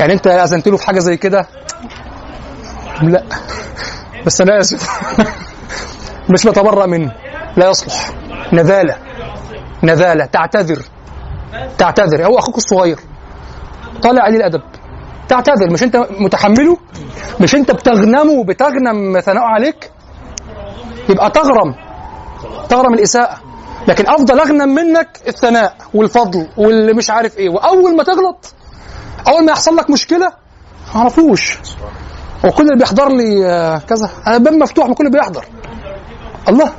C: يعني أنت أذنت له في حاجة زي كده؟ لا. بس أنا آسف. مش بتبرأ منه. لا يصلح. نذالة. نذالة. تعتذر. تعتذر. هو أخوك الصغير. طالع عليه الأدب. تعتذر. مش أنت متحمله؟ مش أنت بتغنمه بتغنم ثناءه عليك؟ يبقى تغرم. تغرم الإساءة. لكن أفضل أغنم منك الثناء والفضل واللي مش عارف إيه. وأول ما تغلط أول ما يحصل لك مشكلة ما اعرفوش وكل اللي بيحضر لي آه، كذا. أنا باب مفتوح ما كل بيحضر. الله.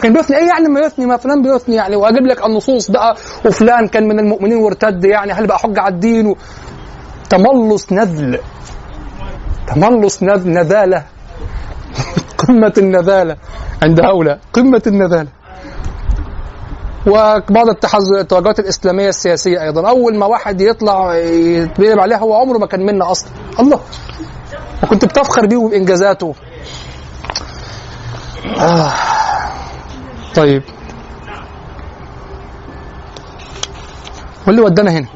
C: كان بيثني إيه يعني ما يثني ما فلان بيثني يعني. وأجيب لك النصوص بقى وفلان كان من المؤمنين وارتد يعني هل بقى حجه على الدين؟ و... تملص نذل. تملص نذل نذالة. قمة النذالة عند هؤلاء. قمة النذالة. وبعض. التوجهات الإسلامية السياسية أيضا. أول ما واحد يطلع يتبين عليها هو عمره ما كان منا أصلا. الله. وكنت بتفخر بيه وبإنجازاته. آه. طيب. واللي ودانا هنا.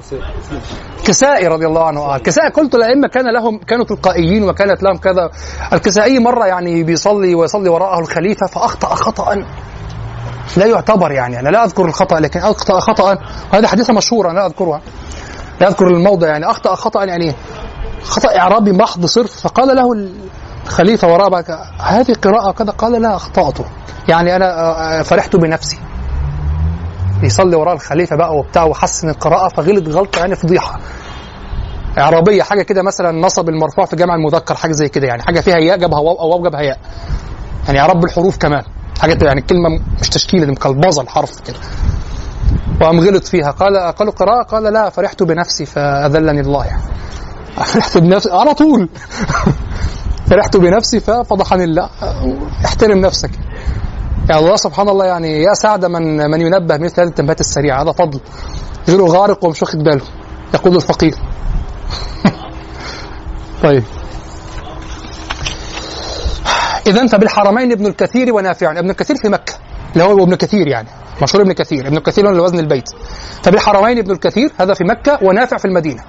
C: كسائي رضي الله عنه. قال كسائي. قلت الأئمة كان لهم كانوا تلقائيين وكانت لهم كذا. الكسائي مرة يعني بيصلي ويصلي وراءه الخليفة فأخطأ خطا. لا يعتبر يعني. أنا لا أذكر الخطأ لكن أخطأ خطا. وهذه حديثه مشهوره أنا لا اذكرها لا أذكر الموضع يعني. أخطأ خطا يعني. خطأ إعرابي محض صرف. فقال له الخليفه وراء كده، هذه قراءة كذا؟ قال لا أخطأت. يعني أنا آه، آه، فرحت بنفسي. يصلي وراء الخليفة بقى وبتاع وحسن القراءة فغلط غلطة يعني فضيحة. اعرابيه حاجة كده مثلا نصب المرفوع في جمع المذكر حاجة زي كده يعني حاجة فيها ياء جابها واو أو واو جابها ياء. يعني اعراب بالحروف كمان. حاجة يعني الكلمة مش تشكيلة دي مكلبظه الحرف كده. وقام غلط فيها. قال قالوا قراءة؟ قال لا فرحت بنفسي فأذلني الله يعني. فرحت بنفسي على طول. فرحت بنفسي ففضحني الله. احترم نفسك. يعني الله سبحان الله يعني يا سعد من من ينبه مثل هذه التنبيهات السريعة هذا فضل. غيره غارق ومش واخد باله. يقول الفقير. طيب. إذا فبالحرمين ابن الكثير ونافع ابن الكثير في مكة. اللي هو ابن كثير يعني. مشهور ابن كثير. ابن كثير اللي وزن البيت. فبالحرمين ابن الكثير هذا في مكة ونافع في المدينة.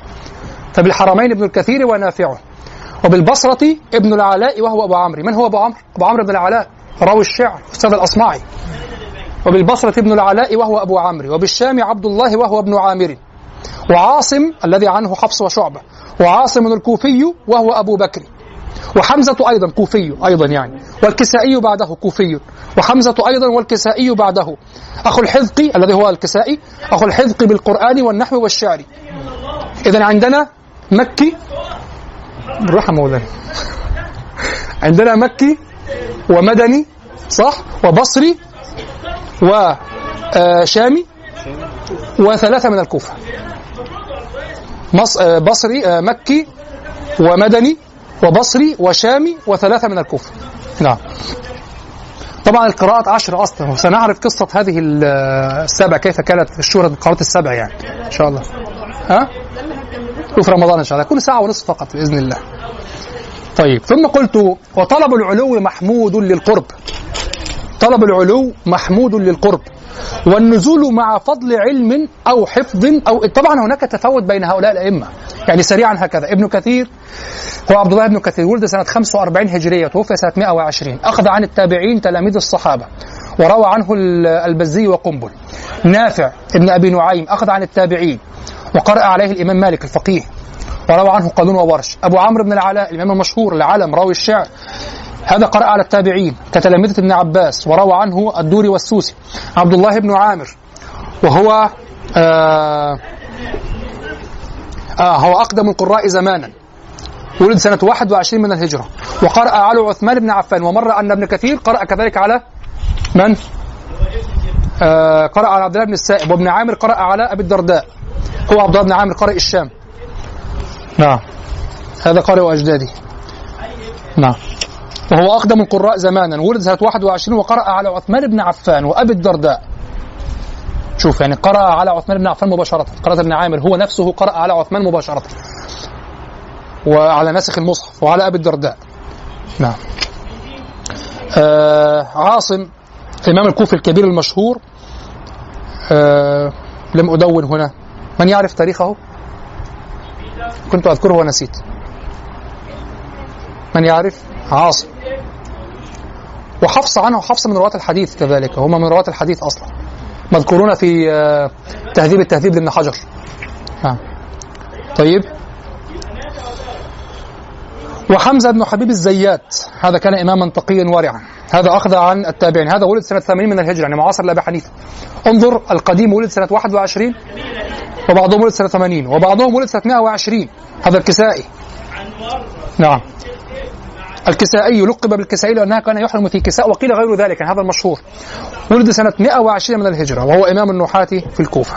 C: فبالحرمين ابن الكثير ونافع وبالبصرة ابن العلاء وهو أبو عمرو. من هو أبو عمرو؟ أبو عمرو بن العلاء راوي الشعر أستاذ الأصمعي. وبالبصرة ابن العلاء وهو أبو عمرو. وبالشام عبد الله وهو ابن عامر. وعاصم الذي عنه حفص وشعبة. وعاصم الكوفي وهو أبو بكر. وحمزة أيضا كوفي أيضا يعني. والكسائي بعده كوفي. وحمزة أيضا والكسائي بعده. أخو الحذقي الذي هو الكسائي أخو الحذقي بالقرآن والنحو والشعر. إذا عندنا مكي بالراحة مولانا. عندنا مكي ومدني صح؟ وبصري وشامي وثلاثة من الكوفة. آه، بصري آه، مكي ومدني وبصري وشامي وثلاثة من الكوفة. نعم. طبعا القراءات عشر أصلا وسنعرف قصة هذه ال- السبع كيف كانت الشهرة القراءات السبع يعني إن شاء الله. ها؟ وفي رمضان إن شاء الله. كل ساعة ونصف فقط بإذن الله. طيب ثم قلت وطلب العلو محمود للقرب. طلب العلو محمود للقرب. والنزول مع فضل علم أو حفظ أو طبعا هناك تفاوت بين هؤلاء الأئمة. يعني سريعا هكذا. ابن كثير هو عبد الله بن كثير ولد سنة 45 هجرية توفي سنة 120 أخذ عن التابعين تلاميذ الصحابة وروى عنه ال- البزي وقنبل. نافع ابن أبي نعيم أخذ عن التابعين. وقرأ عليه الإمام مالك الفقيه وروى عنه قانون وورش. أبو عمرو بن العلاء الإمام المشهور العلم راوي الشعر. هذا قرأ على التابعين كتلامذة ابن عباس وروى عنه الدوري والسوسي. عبد الله بن عامر. وهو آه آه هو أقدم القراء زمانا. ولد سنة 21 من الهجرة. وقرأ على عثمان بن عفان. ومر أن ابن كثير قرأ كذلك على من؟ آه قرأ على عبد الله بن السائب. وابن عامر قرأ على أبي الدرداء. هو عبد الله بن عامر قارئ الشام. نعم. هذا قارئ أجدادي. نعم. وهو أقدم القراء زمانا. ولد سنة 21 وقرأ على عثمان بن عفان وأبي الدرداء. شوف يعني قرأ على عثمان بن عفان مباشرة. قرأ ابن عامر هو نفسه قرأ على عثمان مباشرة. وعلى ناسخ المصحف وعلى أبي الدرداء. نعم. آه عاصم الإمام الكوفي الكبير المشهور. آه لم أدون هنا. من يعرف تاريخه؟ كنت أذكره ونسيت. من يعرف؟ عاصم. وحفص عنه حفص من رواة الحديث كذلك. هم من رواة الحديث أصلا. مذكورون في آه، تهذيب التهذيب لابن حجر. نعم طيب. وحمزة بن حبيب الزيات هذا كان إماما تقيا ورعا هذا أخذ عن التابعين. هذا ولد سنة 80 من الهجرة يعني معاصر لأبي حنيفة انظر القديم ولد سنة 21 وبعضهم ولد سنة 80 وبعضهم ولد سنة 120 هذا الكسائي. نعم. الكسائي لقب بالكسائي لأنها كان يحرم في كساء وقيل غير ذلك يعني هذا المشهور. ولد سنة 120 من الهجرة وهو إمام النحاة في الكوفة.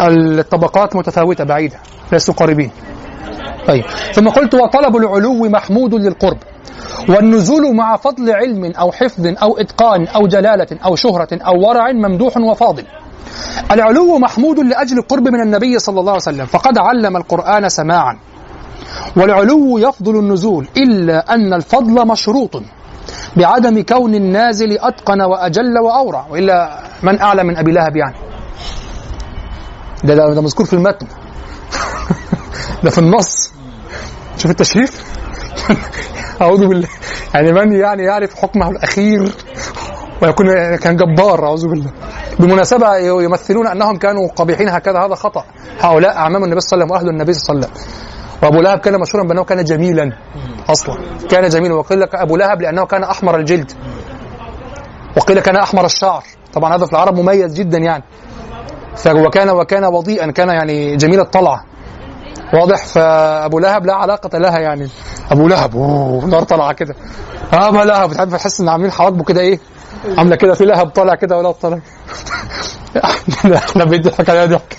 C: الطبقات متفاوتة بعيدة ليسوا قريبين. طيب. ثم قلت وطلب العلو محمود للقرب. والنزول مع فضل علم أو حفظ أو إتقان أو جلالة أو شهرة أو ورع ممدوح وفاضل. العلو محمود لأجل القرب من النبي صلى الله عليه وسلم فقد علم القرآن سماعا. والعلو يفضل النزول إلا أن الفضل مشروط بعدم كون النازل أتقن وأجل وأورع. وإلا من أعلى من أبي لهب يعني؟ ده, ده, ده مذكور في المتن. ده في النص. شوف التشريف. أعوذ بالله. يعني من يعني يعرف حكمه الأخير ويكون كان جبار أعوذ بالله. بالمناسبة يمثلون أنهم كانوا قبيحين هكذا هذا خطأ. هؤلاء أعمام النبي صلى الله عليه وسلم وأهل النبي صلى الله عليه وسلم. وأبو لهب كان مشهورا بأنه كان جميلا أصلا. كان جميلا. وقيل لك أبو لهب لأنه كان أحمر الجلد. وقيل كان أحمر الشعر. طبعا هذا في العرب مميز جدا يعني. وكان وكان وضيئا كان يعني جميل الطلعه واضح. فأبو لهب لا علاقة لها يعني. أبو لهب أوه نار طالعه كده. ابو لهب بتحب تحس إن عاملين حواجبه كده إيه؟ عاملة كده في لهب طالع كده ولا طالع؟ إحنا بيضحك عليها ضحك.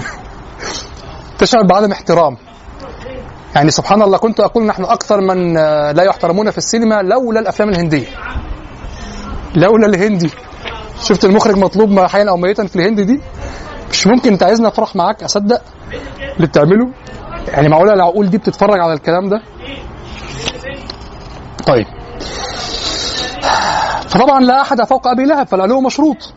C: تشعر بعدم احترام. يعني سبحان الله كنت أقول نحن أكثر من آه، لا يحترمون في السينما لولا الأفلام الهندية. لولا الهندي. شفت المخرج مطلوب ما حيا أو ميتا في الهند دي؟ مش ممكن انت عايزني افرح معاك اصدق اللي بتعمله؟ يعني معقولة العقول دي بتتفرج على الكلام ده؟ طيب. فطبعا لا أحد فوق أبي لهب فالعلو مشروط.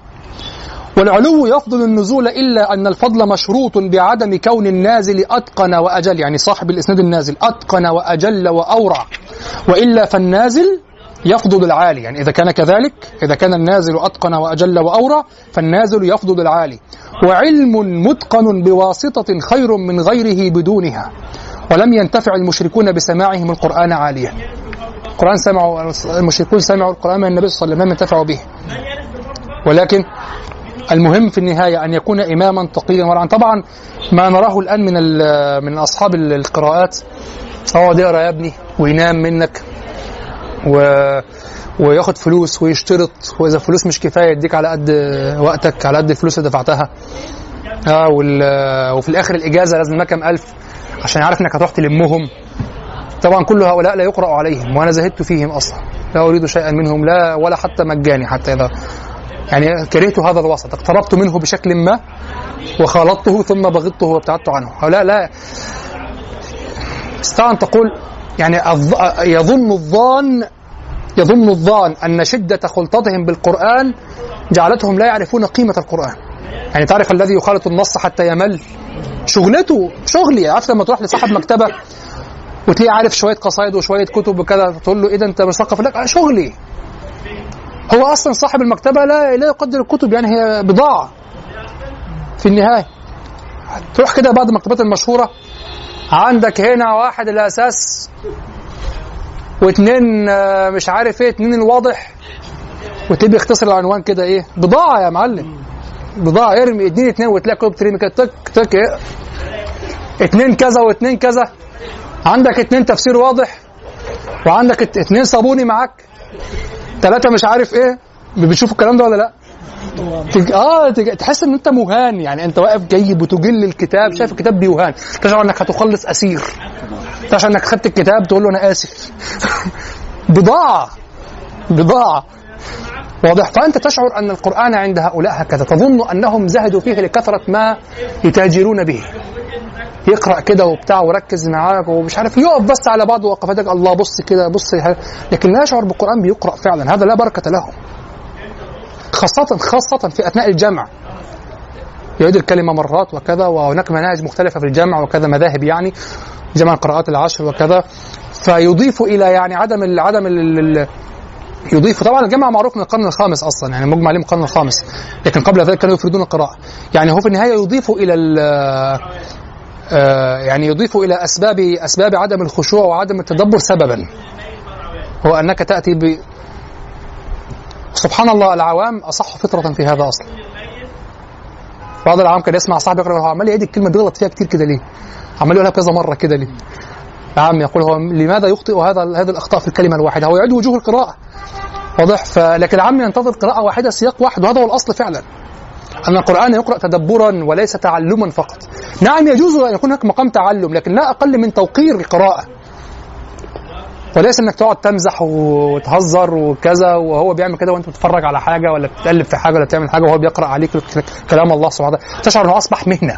C: والعلو يفضل النزول إلا أن الفضل مشروط بعدم كون النازل أتقن وأجل يعني صاحب الإسناد النازل أتقن وأجل وأورع. وإلا فالنازل يفضل العالي يعني إذا كان كذلك إذا كان النازل أتقن وأجل واورع فالنازل يفضل العالي وعلم متقن بواسطة خير من غيره بدونها. ولم ينتفع المشركون بسماعهم القرآن عاليا. القرآن سمعوا المشركون سمعوا القرآن من النبي صلى الله عليه وسلم لم ينتفعوا به. ولكن المهم في النهاية أن يكون إماما تقيا ورعا. طبعا ما نراه الآن من من أصحاب ال- القراءات. اقعد يقرا يا ابني وينام منك. و وياخد فلوس ويشترط وإذا الفلوس مش كفاية يديك على قد وقتك على قد الفلوس اللي دفعتها. آه وال... وفي الآخر الإجازة لازم كام ألف؟ عشان يعرف إنك هتروح تلمهم. طبعا كل هؤلاء لا يقرا عليهم وأنا زهدت فيهم أصلا. لا أريد شيئا منهم لا ولا حتى مجاني حتى اذا يعني كرهت هذا الوسط اقتربت منه بشكل ما وخالطته ثم بغضته وابتعدت عنه. هؤلاء لا. استطاع ان تقول يعني يظن الظان يظن الظان أن شدة خلطتهم بالقرآن جعلتهم لا يعرفون قيمة القرآن. يعني تعرف الذي يخالط النص حتى يمل. شغلته شغلي عارف لما تروح لصاحب مكتبة وتلاقيه عارف شوية قصايد وشوية كتب وكذا تقول له إيه ده انت مثقف لك آه شغلي. هو أصلا صاحب المكتبة لا لا يقدر الكتب يعني هي بضاعة في النهاية. تروح كده بعض المكتبات المشهورة عندك هنا واحد الأساس واثنين آه، مش عارف إيه اثنين الواضح. وتبي يختصر العنوان كده إيه؟ بضاعة يا معلم. بضاعة ارمي اديني اثنين وتلاقي كتب ترمي كده تك تك إيه. اثنين كذا واثنين كذا. عندك اثنين تفسير واضح. وعندك اثنين صابوني معاك. ثلاثة مش عارف إيه. بتشوفوا الكلام ده ولا لأ؟ تج... آه تج... تحس إن أنت مهان. يعني أنت واقف جايب وتجل الكتاب شايف الكتاب بيهان. تشعر إنك هتخلص أسير. تشعر إنك خدت الكتاب تقول له أنا آسف. بضاعة. بضاعة. واضح. فأنت تشعر أن القرآن عند هؤلاء هكذا. تظن أنهم زهدوا فيه لكثرة ما يتاجرون به. يقرأ كده وبتاع وركز معاك ومش عارف. يقف بس على بعض وقفاتك الله بص كده بص. لكن لا يشعر بالقرآن بيقرأ فعلا. هذا لا بركة له. خاصة خاصة في أثناء الجمع. يعيد الكلمة مرات وكذا وهناك مناهج مختلفة في الجمع وكذا مذاهب يعني جمع القراءات العشر وكذا. فيضيف إلى يعني عدم عدم يضيف. طبعا الجمع معروف من القرن الخامس أصلا يعني مجمع عليه من القرن الخامس. لكن قبل ذلك كانوا يفردون القراءة. يعني هو في النهاية يضيف إلى آه، يعني يضيف إلى أسباب أسباب عدم الخشوع وعدم التدبر سببا. هو أنك تأتي سبحان الله العوام أصح فطرة في هذا أصلا بعض العوام كان يسمع صاحبي يقرأ هو عمال يعيد الكلمة بيغلط فيها كتير كده ليه؟ عمال يقولها كذا مرة كده ليه؟ نعم يقول هو لماذا يخطئ هذا هذه الأخطاء في الكلمة الواحدة؟ هو يعيد وجوه القراءة واضح فلكن العام ينتظر قراءة واحدة سياق واحد وهذا هو الأصل فعلا أن القرآن يقرأ تدبرا وليس تعلما فقط نعم يجوز أن يكون هناك مقام تعلم لكن لا أقل من توقير القراءة وليس إنك تقعد تمزح وتهزر وكذا وهو بيعمل كده وأنت بتتفرج على حاجة ولا بتقلب في حاجة ولا بتعمل حاجة وهو بيقرأ عليك كلام الله سبحانه وتعالى. تشعر إنه أصبح مهنة.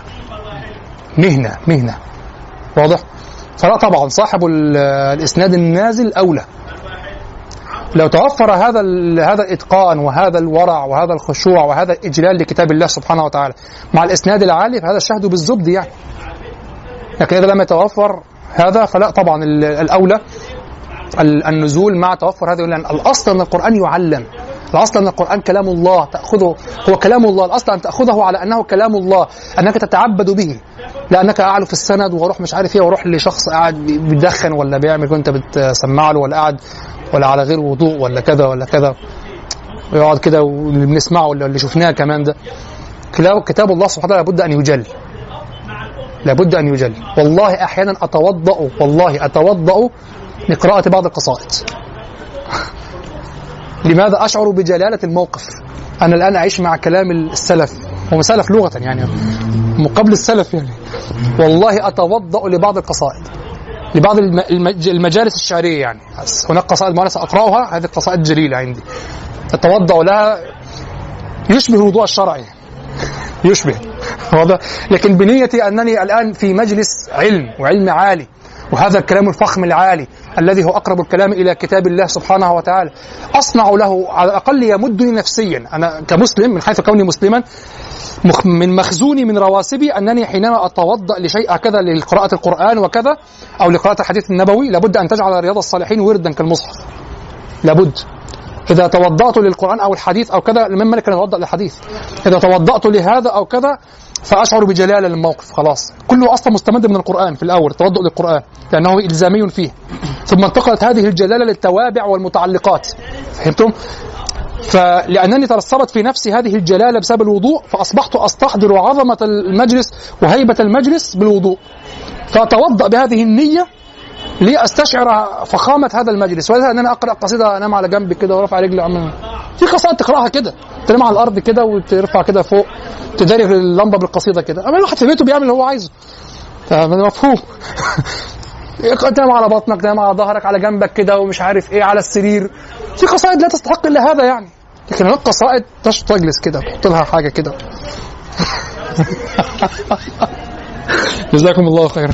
C: مهنة مهنة. واضح؟ فلا طبعا صاحب ال- الإسناد النازل أولى. لو توفر هذا هذا الإتقان وهذا الورع وهذا الخشوع وهذا الإجلال لكتاب الله سبحانه وتعالى مع الإسناد العالي فهذا الشهد بالزبد يعني. لكن إذا لم يتوفر هذا فلا طبعا ال- الأولى. ال- النزول مع توفر هذه لأن الأصل أن القرآن يعلم. الأصل أن القرآن كلام الله تأخذه هو كلام الله. الأصل أن تأخذه على أنه كلام الله أنك تتعبد به. لأنك اعلو في السند وأروح مش عارف إيه وأروح لشخص قاعد بيدخن ولا بيعمل وانت بتسمع له ولا قاعد ولا على غير وضوء ولا كذا ولا كذا. ويقعد كده واللي بنسمعه ولا اللي شفناه كمان ده. كتاب الله سبحانه وتعالى لابد أن يجل. لابد أن يجل. والله أحيانا أتوضأ والله أتوضأ لقراءة بعض القصائد. لماذا أشعر بجلالة الموقف؟ أنا الآن أعيش مع كلام السلف. هم سلف لغة يعني من قبل السلف يعني. والله أتوضأ لبعض القصائد لبعض الم- المج- المجالس الشعرية يعني. هناك قصائد معينه سأقرأها هذه القصائد جليلة عندي. أتوضأ لها. يشبه الوضوء الشرعي يشبه. واضح؟ لكن بنيتي أنني الآن في مجلس علم وعلم عالي وهذا الكلام الفخم العالي. الذي هو أقرب الكلام إلى كتاب الله سبحانه وتعالى. أصنع له على الأقل يمدني نفسيا. أنا كمسلم من حيث كوني مسلما من مخزوني من رواسبي أنني حينما أتوضأ لشيء هكذا لقراءة القرآن وكذا أو لقراءة الحديث النبوي لابد أن تجعل رياض الصالحين وردا كالمصحف. لابد. إذا توضأت للقرآن أو الحديث أو كذا من ملك أن أتوضأ للحديث؟ إذا توضأت لهذا أو كذا فأشعر بجلالة للموقف خلاص. كله أصلا مستمد من القرآن في الأول التوضؤ للقرآن لأنه إلزامي فيه. ثم انتقلت هذه الجلالة للتوابع والمتعلقات. فهمتم؟ فلأنني ترسبت في نفسي هذه الجلالة بسبب الوضوء فأصبحت أستحضر عظمة المجلس وهيبة المجلس بالوضوء. فأتوضأ بهذه النية لأستشعر فخامة هذا المجلس. ولذا ان أنا أقرأ قصيدة أنام على جنب كده ورافع رجلي عمال في قصائد تقرأها كده. تنام على الأرض كده وترفع كده فوق تداري اللمبة بالقصيدة كده. أما الواحد في بيته بيعمل اللي هو عايزه. مفهوم. تنام على بطنك تنام على ظهرك على جنبك كده ومش عارف إيه على السرير. في قصائد لا تستحق إلا هذا يعني. لكن هناك قصائد تجلس كده تحط لها حاجة كده. جزاكم الله خيرا.